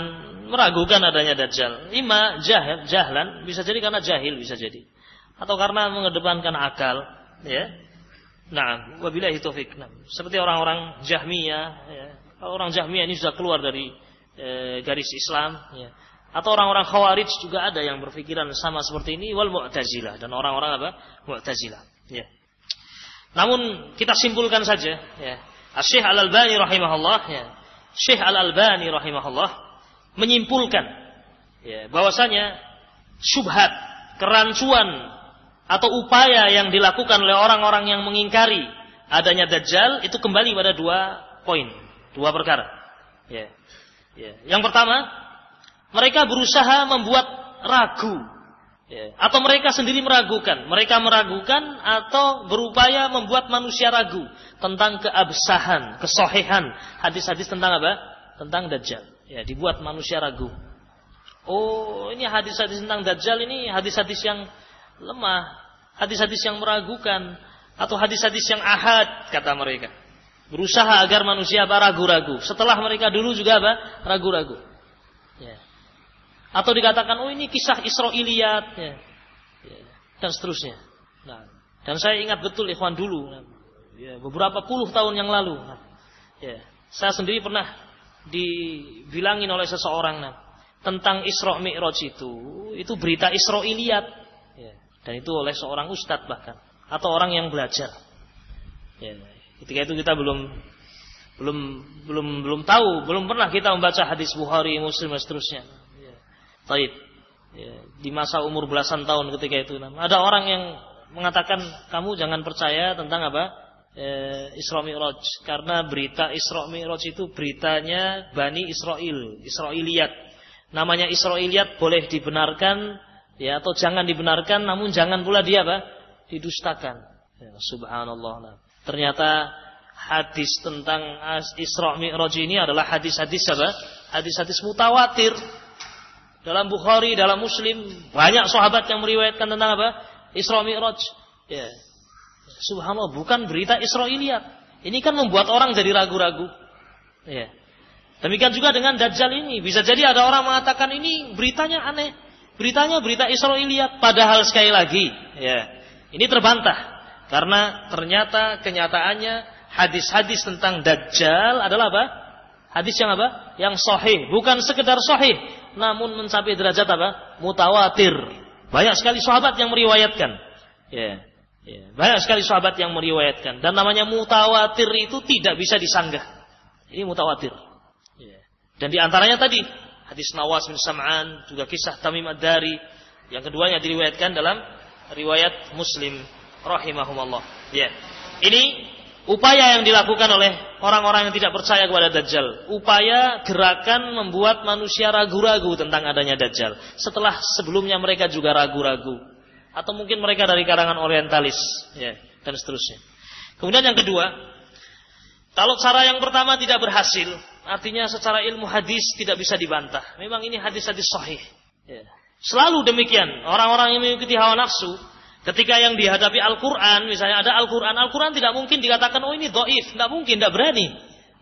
meragukan adanya Dajjal. Ima jahil, jahlan. Bisa jadi karena jahil bisa jadi. atau karena mengedepankan akal, ya. Nah, wabillahi taufik. Nah, seperti orang-orang Jahmiyah, ya. orang Jahmiyah ini sudah keluar dari e, garis Islam, ya. Atau orang-orang Khawarij juga ada yang berpikiran sama seperti ini wal Mu'tazilah dan orang-orang apa? Mu'tazilah, ya. Namun kita simpulkan saja, ya. Syekh Al-Albani rahimahullah, ya. Syekh Al-Albani rahimahullah menyimpulkan ya, bahwasanya syubhat, kerancuan atau upaya yang dilakukan oleh orang-orang yang mengingkari adanya dajjal itu kembali pada dua poin, dua perkara. Ya. Ya. Yang pertama, mereka berusaha membuat ragu ya. atau mereka sendiri meragukan, mereka meragukan atau berupaya membuat manusia ragu tentang keabsahan, kesohihan hadis-hadis tentang apa? Tentang dajjal. Ya, dibuat manusia ragu. Oh, ini hadis-hadis tentang dajjal ini hadis-hadis yang lemah, hadis-hadis yang meragukan atau hadis-hadis yang ahad kata mereka. Berusaha agar manusia apa ragu-ragu. Setelah mereka dulu juga apa? Ragu-ragu. Ya. Atau dikatakan oh ini kisah Israiliyat ya. ya. dan seterusnya. Nah, dan saya ingat betul ikhwan dulu ya, beberapa puluh tahun yang lalu. Nah, ya, saya sendiri pernah dibilangin oleh seseorang nah, tentang Isra Mi'raj itu, itu berita Israiliyat dan itu oleh seorang ustadz bahkan atau orang yang belajar. Ya, ketika itu kita belum belum belum belum tahu, belum pernah kita membaca hadis Bukhari, Muslim dan seterusnya. Taib. Ya, di masa umur belasan tahun ketika itu. Ada orang yang mengatakan kamu jangan percaya tentang apa? E, Isra Mi'raj. Karena berita Isra Mi'raj itu beritanya Bani Israel, Israiliyat. Namanya Israiliyat boleh dibenarkan ya atau jangan dibenarkan namun jangan pula dia apa? Didustakan. Ya, subhanallah. Nah. ternyata hadis tentang Isra Mi'raj ini adalah hadis-hadis apa? Hadis-hadis mutawatir dalam Bukhari dalam Muslim banyak sahabat yang meriwayatkan tentang apa? Isra Mi'raj. Ya. Subhanallah bukan berita Israiliyat ini kan membuat orang jadi ragu-ragu. Ya. Demikian juga dengan Dajjal ini. Bisa jadi ada orang mengatakan ini beritanya aneh. Beritanya berita Israiliyat, padahal sekali lagi, ya, ini terbantah. Karena ternyata kenyataannya hadis-hadis tentang Dajjal adalah apa? Hadis yang apa? Yang sahih, bukan sekedar sahih, namun mencapai derajat apa? Mutawatir. Banyak sekali sahabat yang meriwayatkan. Ya, ya. Banyak sekali sahabat yang meriwayatkan. Dan namanya mutawatir itu tidak bisa disanggah. Ini mutawatir. Ya. Dan di antaranya tadi hadis Nawas bin Sam'an, juga kisah Tamim Ad-Dari. Yang keduanya diriwayatkan dalam riwayat Muslim rahimahumallah. Ya. Ini upaya yang dilakukan oleh orang-orang yang tidak percaya kepada Dajjal. Upaya gerakan membuat manusia ragu-ragu tentang adanya Dajjal. Setelah sebelumnya mereka juga ragu-ragu. Atau mungkin mereka dari karangan orientalis. Ya, dan seterusnya. Kemudian yang kedua, kalau cara yang pertama tidak berhasil, Artinya secara ilmu hadis tidak bisa dibantah. Memang ini hadis-hadis sahih. Ya. Selalu demikian. Orang-orang yang mengikuti hawa nafsu, ketika yang dihadapi Al-Quran, misalnya ada Al-Quran, Al-Quran tidak mungkin dikatakan, oh ini doif. Tidak mungkin, tidak berani.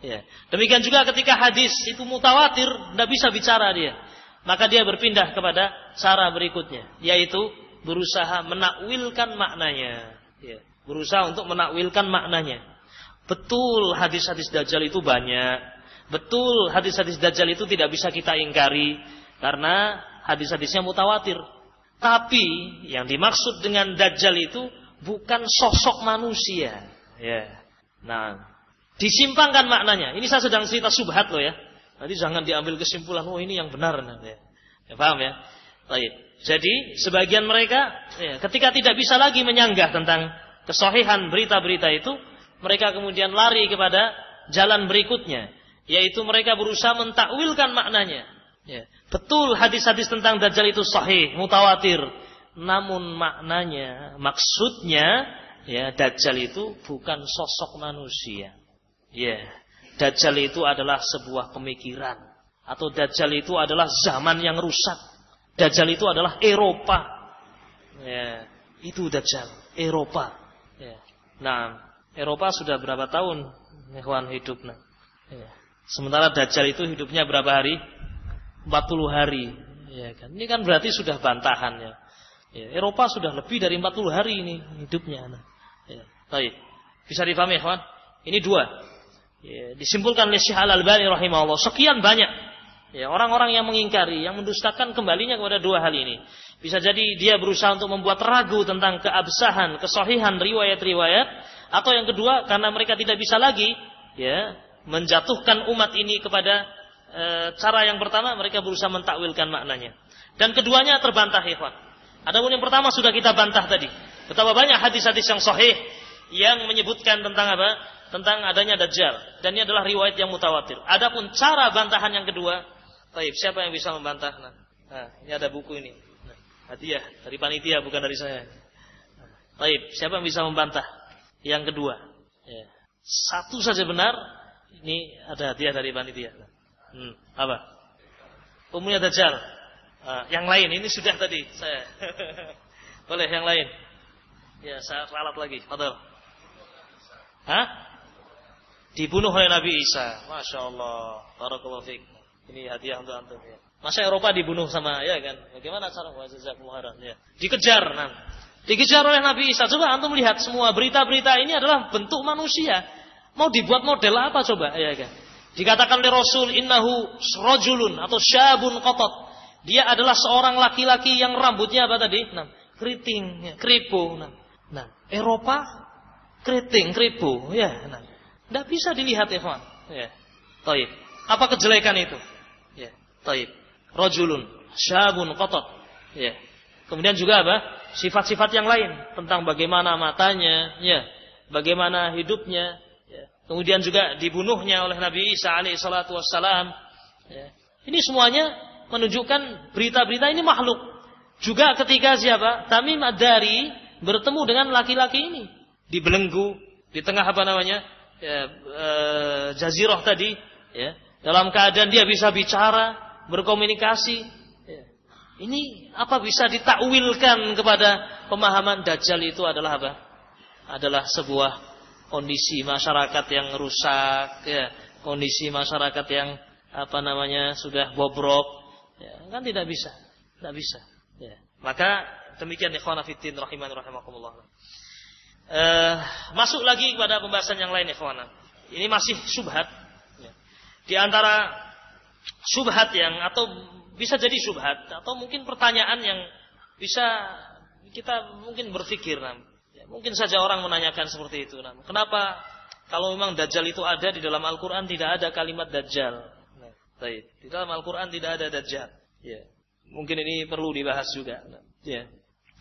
Ya. Demikian juga ketika hadis itu mutawatir, tidak bisa bicara dia. Maka dia berpindah kepada cara berikutnya. Yaitu berusaha menakwilkan maknanya. Ya. Berusaha untuk menakwilkan maknanya. Betul hadis-hadis Dajjal itu banyak. Betul hadis-hadis Dajjal itu tidak bisa kita ingkari karena hadis-hadisnya mutawatir. Tapi yang dimaksud dengan Dajjal itu bukan sosok manusia. Ya. Nah, disimpangkan maknanya. Ini saya sedang cerita subhat loh ya. Nanti jangan diambil kesimpulan, oh ini yang benar. Ya, ya paham ya? Baik. Jadi sebagian mereka ya, ketika tidak bisa lagi menyanggah tentang kesohihan berita-berita itu, mereka kemudian lari kepada jalan berikutnya yaitu mereka berusaha mentakwilkan maknanya. Ya. Betul hadis-hadis tentang Dajjal itu sahih, mutawatir. Namun maknanya, maksudnya, ya Dajjal itu bukan sosok manusia. Ya, Dajjal itu adalah sebuah pemikiran. Atau Dajjal itu adalah zaman yang rusak. Dajjal itu adalah Eropa. Ya, itu Dajjal, Eropa. Ya. Nah, Eropa sudah berapa tahun ikhwan hidup nah. Ya. Sementara Dajjal itu hidupnya berapa hari? 40 hari. Ya kan? Ini kan berarti sudah bantahan ya. Ya, Eropa sudah lebih dari 40 hari ini hidupnya. Nah, ya, baik. Bisa dipahami, kawan? Ini dua. Ya, disimpulkan oleh Syekh Al-Albani rahimahullah. Sekian banyak ya orang-orang yang mengingkari, yang mendustakan kembalinya kepada dua hal ini. Bisa jadi dia berusaha untuk membuat ragu tentang keabsahan, kesohihan riwayat-riwayat, atau yang kedua karena mereka tidak bisa lagi ya menjatuhkan umat ini kepada e, cara yang pertama mereka berusaha mentakwilkan maknanya. Dan keduanya terbantah, ikhwan. Adapun yang pertama sudah kita bantah tadi. Betapa banyak hadis-hadis yang sahih yang menyebutkan tentang apa? Tentang adanya dajjal. Dan ini adalah riwayat yang mutawatir. Adapun cara bantahan yang kedua, baik, siapa yang bisa membantah? Nah, nah ini ada buku ini. Nah, hadiah dari panitia bukan dari saya. Baik, siapa yang bisa membantah? Yang kedua, ya. satu saja benar. Ini ada hadiah dari panitia. Hmm, apa? Umumnya dajjal. Uh, yang lain ini sudah tadi saya. Boleh yang lain. Ya, saya ralat lagi. Fadal. Hah? Dibunuh oleh Nabi Isa. Masya Allah. Barakallahu fiik. Ini hadiah untuk antum ya. Masa Eropa dibunuh sama ya kan? Bagaimana cara jazakumullah ya. Dikejar nah. Dikejar oleh Nabi Isa. Coba antum lihat semua berita-berita ini adalah bentuk manusia. Mau dibuat model apa coba ya kan? Dikatakan oleh Rasul innahu rajulun atau syabun qatat dia adalah seorang laki-laki yang rambutnya apa tadi? Nah, keriting, ya, keripu. Nah, nah, Eropa keriting, keripu, ya. Nah, tidak bisa dilihat kawan. Ya, taib. Apa kejelekan itu? Ya, taib. Rojulun, syabun, kotot. Ya. Kemudian juga apa? Sifat-sifat yang lain tentang bagaimana matanya, ya, bagaimana hidupnya. Kemudian juga dibunuhnya oleh Nabi Isa alaihissalatu wassalam. Ya. Ini semuanya menunjukkan berita-berita ini makhluk. Juga ketika siapa? Tamim Ad-Dari bertemu dengan laki-laki ini di belenggu di tengah apa namanya? Ya, e, jazirah tadi, ya. Dalam keadaan dia bisa bicara, berkomunikasi. Ya. Ini apa bisa ditakwilkan kepada pemahaman Dajjal itu adalah apa? Adalah sebuah kondisi masyarakat yang rusak, ya. kondisi masyarakat yang apa namanya sudah bobrok, Ya, kan tidak bisa. Tidak bisa. Ya. Maka demikian ikhwan fillah rahiman rahimakumullah. Uh, masuk lagi kepada pembahasan yang lain ikhwan. Ini masih subhat. Ya. Di antara subhat yang atau bisa jadi subhat atau mungkin pertanyaan yang bisa kita mungkin berpikir ya, mungkin saja orang menanyakan seperti itu nah, kenapa kalau memang dajjal itu ada di dalam Al-Qur'an tidak ada kalimat dajjal Baik. Di dalam Al-Quran tidak ada dajjal. Ya. Mungkin ini perlu dibahas juga. Ya.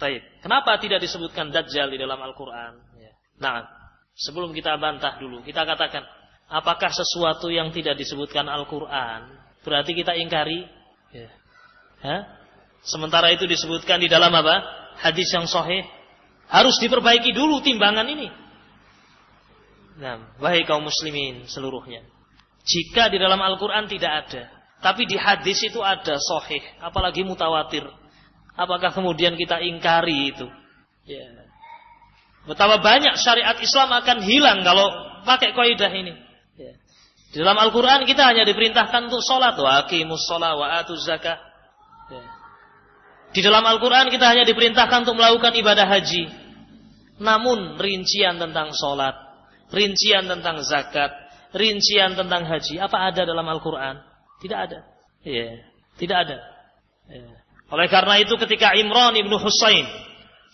Baik. Kenapa tidak disebutkan dajjal di dalam Al-Quran? Ya. Nah, sebelum kita bantah dulu, kita katakan, apakah sesuatu yang tidak disebutkan Al-Quran berarti kita ingkari? Ya. Sementara itu disebutkan di dalam apa? Hadis yang sahih. Harus diperbaiki dulu timbangan ini. Nah, baik kaum muslimin seluruhnya. Jika di dalam Al-Quran tidak ada. Tapi di hadis itu ada sohih. Apalagi mutawatir. Apakah kemudian kita ingkari itu? Ya. Betapa banyak syariat Islam akan hilang kalau pakai kaidah ini. Ya. Di dalam Al-Quran kita hanya diperintahkan untuk sholat. Wa aqimus sholat wa atuz zakah. Ya. Di dalam Al-Quran kita hanya diperintahkan untuk melakukan ibadah haji. Namun rincian tentang sholat, rincian tentang zakat, rincian tentang haji apa ada dalam Al-Quran? Tidak ada. Ya, tidak ada. Ya. Oleh karena itu ketika Imran ibnu Husain,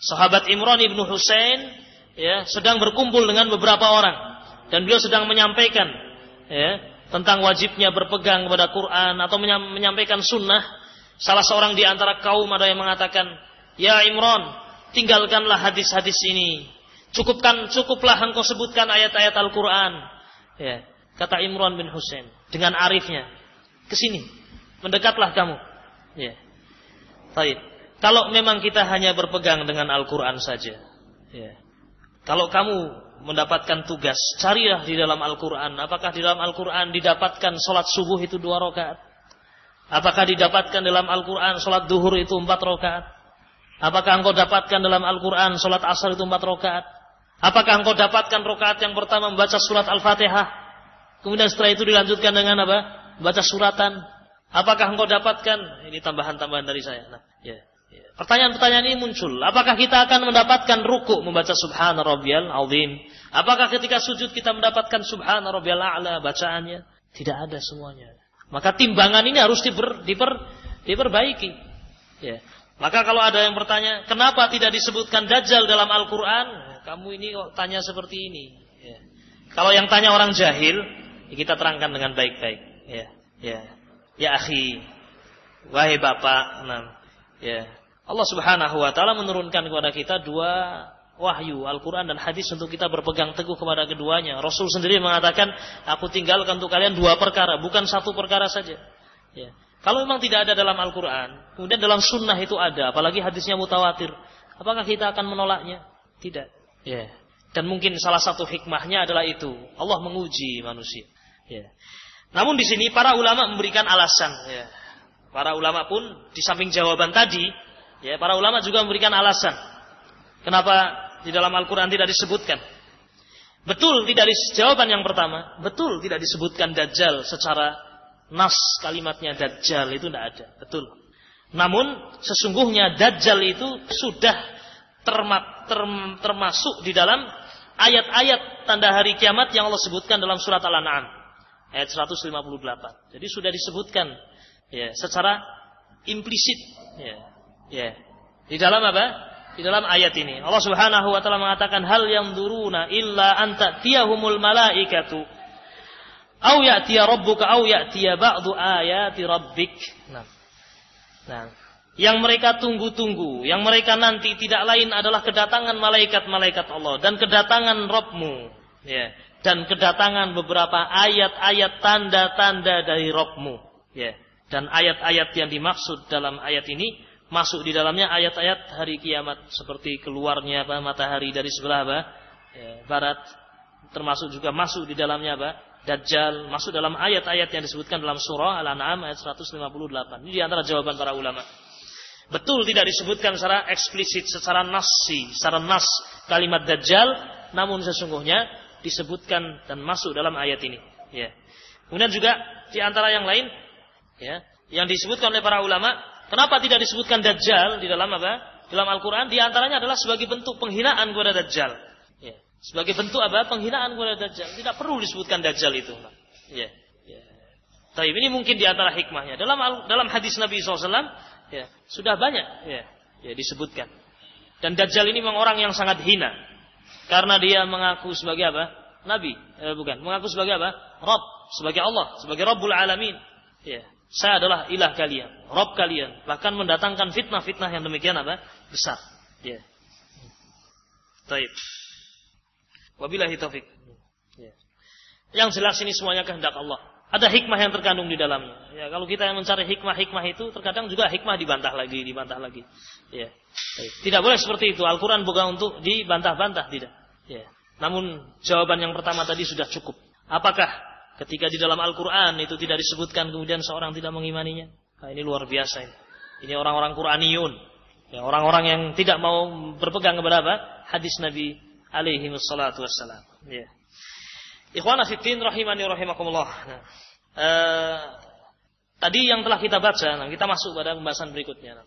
sahabat Imran ibnu Husain, ya sedang berkumpul dengan beberapa orang dan beliau sedang menyampaikan, ya tentang wajibnya berpegang kepada Quran atau menyampaikan sunnah. Salah seorang di antara kaum ada yang mengatakan, Ya Imran, tinggalkanlah hadis-hadis ini. Cukupkan, cukuplah engkau sebutkan ayat-ayat Al-Quran. Ya, kata Imran bin Husain dengan arifnya, ke sini, mendekatlah kamu. Ya. Baik. Kalau memang kita hanya berpegang dengan Al-Qur'an saja, ya. Kalau kamu mendapatkan tugas, carilah di dalam Al-Qur'an, apakah di dalam Al-Qur'an didapatkan salat subuh itu dua rakaat? Apakah didapatkan dalam Al-Qur'an salat duhur itu empat rakaat? Apakah engkau dapatkan dalam Al-Quran salat asar itu empat rakaat? Apakah engkau dapatkan rakaat yang pertama membaca surat Al-Fatihah? Kemudian setelah itu dilanjutkan dengan apa? Baca suratan. Apakah engkau dapatkan? Ini tambahan-tambahan dari saya. Nah, ya. Pertanyaan-pertanyaan ini muncul. Apakah kita akan mendapatkan ruku membaca subhana rabbiyal azim? Apakah ketika sujud kita mendapatkan subhana rabbiyal a'la bacaannya? Tidak ada semuanya. Maka timbangan ini harus diper, diper, diperbaiki. Ya. Maka kalau ada yang bertanya, kenapa tidak disebutkan dajjal dalam Al-Quran? Kamu ini kok tanya seperti ini. Ya. Kalau yang tanya orang jahil, ya kita terangkan dengan baik-baik. Ya, ya, ya akhi, wahai bapak, nah, ya, Allah Subhanahu wa taala menurunkan kepada kita dua wahyu, Al-Qur'an dan hadis untuk kita berpegang teguh kepada keduanya. Rasul sendiri mengatakan, "Aku tinggalkan untuk kalian dua perkara, bukan satu perkara saja." Ya. Kalau memang tidak ada dalam Al-Qur'an, kemudian dalam sunnah itu ada, apalagi hadisnya mutawatir, apakah kita akan menolaknya? Tidak. Ya. Dan mungkin salah satu hikmahnya adalah itu, Allah menguji manusia. Ya. Namun di sini para ulama memberikan alasan, ya. Para ulama pun di samping jawaban tadi, Ya, para ulama juga memberikan alasan. Kenapa di dalam Al-Quran tidak disebutkan? Betul tidak di jawaban yang pertama. Betul tidak disebutkan Dajjal secara nas kalimatnya Dajjal itu tidak ada. Betul. Namun sesungguhnya Dajjal itu sudah terma, term, termasuk di dalam ayat-ayat tanda hari kiamat yang Allah sebutkan dalam surat Al-An'am ayat 158. Jadi sudah disebutkan ya secara implisit ya Ya. Di dalam apa? Di dalam ayat ini. Allah Subhanahu wa taala mengatakan hal yang duruna illa anta tiyahumul malaikatu au ya'tiya rabbuka au ya'tiya ba'du ayati rabbik. Nah. Nah, yang mereka tunggu-tunggu, yang mereka nanti tidak lain adalah kedatangan malaikat-malaikat Allah dan kedatangan Rabbmu, ya, dan kedatangan beberapa ayat-ayat tanda-tanda dari Rabbmu, ya. Dan ayat-ayat yang dimaksud dalam ayat ini masuk di dalamnya ayat-ayat hari kiamat seperti keluarnya apa matahari dari sebelah apa ya, barat termasuk juga masuk di dalamnya apa dajjal masuk dalam ayat-ayat yang disebutkan dalam surah Al-An'am ayat 158 ini di antara jawaban para ulama. Betul tidak disebutkan secara eksplisit secara nasi secara nas kalimat dajjal namun sesungguhnya disebutkan dan masuk dalam ayat ini. Ya. Kemudian juga di antara yang lain ya yang disebutkan oleh para ulama Kenapa tidak disebutkan Dajjal di dalam apa? Dalam Al-Quran, di antaranya adalah sebagai bentuk penghinaan kepada Dajjal. Sebagai bentuk apa? Penghinaan kepada Dajjal. Tidak perlu disebutkan Dajjal itu. Ya. ya. Tapi ini mungkin di antara hikmahnya. Dalam dalam hadis Nabi SAW, ya, sudah banyak ya, ya disebutkan. Dan Dajjal ini memang orang yang sangat hina. Karena dia mengaku sebagai apa? Nabi. Eh, bukan. Mengaku sebagai apa? Rabb. Sebagai Allah. Sebagai Rabbul Alamin. Ya. Saya adalah ilah kalian, Rob kalian. Bahkan mendatangkan fitnah-fitnah yang demikian apa? Besar. Ya. Taib. Wabillahi taufik. Ya. Yang jelas ini semuanya kehendak Allah. Ada hikmah yang terkandung di dalamnya. Ya, kalau kita yang mencari hikmah-hikmah itu, terkadang juga hikmah dibantah lagi, dibantah lagi. Ya. Tidak boleh seperti itu. Al-Quran bukan untuk dibantah-bantah, tidak. Ya. Namun jawaban yang pertama tadi sudah cukup. Apakah Ketika di dalam Al-Quran itu tidak disebutkan kemudian seorang tidak mengimaninya. Nah, ini luar biasa ini. Ini orang-orang Quraniyun. Ya, orang-orang yang tidak mau berpegang kepada apa? Hadis Nabi alaihi wassalatu wassalam. Ya. Ikhwan fiddin rahimani rahimakumullah. Nah, eh, tadi yang telah kita baca, nah, kita masuk pada pembahasan berikutnya. Nah,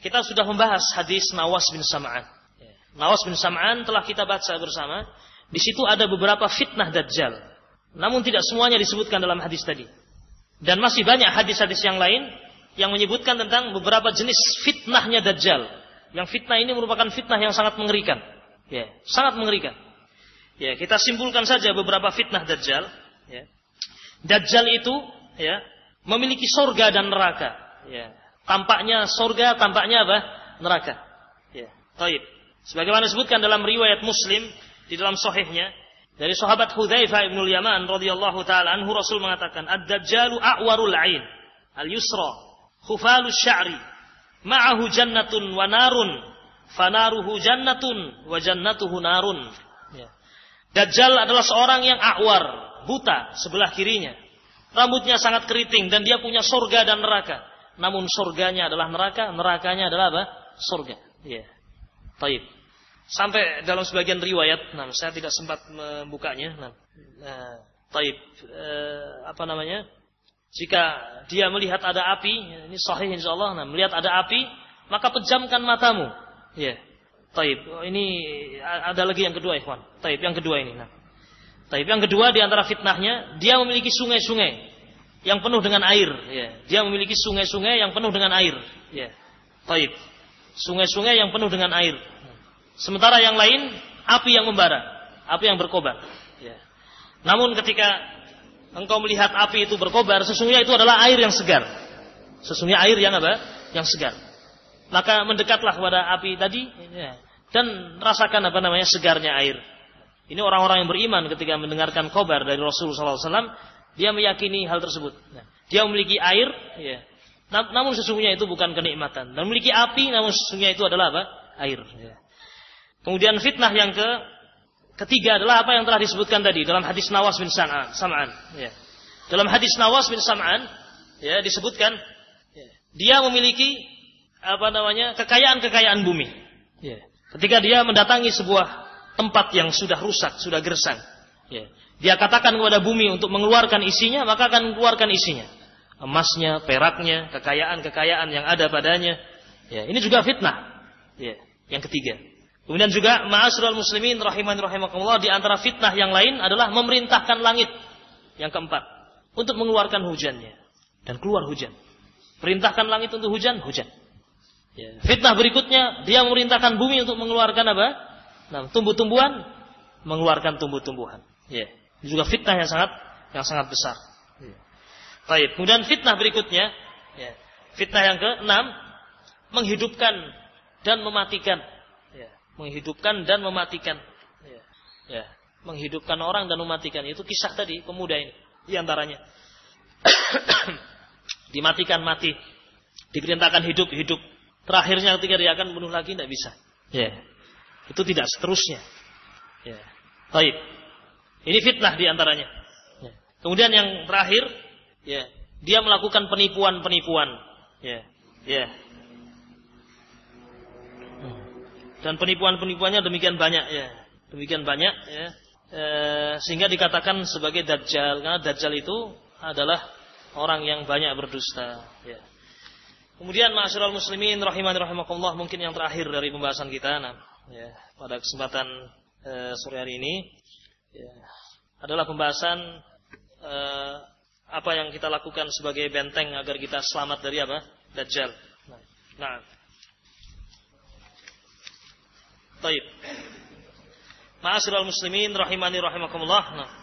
kita sudah membahas hadis Nawas bin Sam'an. Ya. Nawas bin Sam'an telah kita baca bersama. Di situ ada beberapa fitnah dajjal. Namun tidak semuanya disebutkan dalam hadis tadi. Dan masih banyak hadis-hadis yang lain yang menyebutkan tentang beberapa jenis fitnahnya Dajjal. Yang fitnah ini merupakan fitnah yang sangat mengerikan. Ya, sangat mengerikan. Ya, kita simpulkan saja beberapa fitnah Dajjal. Ya. Dajjal itu ya, memiliki sorga dan neraka. Ya. Tampaknya sorga, tampaknya apa? Neraka. Ya. Taib. Sebagaimana disebutkan dalam riwayat Muslim di dalam sohihnya, dari sahabat Hudzaifah bin Yaman radhiyallahu taala anhu Rasul mengatakan, "Ad-dajjalu a'warul 'ain, al-yusra, khufalus sya'ri, ma'ahu jannatun wa narun, fanaruhu jannatun wa jannatuhu narun." Ya. Dajjal adalah seorang yang a'war, buta sebelah kirinya. Rambutnya sangat keriting dan dia punya surga dan neraka. Namun surganya adalah neraka, nerakanya adalah apa? Surga. Ya. Taib. Sampai dalam sebagian riwayat, nah saya tidak sempat membukanya. Nah, nah taib, eh, apa namanya? Jika dia melihat ada api, ini sahih insyaallah, nah melihat ada api, maka pejamkan matamu. Ya. Taib. Oh, ini ada lagi yang kedua, ikhwan. Taib yang kedua ini. Nah. Taib yang kedua di antara fitnahnya, dia memiliki sungai-sungai yang penuh dengan air. Ya. Dia memiliki sungai-sungai yang penuh dengan air. Ya. Taib. Sungai-sungai yang penuh dengan air. Sementara yang lain, api yang membara. Api yang berkobar. Ya. Namun ketika engkau melihat api itu berkobar, sesungguhnya itu adalah air yang segar. Sesungguhnya air yang apa? Yang segar. Maka mendekatlah kepada api tadi ya, dan rasakan apa namanya segarnya air. Ini orang-orang yang beriman ketika mendengarkan khobar dari Rasulullah SAW, dia meyakini hal tersebut. Nah, dia memiliki air, ya. namun sesungguhnya itu bukan kenikmatan. Dan memiliki api, namun sesungguhnya itu adalah apa? Air. Ya. Kemudian fitnah yang ke ketiga adalah apa yang telah disebutkan tadi dalam hadis Nawas bin Sam'an. Ya. Dalam hadis Nawas bin Sam'an, ya disebutkan ya, dia memiliki apa namanya kekayaan-kekayaan bumi. Ya. Ketika dia mendatangi sebuah tempat yang sudah rusak, sudah gersang, ya. dia katakan kepada bumi untuk mengeluarkan isinya, maka akan mengeluarkan isinya, emasnya, peraknya, kekayaan-kekayaan yang ada padanya. Ya. Ini juga fitnah. Ya. Yang ketiga. Kemudian juga ma'asyiral muslimin rahiman rahimakumullah di antara fitnah yang lain adalah memerintahkan langit. Yang keempat, untuk mengeluarkan hujannya dan keluar hujan. Perintahkan langit untuk hujan, hujan. Ya. Fitnah berikutnya dia memerintahkan bumi untuk mengeluarkan apa? Nah, tumbuh-tumbuhan, mengeluarkan tumbuh-tumbuhan. Ya. Juga fitnah yang sangat yang sangat besar. Ya. Baik. Kemudian fitnah berikutnya, ya. fitnah yang keenam, menghidupkan dan mematikan. Ya. Menghidupkan dan mematikan. Ya. ya. Menghidupkan orang dan mematikan. Itu kisah tadi pemuda ini di antaranya. Dimatikan mati. Diperintahkan hidup hidup Terakhirnya ketika dia akan bunuh lagi tidak bisa. Ya. Itu tidak seterusnya. Ya. Baik. Ini fitnah di antaranya. Ya. Kemudian yang terakhir, ya, dia melakukan penipuan-penipuan. Ya. Ya. Dan penipuan-penipuannya demikian banyak ya. Demikian banyak ya. E, sehingga dikatakan sebagai dajjal karena dajjal itu adalah orang yang banyak berdusta ya. Kemudian ma'asyiral muslimin rahiman rahimakumullah mungkin yang terakhir dari pembahasan kita nah, ya, pada kesempatan e, sore hari ini ya, adalah pembahasan e, apa yang kita lakukan sebagai benteng agar kita selamat dari apa? Dajjal. Nah, nah. Baik. Ma'asyiral muslimin rahimani rahimakumullah. Nah.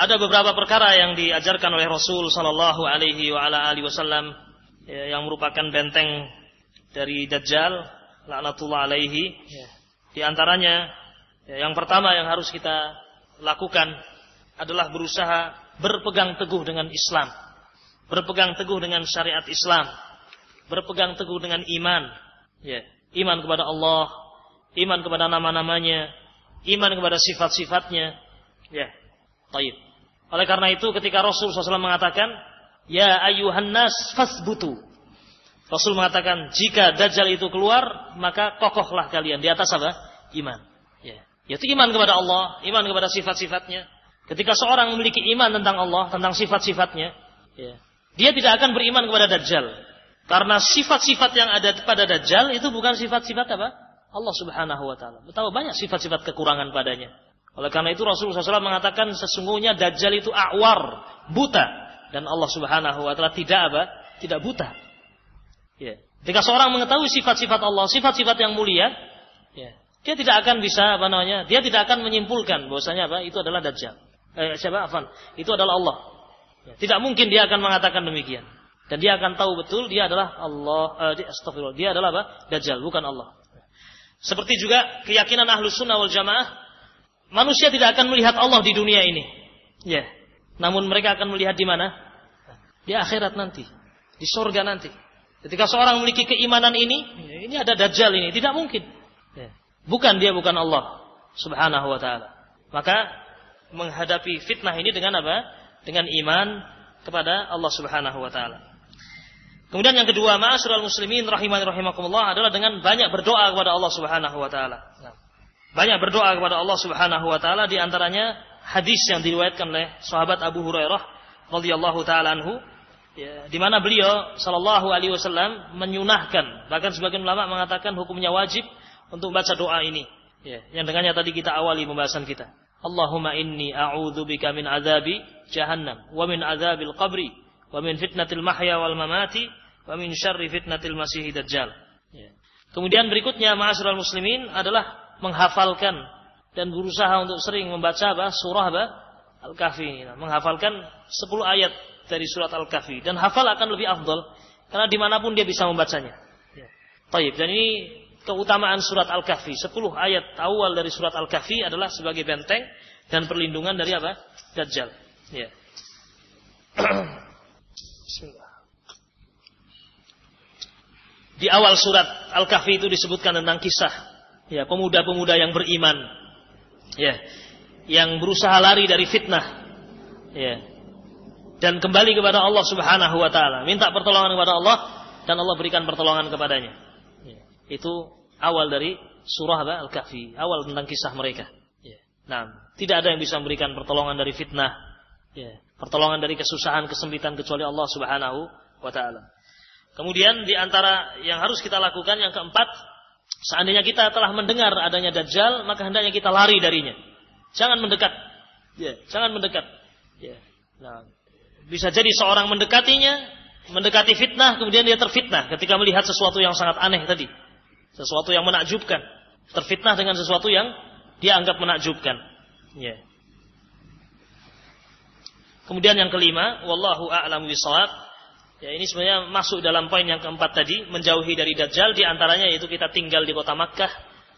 Ada beberapa perkara yang diajarkan oleh Rasul sallallahu alaihi wasallam ya, yang merupakan benteng dari Dajjal laknatullah alaihi ya. di antaranya ya, yang pertama yang harus kita lakukan adalah berusaha berpegang teguh dengan Islam berpegang teguh dengan syariat Islam berpegang teguh dengan iman iman kepada Allah iman kepada nama-namanya iman kepada sifat-sifatnya ya Taib. Oleh karena itu ketika Rasul SAW mengatakan, Ya ayuhan nas fasbutu. Rasul mengatakan, jika Dajjal itu keluar, maka kokohlah kalian di atas apa? Iman. Ya. Yaitu iman kepada Allah, iman kepada sifat-sifatnya. Ketika seorang memiliki iman tentang Allah, tentang sifat-sifatnya, ya, dia tidak akan beriman kepada Dajjal. Karena sifat-sifat yang ada pada Dajjal itu bukan sifat-sifat apa? Allah subhanahu wa ta'ala. Betapa banyak sifat-sifat kekurangan padanya. Oleh karena itu Rasulullah SAW mengatakan sesungguhnya Dajjal itu awar, buta. Dan Allah Subhanahu Wa Taala tidak apa? Tidak buta. Ya. Jika seorang mengetahui sifat-sifat Allah, sifat-sifat yang mulia, ya, dia tidak akan bisa apa namanya? Dia tidak akan menyimpulkan bahwasanya apa? Itu adalah Dajjal. Eh, siapa? Afan. Itu adalah Allah. Ya. Tidak mungkin dia akan mengatakan demikian. Dan dia akan tahu betul dia adalah Allah. Eh, astagfirullah. Dia adalah apa? Dajjal, bukan Allah. Seperti juga keyakinan ahlus sunnah wal jamaah Manusia tidak akan melihat Allah di dunia ini. Ya. Namun mereka akan melihat di mana? Di akhirat nanti. Di sorga nanti. Ketika seorang memiliki keimanan ini, ini ada dajjal ini. Tidak mungkin. Ya. Bukan dia, bukan Allah. Subhanahu wa ta'ala. Maka menghadapi fitnah ini dengan apa? Dengan iman kepada Allah subhanahu wa ta'ala. Kemudian yang kedua, ma'asyiral muslimin rahiman rahimakumullah adalah dengan banyak berdoa kepada Allah Subhanahu wa taala. Nah, banyak berdoa kepada Allah Subhanahu wa taala di antaranya hadis yang diriwayatkan oleh sahabat Abu Hurairah radhiyallahu taala anhu ya, di mana beliau sallallahu alaihi wasallam menyunahkan bahkan sebagian ulama mengatakan hukumnya wajib untuk baca doa ini. Ya, yang dengannya tadi kita awali pembahasan kita. Allahumma inni a'udzubika min azabi jahannam wa min azabil qabri wa min fitnatil mahya wal mamati wa min syarri fitnatil masih dajjal. Ya. kemudian berikutnya ma'asyiral muslimin adalah menghafalkan dan berusaha untuk sering membaca apa surah apa Al-Kahfi nah, menghafalkan 10 ayat dari surat Al-Kahfi dan hafal akan lebih afdol karena di mana pun dia bisa membacanya. Ya. Taib dan ini keutamaan surat Al-Kahfi 10 ayat awal dari surat Al-Kahfi adalah sebagai benteng dan perlindungan dari apa? Dajjal. Ya. Di awal surat Al-Kahfi itu disebutkan tentang kisah ya pemuda-pemuda yang beriman. Ya yang berusaha lari dari fitnah. Ya. Dan kembali kepada Allah Subhanahu wa taala minta pertolongan kepada Allah dan Allah berikan pertolongan kepadanya. Ya. itu awal dari surah Al-Kahfi. Awal tentang kisah mereka. Ya. nah tidak ada yang bisa memberikan pertolongan dari fitnah. Ya. pertolongan dari kesusahan kesempitan kecuali Allah Subhanahu wa taala. Kemudian di antara yang harus kita lakukan yang keempat seandainya kita telah mendengar adanya dajjal maka hendaknya kita lari darinya Jangan mendekat. Ya, jangan mendekat. Ya. Nah, bisa jadi seorang mendekatinya, mendekati fitnah, kemudian dia terfitnah ketika melihat sesuatu yang sangat aneh tadi. Sesuatu yang menakjubkan. Terfitnah dengan sesuatu yang dia anggap menakjubkan. Ya. Kemudian yang kelima, wallahu a'lam bishawab. Ya, ini sebenarnya masuk dalam poin yang keempat tadi, menjauhi dari dajjal di antaranya yaitu kita tinggal di kota Makkah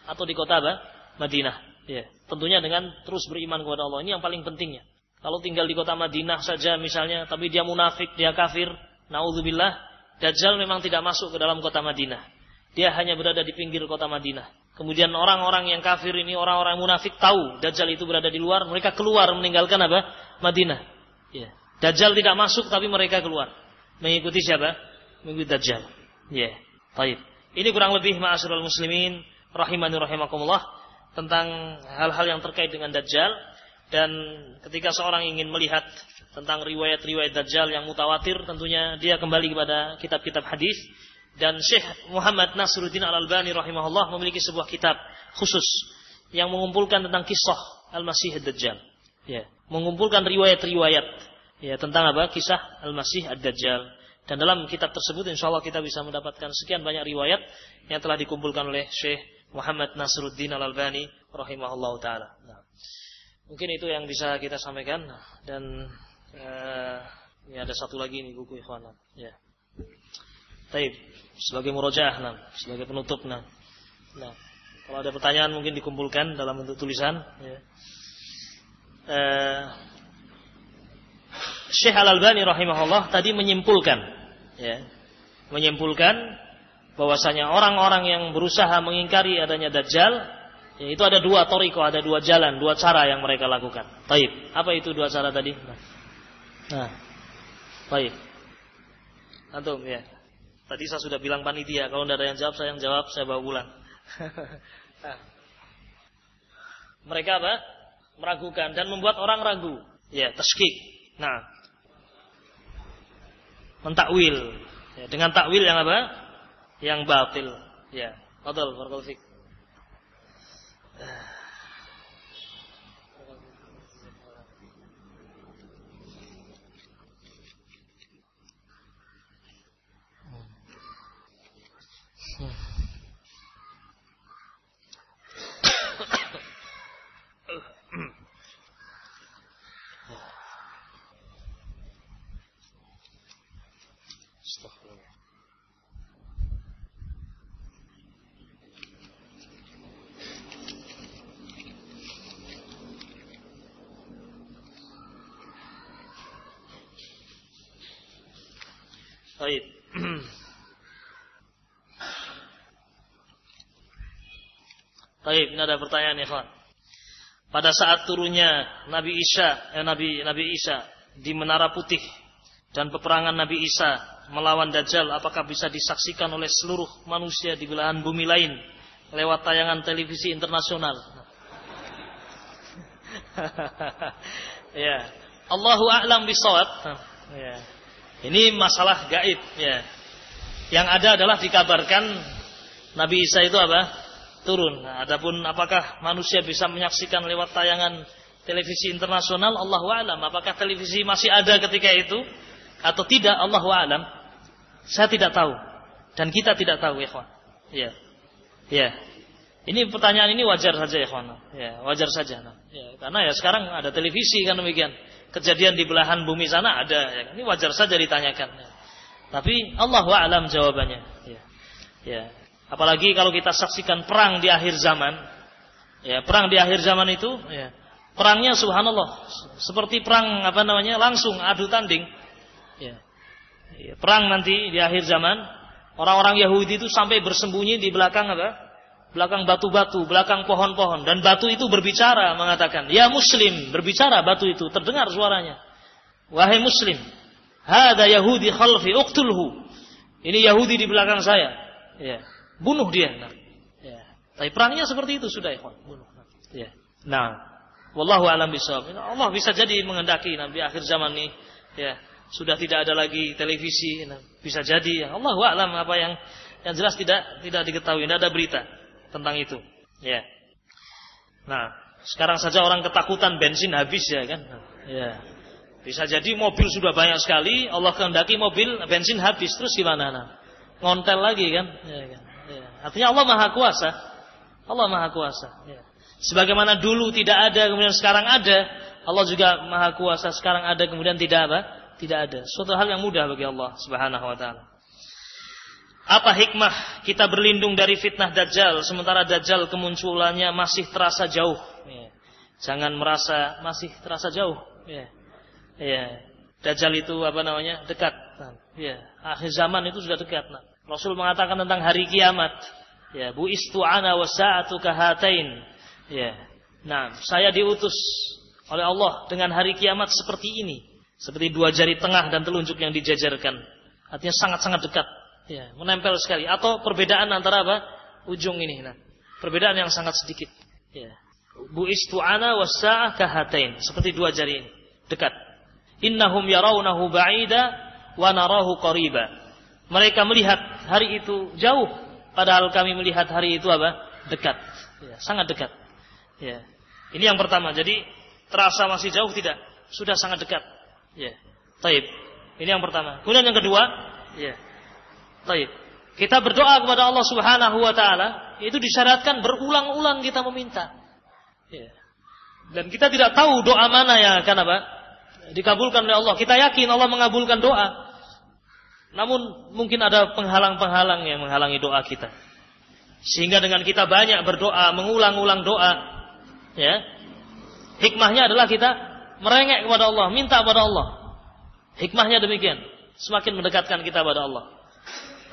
atau di kota apa? Madinah. Ya, tentunya dengan terus beriman kepada Allah. Ini yang paling pentingnya. Kalau tinggal di kota Madinah saja misalnya, tapi dia munafik, dia kafir, naudzubillah, Dajjal memang tidak masuk ke dalam kota Madinah. Dia hanya berada di pinggir kota Madinah. Kemudian orang-orang yang kafir ini, orang-orang munafik tahu Dajjal itu berada di luar, mereka keluar meninggalkan apa? Madinah. Ya. Dajjal tidak masuk tapi mereka keluar. Mengikuti siapa? Mengikuti Dajjal. Ya. Baik. Ini kurang lebih ma'asyiral muslimin rahimani rahimakumullah tentang hal-hal yang terkait dengan Dajjal dan ketika seorang ingin melihat tentang riwayat-riwayat Dajjal yang mutawatir tentunya dia kembali kepada kitab-kitab hadis dan Syekh Muhammad Nasruddin Al-Albani rahimahullah memiliki sebuah kitab khusus yang mengumpulkan tentang kisah Al-Masih Ad-Dajjal ya mengumpulkan riwayat-riwayat ya tentang apa kisah Al-Masih Ad-Dajjal dan dalam kitab tersebut insya Allah kita bisa mendapatkan sekian banyak riwayat yang telah dikumpulkan oleh Syekh Muhammad Nasruddin Al-Albani rahimahullah taala. Nah, mungkin itu yang bisa kita sampaikan dan uh, ini ada satu lagi nih buku ikhwan. Ya. Taib sebagai murojaah nah, sebagai penutup nah. Nah, kalau ada pertanyaan mungkin dikumpulkan dalam bentuk tulisan ya. Uh, Syekh Al-Albani rahimahullah tadi menyimpulkan ya, menyimpulkan bahwasanya orang-orang yang berusaha mengingkari adanya dajjal ya itu ada dua toriko, ada dua jalan, dua cara yang mereka lakukan. Taib. Apa itu dua cara tadi? Nah. nah. Taib. Antum ya. Tadi saya sudah bilang panitia, kalau tidak ada yang jawab, saya yang jawab, saya bawa pulang. nah. Mereka apa? Meragukan dan membuat orang ragu. Ya, teskik. Nah. Mentakwil. Ya, dengan takwil yang apa? yang batil. Ya, fadal barakallahu fik. Baik. Baik, ini ada pertanyaan ya, kawan. Pada saat turunnya Nabi Isa, eh, Nabi Nabi Isa di Menara Putih dan peperangan Nabi Isa melawan Dajjal, apakah bisa disaksikan oleh seluruh manusia di belahan bumi lain lewat tayangan televisi internasional? ya, Allahu a'lam bisawab. Ya. Ini masalah gaib ya. Yang ada adalah dikabarkan Nabi Isa itu apa? Turun. Nah, adapun apakah manusia bisa menyaksikan lewat tayangan televisi internasional Allahu a'lam. Apakah televisi masih ada ketika itu atau tidak Allahu a'lam? Saya tidak tahu dan kita tidak tahu ya, Ya. Ya. Ini pertanyaan ini wajar saja ya kawan. Ya, wajar saja. Nah, ya, karena ya sekarang ada televisi kan demikian. Kejadian di belahan bumi sana ada. Ya. Ini wajar saja ditanyakan. Ya. Tapi Allah alam jawabannya. Ya. ya. Apalagi kalau kita saksikan perang di akhir zaman. Ya, perang di akhir zaman itu. Ya. Perangnya subhanallah. Seperti perang apa namanya langsung adu tanding. Ya. ya. Perang nanti di akhir zaman. Orang-orang Yahudi itu sampai bersembunyi di belakang apa? belakang batu-batu, belakang pohon-pohon dan batu itu berbicara mengatakan, "Ya muslim," berbicara batu itu, terdengar suaranya. "Wahai muslim, hada Yahudi khalfi uqtulhu." Ini Yahudi di belakang saya. Ya, bunuh dia. Nah, ya. Tapi perangnya seperti itu sudah, ikhwan, bunuh. Ya. Nah, wallahu alam bisawab. Allah bisa jadi mengendaki nabi akhir zaman ini ya, sudah tidak ada lagi televisi, nah, bisa jadi ya. Allah alam apa yang yang jelas tidak tidak diketahui, tidak ada berita tentang itu. Ya. Nah, sekarang saja orang ketakutan bensin habis ya kan. Ya. Bisa jadi mobil sudah banyak sekali, Allah kehendaki mobil bensin habis terus gimana nah? Ngontel lagi kan? Ya, kan? Ya. Artinya Allah Maha Kuasa. Allah Maha Kuasa. Ya. Sebagaimana dulu tidak ada kemudian sekarang ada, Allah juga Maha Kuasa sekarang ada kemudian tidak apa? Tidak ada. Suatu hal yang mudah bagi Allah Subhanahu wa taala. Apa hikmah kita berlindung dari fitnah Dajjal sementara Dajjal kemunculannya masih terasa jauh? Ya. Jangan merasa masih terasa jauh. Ya. Ya. Dajjal itu apa namanya? Dekat. Ya. Akhir zaman itu sudah dekat. Nah. Rasul mengatakan tentang hari kiamat. Ya, bu istu'ana wa sa'atu kahatain. Ya. Nah, saya diutus oleh Allah dengan hari kiamat seperti ini. Seperti dua jari tengah dan telunjuk yang dijajarkan. Artinya sangat-sangat dekat Ya, menempel sekali. Atau perbedaan antara apa? Ujung ini. Nah, perbedaan yang sangat sedikit. Ya. Bu istu'ana wasa'ah kahatain. Seperti dua jari ini. Dekat. Innahum yarawnahu ba'ida wa narahu qariba. Mereka melihat hari itu jauh. Padahal kami melihat hari itu apa? Dekat. Ya, sangat dekat. Ya. Ini yang pertama. Jadi terasa masih jauh tidak? Sudah sangat dekat. Ya. Taib. Ini yang pertama. Kemudian yang kedua, ya. Baik. Kita berdoa kepada Allah Subhanahu wa taala, itu disyaratkan berulang-ulang kita meminta. Ya. Dan kita tidak tahu doa mana yang akan apa? Dikabulkan oleh Allah. Kita yakin Allah mengabulkan doa. Namun mungkin ada penghalang-penghalang yang menghalangi doa kita. Sehingga dengan kita banyak berdoa, mengulang-ulang doa, ya. Hikmahnya adalah kita merengek kepada Allah, minta kepada Allah. Hikmahnya demikian, semakin mendekatkan kita kepada Allah.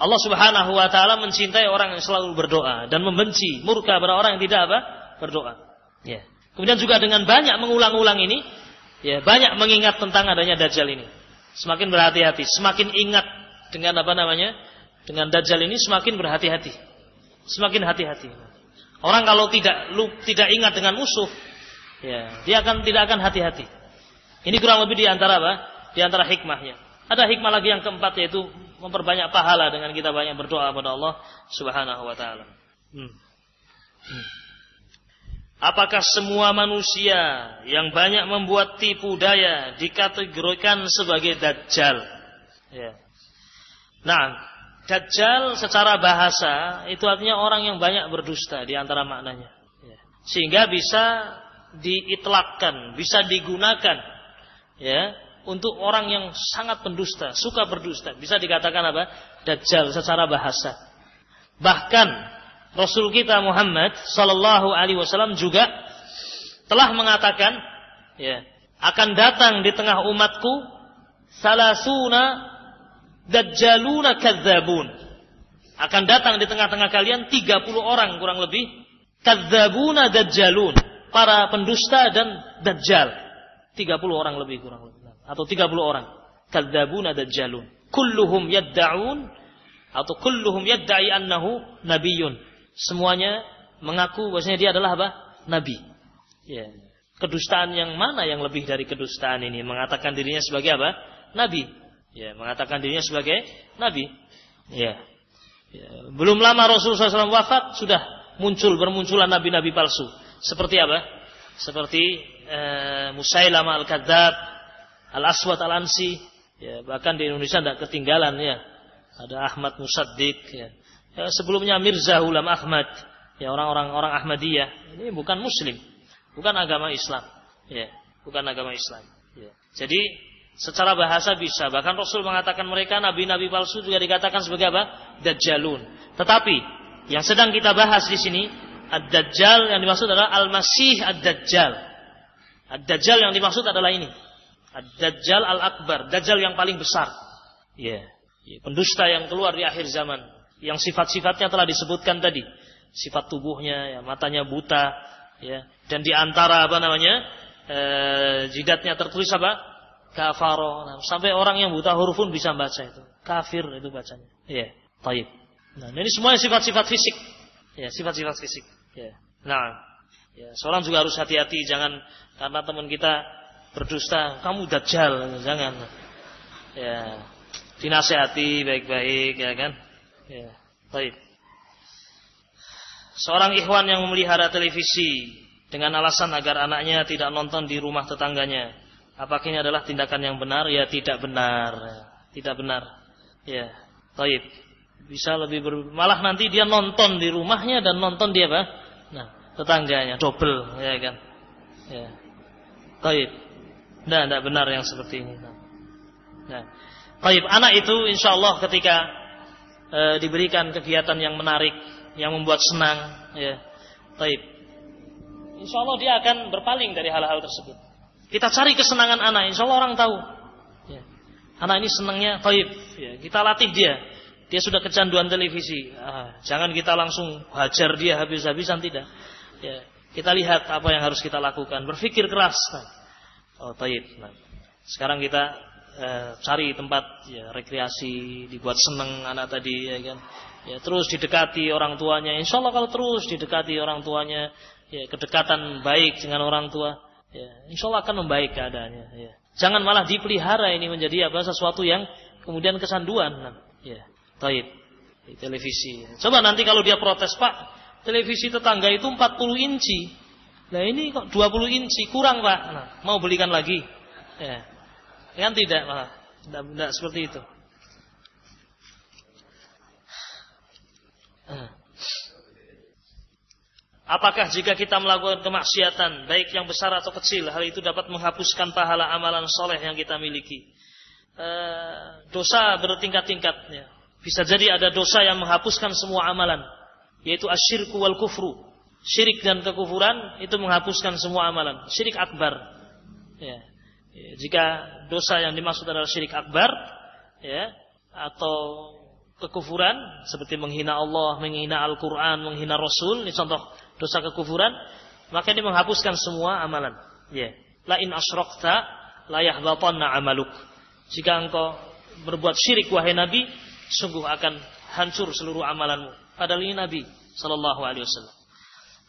Allah Subhanahu wa taala mencintai orang yang selalu berdoa dan membenci murka pada orang yang tidak apa? berdoa. Ya. Kemudian juga dengan banyak mengulang-ulang ini, ya, banyak mengingat tentang adanya dajjal ini. Semakin berhati-hati, semakin ingat dengan apa namanya? Dengan dajjal ini semakin berhati-hati. Semakin hati-hati. Orang kalau tidak lu tidak ingat dengan musuh, ya, dia akan tidak akan hati-hati. Ini kurang lebih di antara apa? Di antara hikmahnya. Ada hikmah lagi yang keempat yaitu memperbanyak pahala dengan kita banyak berdoa kepada Allah Subhanahu wa taala. Hmm. Hmm. Apakah semua manusia yang banyak membuat tipu daya dikategorikan sebagai dajjal? Ya. Nah, dajjal secara bahasa itu artinya orang yang banyak berdusta di antara maknanya. Ya. Sehingga bisa diitlakkan, bisa digunakan ya untuk orang yang sangat pendusta, suka berdusta. Bisa dikatakan apa? Dajjal secara bahasa. Bahkan Rasul kita Muhammad sallallahu alaihi wasallam juga telah mengatakan ya, akan datang di tengah umatku salasuna dajjaluna kadzabun. Akan datang di tengah-tengah kalian 30 orang kurang lebih kadzabuna dajjalun, para pendusta dan dajjal. 30 orang lebih kurang lebih atau 30 orang. Kadzabuna dajjalun. Kulluhum yadda'un atau kulluhum yadda'i annahu nabiyyun. Semuanya mengaku bahwasanya dia adalah apa? Nabi. Ya. kedustaan yang mana yang lebih dari kedustaan ini? Mengatakan dirinya sebagai apa? Nabi. Ya, mengatakan dirinya sebagai nabi. Ya. ya. Belum lama Rasulullah SAW wafat sudah muncul bermunculan nabi-nabi palsu. Seperti apa? Seperti eh, Musailamah al-Kadzab, Al-Aswad al-Ansi. Ya, bahkan di Indonesia tidak ketinggalan ya. Ada Ahmad Musaddiq ya. ya sebelumnya Mirza Hulam Ahmad. Ya orang-orang orang Ahmadiyah. Ini bukan muslim, bukan agama Islam. Ya, bukan agama Islam. Ya. Jadi secara bahasa bisa. Bahkan Rasul mengatakan mereka nabi-nabi palsu juga dikatakan sebagai apa? Dajjalun. Tetapi yang sedang kita bahas di sini Ad-Dajjal yang dimaksud adalah Al-Masih Ad-Dajjal. Ad-Dajjal yang dimaksud adalah ini. Ad-Dajjal Al-Akbar, Dajjal yang paling besar. Ya, yeah. pendusta yang keluar di akhir zaman. Yang sifat-sifatnya telah disebutkan tadi. Sifat tubuhnya, ya, matanya buta, ya. Dan di antara apa namanya? E, jidatnya tertulis apa? Kafaro. Nah, sampai orang yang buta huruf pun bisa baca itu. Kafir itu bacanya. Iya, taib. Nah, ini semuanya sifat-sifat fisik. Ya, sifat-sifat fisik. Ya. Nah, ya, seorang juga harus hati-hati jangan karena teman kita berdusta, kamu dajjal, jangan. Ya. Dinasehati baik-baik ya kan? Ya, baik. Seorang ikhwan yang memelihara televisi dengan alasan agar anaknya tidak nonton di rumah tetangganya. Apakah ini adalah tindakan yang benar? Ya tidak benar. Tidak benar. Ya, taib. Bisa lebih ber... malah nanti dia nonton di rumahnya dan nonton dia apa? Nah, tetangganya double, ya kan? Ya. Taib. Nah, tidak benar yang seperti ini. Nah, taib. Anak itu insya Allah ketika e, diberikan kegiatan yang menarik, yang membuat senang, ya, taib. Insya Allah dia akan berpaling dari hal-hal tersebut. Kita cari kesenangan anak, insya Allah orang tahu. Ya. Anak ini senangnya taib. Ya. Kita latih dia. Dia sudah kecanduan televisi. Ah, jangan kita langsung hajar dia habis-habisan tidak. Ya. Kita lihat apa yang harus kita lakukan. Berpikir keras. Nah. Oh taib. Nah. Sekarang kita eh, cari tempat ya, rekreasi, dibuat senang anak tadi, ya kan. Ya, terus didekati orang tuanya. Insya Allah kalau terus didekati orang tuanya, ya kedekatan baik dengan orang tua, Ya, insya Allah akan membaik keadaannya. Ya. Jangan malah dipelihara ini menjadi apa sesuatu yang kemudian kesanduan. Ya, taib di televisi. Coba nanti kalau dia protes Pak, televisi tetangga itu 40 inci. Nah ini kok 20 inci kurang Pak. Nah, mau belikan lagi. Ya. Kan tidak malah. Tidak, tidak seperti itu. Uh. Apakah jika kita melakukan kemaksiatan, baik yang besar atau kecil, hal itu dapat menghapuskan pahala amalan soleh yang kita miliki? E, dosa bertingkat-tingkat. Ya. Bisa jadi ada dosa yang menghapuskan semua amalan, yaitu asyirku wal kufru. Syirik dan kekufuran itu menghapuskan semua amalan. Syirik akbar. Ya. ya. Jika dosa yang dimaksud adalah syirik akbar, ya, atau kekufuran seperti menghina Allah, menghina Al-Quran, menghina Rasul, ini contoh dosa kekufuran, maka ini menghapuskan semua amalan. Ya. La in asyraqta la yahbatanna amaluk. Jika engkau berbuat syirik wahai Nabi, sungguh akan hancur seluruh amalanmu. Padahal ini Nabi sallallahu alaihi wasallam.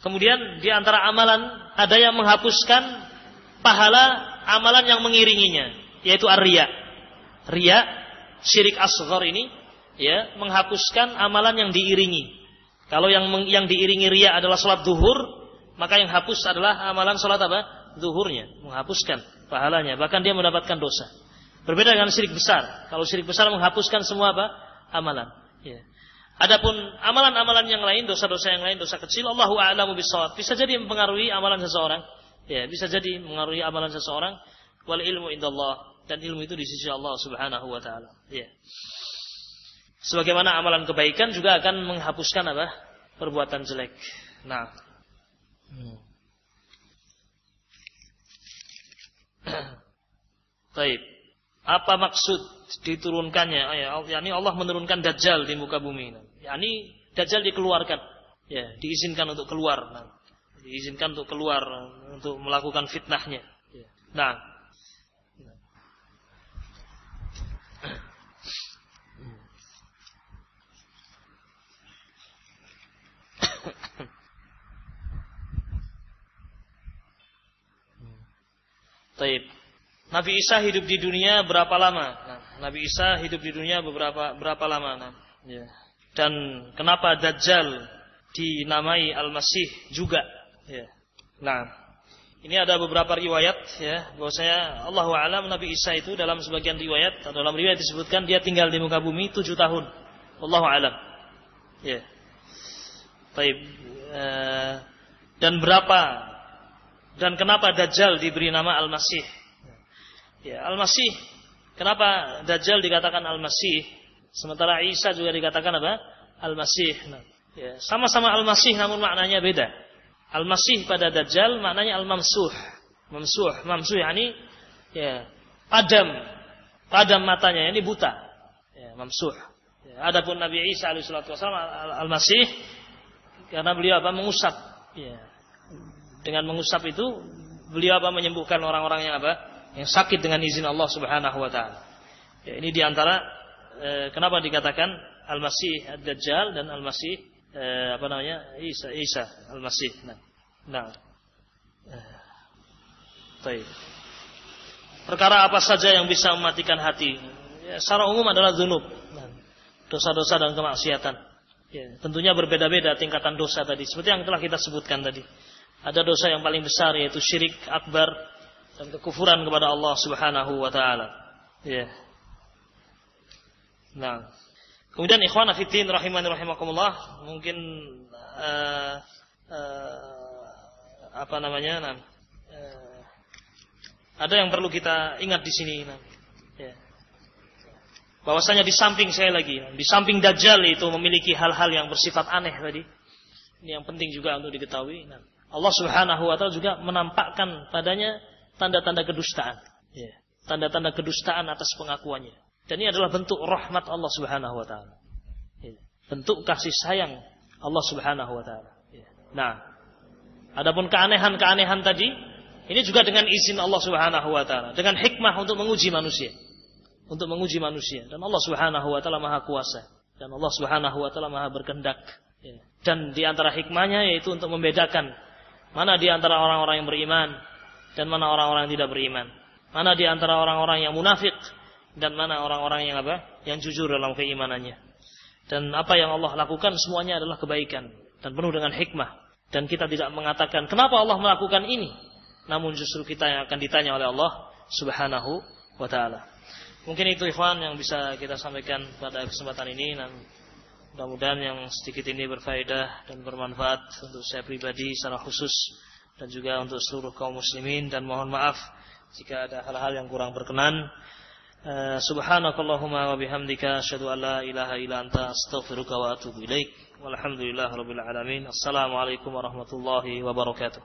Kemudian di antara amalan ada yang menghapuskan pahala amalan yang mengiringinya, yaitu ar-riya. Riya, syirik asghar ini ya, menghapuskan amalan yang diiringi. Kalau yang yang diiringi ria adalah sholat duhur, maka yang hapus adalah amalan sholat apa? Duhurnya, menghapuskan pahalanya. Bahkan dia mendapatkan dosa. Berbeda dengan syirik besar. Kalau syirik besar menghapuskan semua apa? Amalan. Ya. Adapun amalan-amalan yang lain, dosa-dosa yang lain, dosa kecil, Allahu a'lamu bisawab. Bisa jadi mempengaruhi amalan seseorang. Ya, bisa jadi mempengaruhi amalan seseorang. Wal ilmu indallah dan ilmu itu di sisi Allah Subhanahu wa taala. Ya. Sebagaimana amalan kebaikan juga akan menghapuskan apa? Perbuatan jelek. Nah. Hmm. Taib. Apa maksud diturunkannya? Oh ya, yakni Allah menurunkan dajjal di muka bumi. Yani dajjal dikeluarkan. Ya, diizinkan untuk keluar. Nah, diizinkan untuk keluar untuk melakukan fitnahnya. Ya. Nah, Taib. Nabi Isa hidup di dunia berapa lama? Nah, Nabi Isa hidup di dunia beberapa berapa lama? Nah, ya. Dan kenapa Dajjal dinamai Al-Masih juga? Ya. Nah, ini ada beberapa riwayat ya, bahwasanya Allah alam Nabi Isa itu dalam sebagian riwayat atau dalam riwayat disebutkan dia tinggal di muka bumi tujuh tahun. Allah alam. Ya. Taib. Uh, dan berapa dan kenapa Dajjal diberi nama Al-Masih? Ya, Al-Masih. Kenapa Dajjal dikatakan Al-Masih? Sementara Isa juga dikatakan apa? Al-Masih. Nah, ya, sama-sama Al-Masih namun maknanya beda. Al-Masih pada Dajjal maknanya Al-Mamsuh. Mamsuh, mamsuh yakni ya, padam. Padam matanya, ini buta. Ya, mamsuh. Ya, adapun Nabi Isa alaihissalatu Al-Masih karena beliau apa? mengusap. Ya. Dengan mengusap itu beliau apa? menyembuhkan orang-orang yang apa? yang sakit dengan izin Allah Subhanahu wa taala. Ya, ini di antara eh, kenapa dikatakan Al-Masih Ad-Dajjal dan Al-Masih eh, apa namanya? Isa Isa Al-Masih. Nah. Nah. Eh. Perkara apa saja yang bisa mematikan hati? Ya, secara umum adalah zunub. Nah, dosa-dosa dan kemaksiatan. Ya, tentunya berbeda-beda tingkatan dosa tadi. Seperti yang telah kita sebutkan tadi. Ada dosa yang paling besar yaitu syirik akbar dan kekufuran kepada Allah Subhanahu wa taala. Ya. Nah. Kemudian ikhwan fillah rahimani rahimakumullah, mungkin uh, uh, apa namanya? Nah, uh, ada yang perlu kita ingat di sini. Nah. Ya. Bahwasanya di samping saya lagi, di samping Dajjal itu memiliki hal-hal yang bersifat aneh tadi. Ini yang penting juga untuk diketahui. Nah, Allah Subhanahu wa taala juga menampakkan padanya tanda-tanda kedustaan. Ya. Tanda-tanda kedustaan atas pengakuannya. Dan ini adalah bentuk rahmat Allah Subhanahu wa taala. Ya. Bentuk kasih sayang Allah Subhanahu wa taala. Ya. Nah, adapun keanehan-keanehan tadi ini juga dengan izin Allah Subhanahu wa taala, dengan hikmah untuk menguji manusia. Untuk menguji manusia dan Allah Subhanahu wa taala Maha kuasa dan Allah Subhanahu wa taala Maha berkehendak. Dan di antara hikmahnya yaitu untuk membedakan mana di antara orang-orang yang beriman dan mana orang-orang yang tidak beriman. Mana di antara orang-orang yang munafik dan mana orang-orang yang apa? Yang jujur dalam keimanannya. Dan apa yang Allah lakukan semuanya adalah kebaikan dan penuh dengan hikmah. Dan kita tidak mengatakan kenapa Allah melakukan ini. Namun justru kita yang akan ditanya oleh Allah Subhanahu wa taala. Mungkin itu ikhwan yang bisa kita sampaikan pada kesempatan ini mudah-mudahan yang sedikit ini berfaedah dan bermanfaat untuk saya pribadi secara khusus dan juga untuk seluruh kaum muslimin dan mohon maaf jika ada hal-hal yang kurang berkenan. Uh, Subhanakallahumma wa bihamdika asyhadu an la ilaha illa anta astaghfiruka wa atubu ilaik. Walhamdulillahirabbil alamin. Assalamualaikum warahmatullahi wabarakatuh.